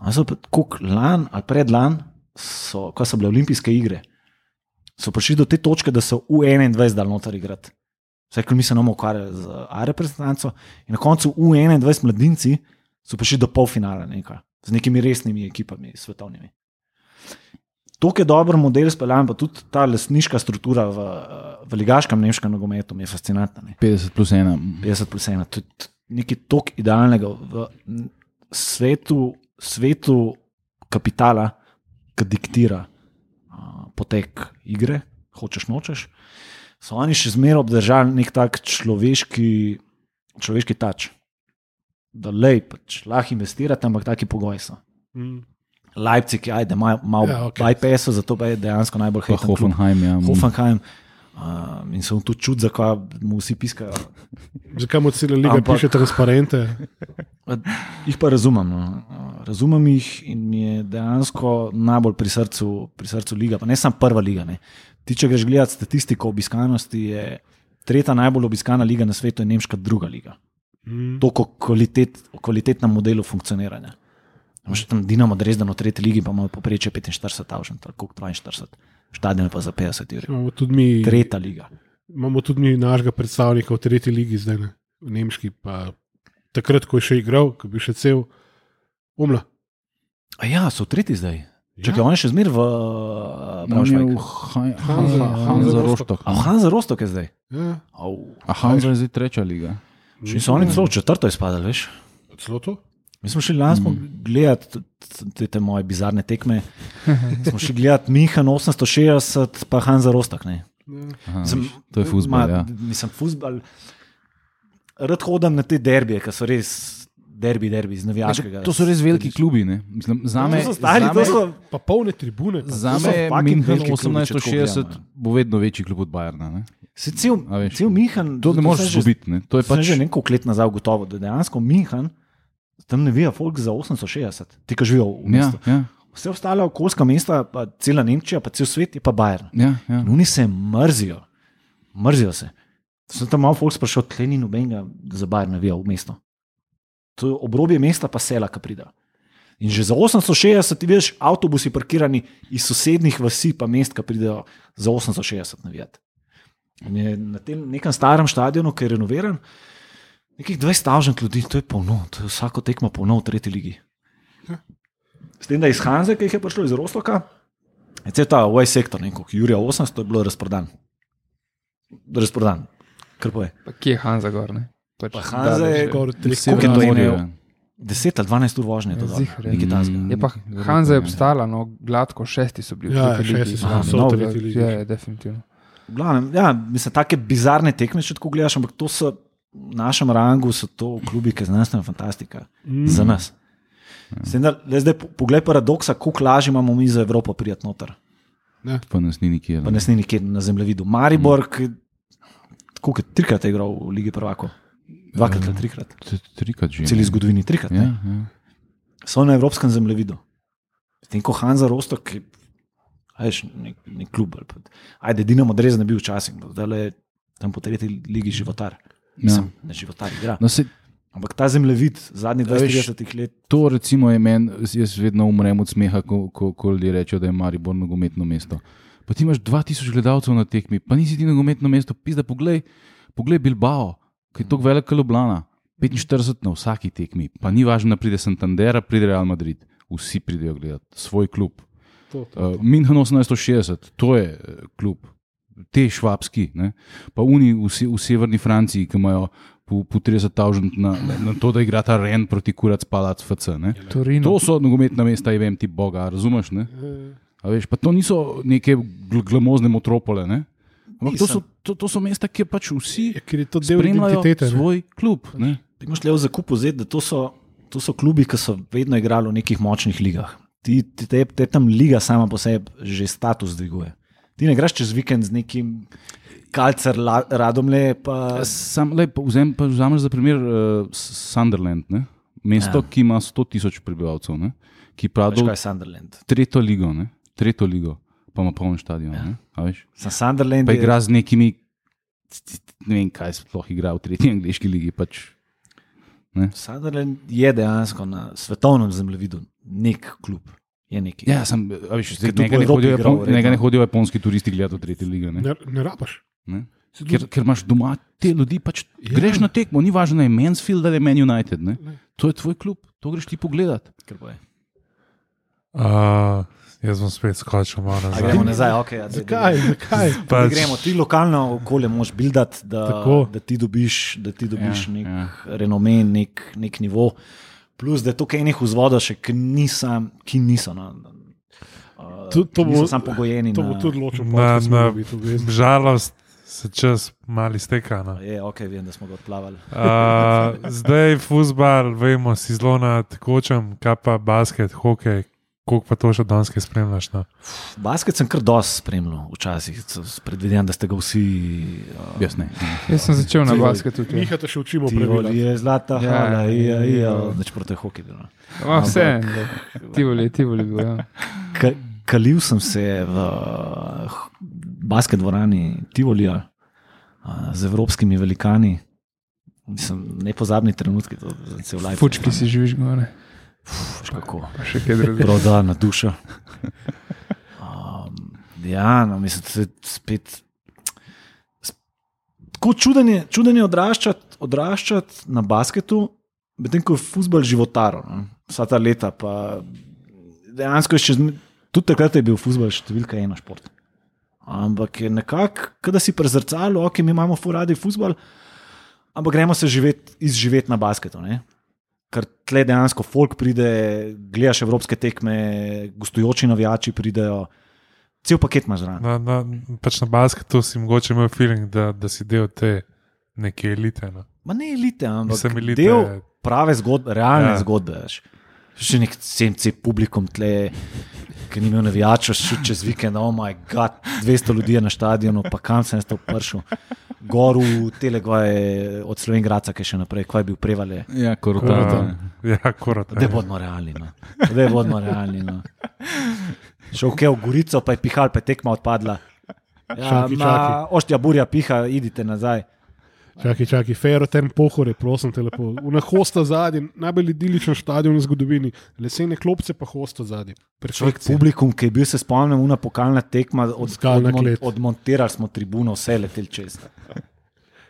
A so pa tako lan ali predlan, ko so bile olimpijske igre, so prišli do te točke, da so v 21 dal noter igrati. Vse, ker mi se nam ukvarjali z A reprezentanco, in na koncu v 21 mladinci so prišli do polfinala nekaj, z nekimi resnimi ekipami, svetovnimi. To je dober model, speljan pa tudi ta lasniška struktura v, v ligaškem nemškem nogometu, mi je fascinantna. Ne. 50 plus 1. 50 plus 1. To je nekaj tok idealnega v svetu, svetu kapitala, ki diktira uh, potek igre, hočeš nočeš. So oni še zmeraj obdržali nek tak človeški, človeški tač, da lej, pač, lahko investirate, ampak taki pogoji so. Mm. Leipzig, ajde, malo mal Ja, ja, okay. bypass, zato pa je dejansko najbolj klub. Hoffenheim. Ja. Hoffenheim. Uh, in se mu tudi čudi, zakaj mu vsi piskajo. Zakaj mu cela liga Ampak- piše transparente? Jih pa razumem. No. Razumem jih in mi je dejansko najbolj pri srcu, pri srcu liga. Pa ne samo prva liga. Ne. Ti, če greš gledati statistiko obiskanosti, je tretja najbolj obiskana liga na svetu, je nemška druga liga. Mm. Toliko kvalitet, o kvalitetnem modelu funkcioniranja. Imaš tam Dinamo Dresden v tretji ligi, pa ima poprečje 45 tavžen, tako 42. Stadion je pa za 50 ur. Imamo tudi mi, Tretja liga. imamo tudi mi našega predstavnika v tretji ligi, zdaj ne, v Nemški. Pa takrat, ko je še igral, ko je bil še cel, umla. A ja, so tretji zdaj. Ja. Čakaj, on je še zmeraj v je Braunschweigu. Hansa Rostock. A Hanza Rostok je zdaj. Ja, Au. A Hansa je zdaj tretja liga. Še so oni celo v četrto izpadali, veš. celo to. Mi smo šli lani mm. gledati te, te moje bizarne tekme. [LAUGHS] Smo šli gledati Mihan 860, pa Hanza Rostok. Ne. Aha, Sem- viš, to je futbol. Ja. Mislim, futbol. Rad hodim na te derbije, ki so res derbi, derbi, z navijaškega. To so res veliki klubi. ne. Mislim, zame, To so stari, to so. Pa polne tribune. pa- Za me tako 1860 gledamo, bo vedno večji klub od Bayerna. Ne? Se cel, cel Mihan. To ne moreš izgubiti. ne. To je pač že nekaj let nazaj ugotovil, da dejansko Mihan tam ne vija folk za 860, ti, ki živijo v Ja, mestu. ja, Vse ostale okoljska mesta, pa cela Nemčija, pa cel svet je pa Bayern. ja, ja. In oni se mrzijo, mrzijo se. Sem tam malo folk sprašal, tle ni nobenega za Bayern navija v mesto. To je obrobje mesta, pa sela, ki pride. In že za 860 ti veš, avtobusi parkirani iz sosednjih vasi, pa mest, ki pridejo za 860 navijati. In je na tem nekem starem stadionu, ki je renoviran, nekih 20 tavžent ljudi, to je polno, to je vsako tekmo polno v tretji ligi. S tem, da iz Hanze, ki jih je prišlo iz Rostoka, je cel ta OJ sektor, neko Jurija 800, je bilo razprodan. Razprodan, kar pa je. Kje je Hanza gor? Ne? Pač Pa Hanza daleč je je. Je to Severna imel? Morja. 10 ali 12 ur vožnje, to Ja, je je. nekaj tasga. Mm, Je pa Hanza je je. obstala, no gladko, šesti so bili. Ja, šesti so, Aha, so no. Ja, ja, definitivno. Glavnem, ja, mislim, take bizarne tekme, če tako gledaš, ampak to so v našem rangu, so to klubi, ki je znanstvena fantastika mm. za nas. S tem, da, le zdaj po- poglej paradoksa, koliko lažje imamo mi za Evropo prijeti noter. Pa nas ni nikjer. Pa nas ni nikjer na zemljevidu. Maribor, ki koliko je trikrat je igral v Ligi prvako. Dvakrat ali trikrat. T- Trikrat že. Celi ne. zgodovini trikrat. Ja, ne. ja. So na evropskem zemljevidu. Tem, ko Hanza Rostok, ki je nek, nek klub. ali pa- Ajde, Dinamo Drezen je bil včasih, zdaj je tam po tretji ligi životar. Ja. Mislim, ne životar, igra. No, se, Ampak ta zemljevid zadnjih A veš, 20-30 let, to recimo je meni, jaz vedno umrem od smeha, ko, ko, ko ljudje rečejo, da je Maribor nogometno mesto. Pa ti imaš 2000 gledalcev na tekmi, pa nisi ti nogometno mesto, pizda, poglej, poglej Bilbao, ki je tako velik kot Ljubljana. 45 na vsaki tekmi, pa ni važno, da pride Santander, pride Real Madrid, vsi pridejo gledati svoj klub. To, to. Uh, Minhen 1860, to je eh, klub, te švabski, ne? pa oni v, se, v severni Franciji, ki imajo po, po 30 tavžent na, na to, da igrata Ren proti Kurac Palac FC. Ne? Torino. To so nogometna mesta, je vem ti Boga, razumeš? Ne? A veš, pa to niso neke gl glamozne metropole, ne? Ampak to so, to, to so mesta, kjer pač vsi Ja, ker je to del identitete. ne. svoj klub. Ne? Ti imaš le v zakupu zdaj, da to so, to so klubi, ki so vedno igrali v nekih močnih ligah. Ti, te, te tam liga sama po sebi že status dviguje. Ti ne greš čez vikend z nekim kalcer, la- radomle, pa Sam, lej, pa vzem, pa vzameš za primer uh, Sunderland, ne? mesto, Ja. ja. ki ima 100 tisoč prebivalcev, ne? ki pravi, kaj je Sunderland. tretjo ligo, ne? tretjo ligo, pa ima poln stadion. Ja. Za Sunderland Pa igra z nekimi, ne vem, kaj sploh igra v tretji angliški ligi. Pač. Sunderland je dejansko na svetovnem zemljevidu nek klub. Je neki. Ja, sem, veš, zdaj, po ne hodijo, igral, Japon, njega ne hodijo japonski turisti gledati v tretji ligi. Ne? Ne, ne rabaš. Ne? Ker, ker imaš doma te ljudi, pač Ja. greš na tekmo, ni važno, da je Mansfield ali Man United. Ne? To je tvoj klub, to greš ti pogledat. Kar pa je. Uh, jaz bom spet skočil malo A nazaj. gremo nazaj, ok. Ja, Zakaj? Zakaj? [LAUGHS] Pa Pač- gremo, ti lokalno okolje moš buildati, da, Tako. da ti dobiš, da ti dobiš ja, nek ja. renome, nek, nek nivo. Plus, da je to enih vzvodov, še, ki, nisam, ki niso. Na, na, uh, To- to bo- samo pogojeni. To bo na, tudi ločeno. Na, na žalost se čas mali steka. No. Je, ok, vem, da smo ga odplavali. Uh, zdaj, futbal, vemo, si zelo na tekočem, kaj pa basket, hokej, koliko pa to še danes spremljaš. No? Basket sem kar dosti spremljal, včasih. Predvidevam, da ste ga vsi. Uh, Jaz ne. Jaz sem začel na basketu. tudi. Miha te še učimo Tivoli pravila. je zlata, Ja, hala, ja, ja, ja, ja. neč proti hokeju. bilo. Ma, Vse, Tivoli, Tivoli bil. Ja. Ka- Kalil sem se v uh, basket dvorani Tivolija uh, z evropskimi velikani. Mislim, nepozabni trenutki, to se v live. Fučki si živiš gore, Kako? pa še kaj drugega. Prav da, na dušo. Um, ja, no, mislim, da je spet. Tako čuden je, čuden je odraščati, odraščati na basketu, medtem ko je futbol životaro, no. vsa ta leta. Pa dejansko je še tudi takrat je bil futbol številka ena šport. Ampak je nekako, da si prezrcalo, ok, mi imamo furadi futbol, ampak gremo se živeti, izživeti na basketu. Ne? Ker tle dejansko folk pride, gledaš evropske tekme, gostujoči navijači pridejo, cel paket imaš zraven. Na, na, pač na basketu si mogoče imel feeling, da, da si del te neke elite. No. Ma ne elite, ampak Sem elite, del, prave zgodbe, realne ja. zgodbe. Veš. Še nek CMC publikum tle, ki ni imel navijača, še čez vikend, oh moj bog, 200 ljudi je na stadionu, pa kam sem jaz to pršel. Gor v Telegvaj od Slovengraca, ki je še naprej, kaj je bil prevale. Ja, korota. ja. Da bodimo realni. No. Da bodimo realni. No. Šel je v Gorico, pa je pihal, pa je tekma odpadla. Ja, oštja burja piha, idite nazaj. Čakaj, čakaj, ferroterm pohore, prosim te lepo. Na hosta zadnji, najbolj idiličen stadion v zgodovini, lesene klopce pa hosta zadnji. Človek, publikum, ki je bil, se spomnim, una pokalna tekma, od, Skalna odmon, klet. odmontirali smo tribuno, vse letel čez.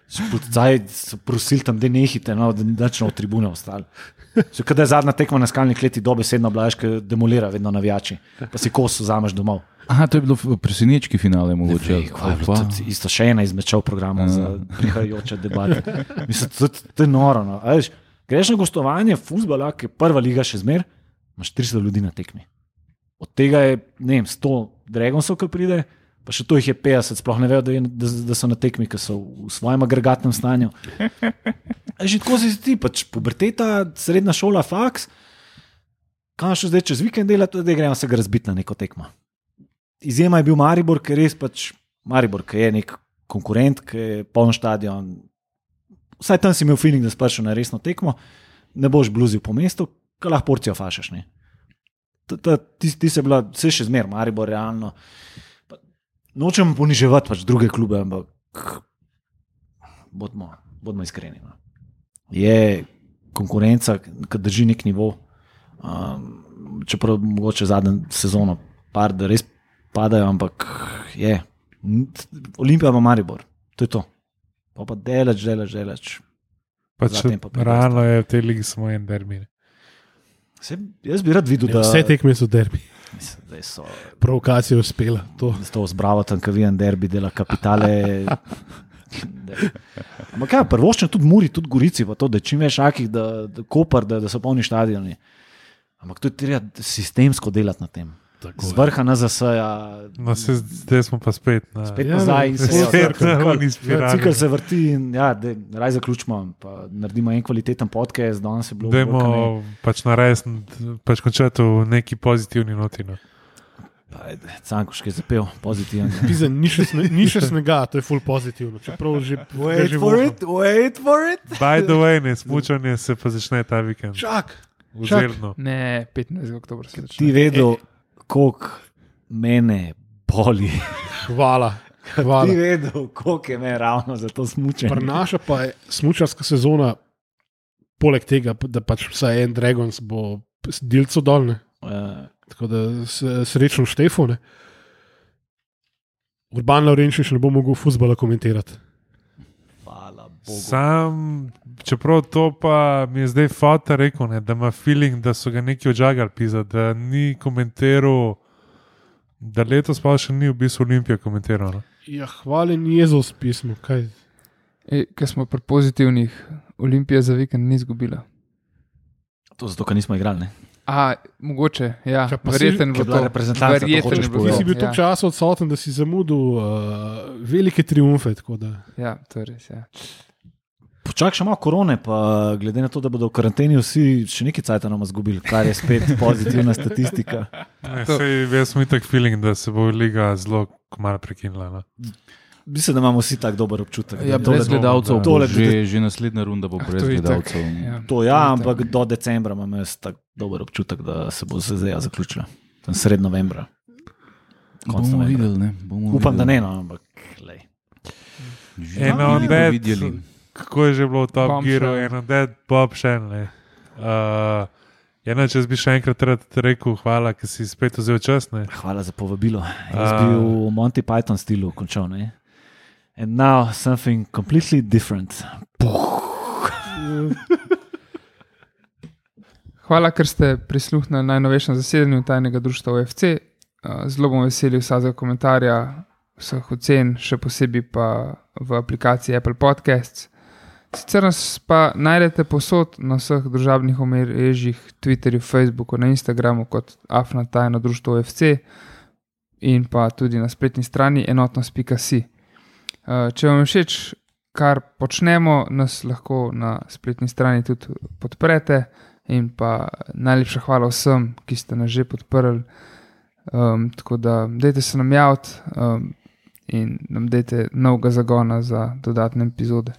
Zdaj so prosili tam, da nehite, no, da ne v tribune ostali. Še Kaj je zadnja tekma na skalni kleti, dobesedno blaš, ki demolira vedno navijači, pa si kos vzameš domov. Aha, to je bilo v presenečki finale, mogoče. Vej, bilo, Pa- to je Isto še ena izmed šov programov za prihajajoče debate. Mislim, to, to je noro. No. A Veš, greš na gostovanje futbola, ki je prva liga še zmer, imaš 300 ljudi na tekmi. Od tega je ne vem, 100 Dragonsov, ki pride, pa še to jih je 50, sploh ne vejo, da, je, da, da so na tekmi, ki so v svojem agregatnem stanju. [LAUGHS] Že tako si ti, pač puberteta, srednja šola, faks. Kaj še zdaj čez vikend delati, da gremo se ga razbiti na neko tekmo. Izjema je bil Maribor, ker res pač Maribor, ki je nek konkurent, ki je poln stadion. Vsaj tam si imel feeling, da si prišel na resno tekmo, ne boš bluzil po mestu, ki lahko porcijo fašaš. Ti, ti se bila, vse še zmer, Maribor, realno. Pa, nočem poniževati pač druge klube, ampak bodimo, bodimo iskreni. No. Je konkurenca, ki drži nek nivo. Um, čeprav mogoče zadnjo sezono, par, da res padajo, ampak je. Olimpija ima Maribor, to je to. Pa pa delač, delač, delač. Pač, realno je v tej ligi samo en derbi. Se, jaz bi rad videl, Ja, da, vse tekme so derbi, Mislim, so provokacija je uspela. To. da so zbravo tam, ki vidim derbi, dela kapitale. Ampak kaj, prvoščen tudi Muri, tudi Gorici, to, da čim več akih, da, da kopar, da, da so polni stadioni. Ampak to je treba sistemsko delati na tem. Tako Z vrha na ZS-ja, No, se, zdaj smo pa spet na spet Ja, nazaj in se na oni spirali. Cikl se vrti in ja, dej, raj zaključimo. pa Naredimo en kvaliteten podcast, danes je bilo Dajmo bolj kot ne. pač narediti, pač končati v neki pozitivni noti. No. Cankoški je zapel, pozitiven. Pizem, ni, še sne, ni še snega, to je full pozitivno. Čeprav že [LAUGHS] Wait že for it, wait for it. By the way, ne, smučanje se pa začne ta vikend. Čak. Zelnu. Ne, 15. oktober se Ti začne. vedel, koliko mene boli. hvala. Ti hvala. vedel, koliko je me ravno za to smučanje. Prnaša pa je smučarska sezona, poleg tega, da pač vsaj en Dragons bo delco dolne. Uh, Tako da srečno Štefone. Urban Laurenčič ne bo mogel futbola komentirati. Hvala Bogu. Sam, čeprav to pa mi je zdaj fata rekel, ne, da ima feeling, da so ga neki odžagali pisa, da ni komentiral, da letos pa še ni v bistvu Olimpija komentiral. No. Ja, hvalen Jezus pismo. Kaj? E, Ker smo pri pozitivnih, Olimpija za vikend ni izgubila. To zato, ker nismo igrali. Ne? A, mogoče, ja, si- verjeten bila to. to Verjeten hočeš bo Ti to, si bil ja. toliko časa odsoten, da si zamudil uh, velike triumfe. tako da- Ja, to je res. Ja. Počakaj še malo korone, pa glede na to, da bodo v karanteni vsi še nekaj cajt nam izgubili, kar je spet pozitivna statistika. Ne, sej, jaz sem tak feeling, da se bo liga zelo malo prekinila. No. Mislim, da imamo vsi tako dober občutek. Ja, da brez gledalcev, tole- že, že naslednja runda bo brez to itak, gledalcev. ja. To ja, To ampak itak. do decembra imam jaz tako dober občutek, da se bo ZDA zaključila. Tam sred novembra. Konec Bomo novembra. videli, ne? Bomo Upam, da videli. ne, no, ampak Eno bomo od več- videli. Kako je že bilo v Top. Gearu, eno dead Bob Shenley. Uh, Eno, če bi še enkrat rad rekel, hvala, ker si spet vzel čas. Ne? Hvala za povabilo. Jaz A. bi v Monty Python stilu končal. Ne? And now something completely different. [LAUGHS] Hvala, ker ste prisluhnili najnovejšemu zasedanju tajnega društva OFC. Uh, Zelo bom vesel vsakega komentarja, vseh ocen, še posebej pa v aplikaciji Apple Podcasts. Sicer nas pa najdete posod na vseh družabnih omrežjih, Twitterju, Facebooku, na Instagramu kot Afna tajno društvo OFC in pa tudi na spletni strani enotnost.si. Uh, Če vam je všeč kar počnemo, nas lahko na spletni strani tudi podprete. In pa najlepša hvala vsem, ki ste nas že podprli. Um, tako da, dajte se nam javiti um, in nam dajte novega zagona za dodatne epizode.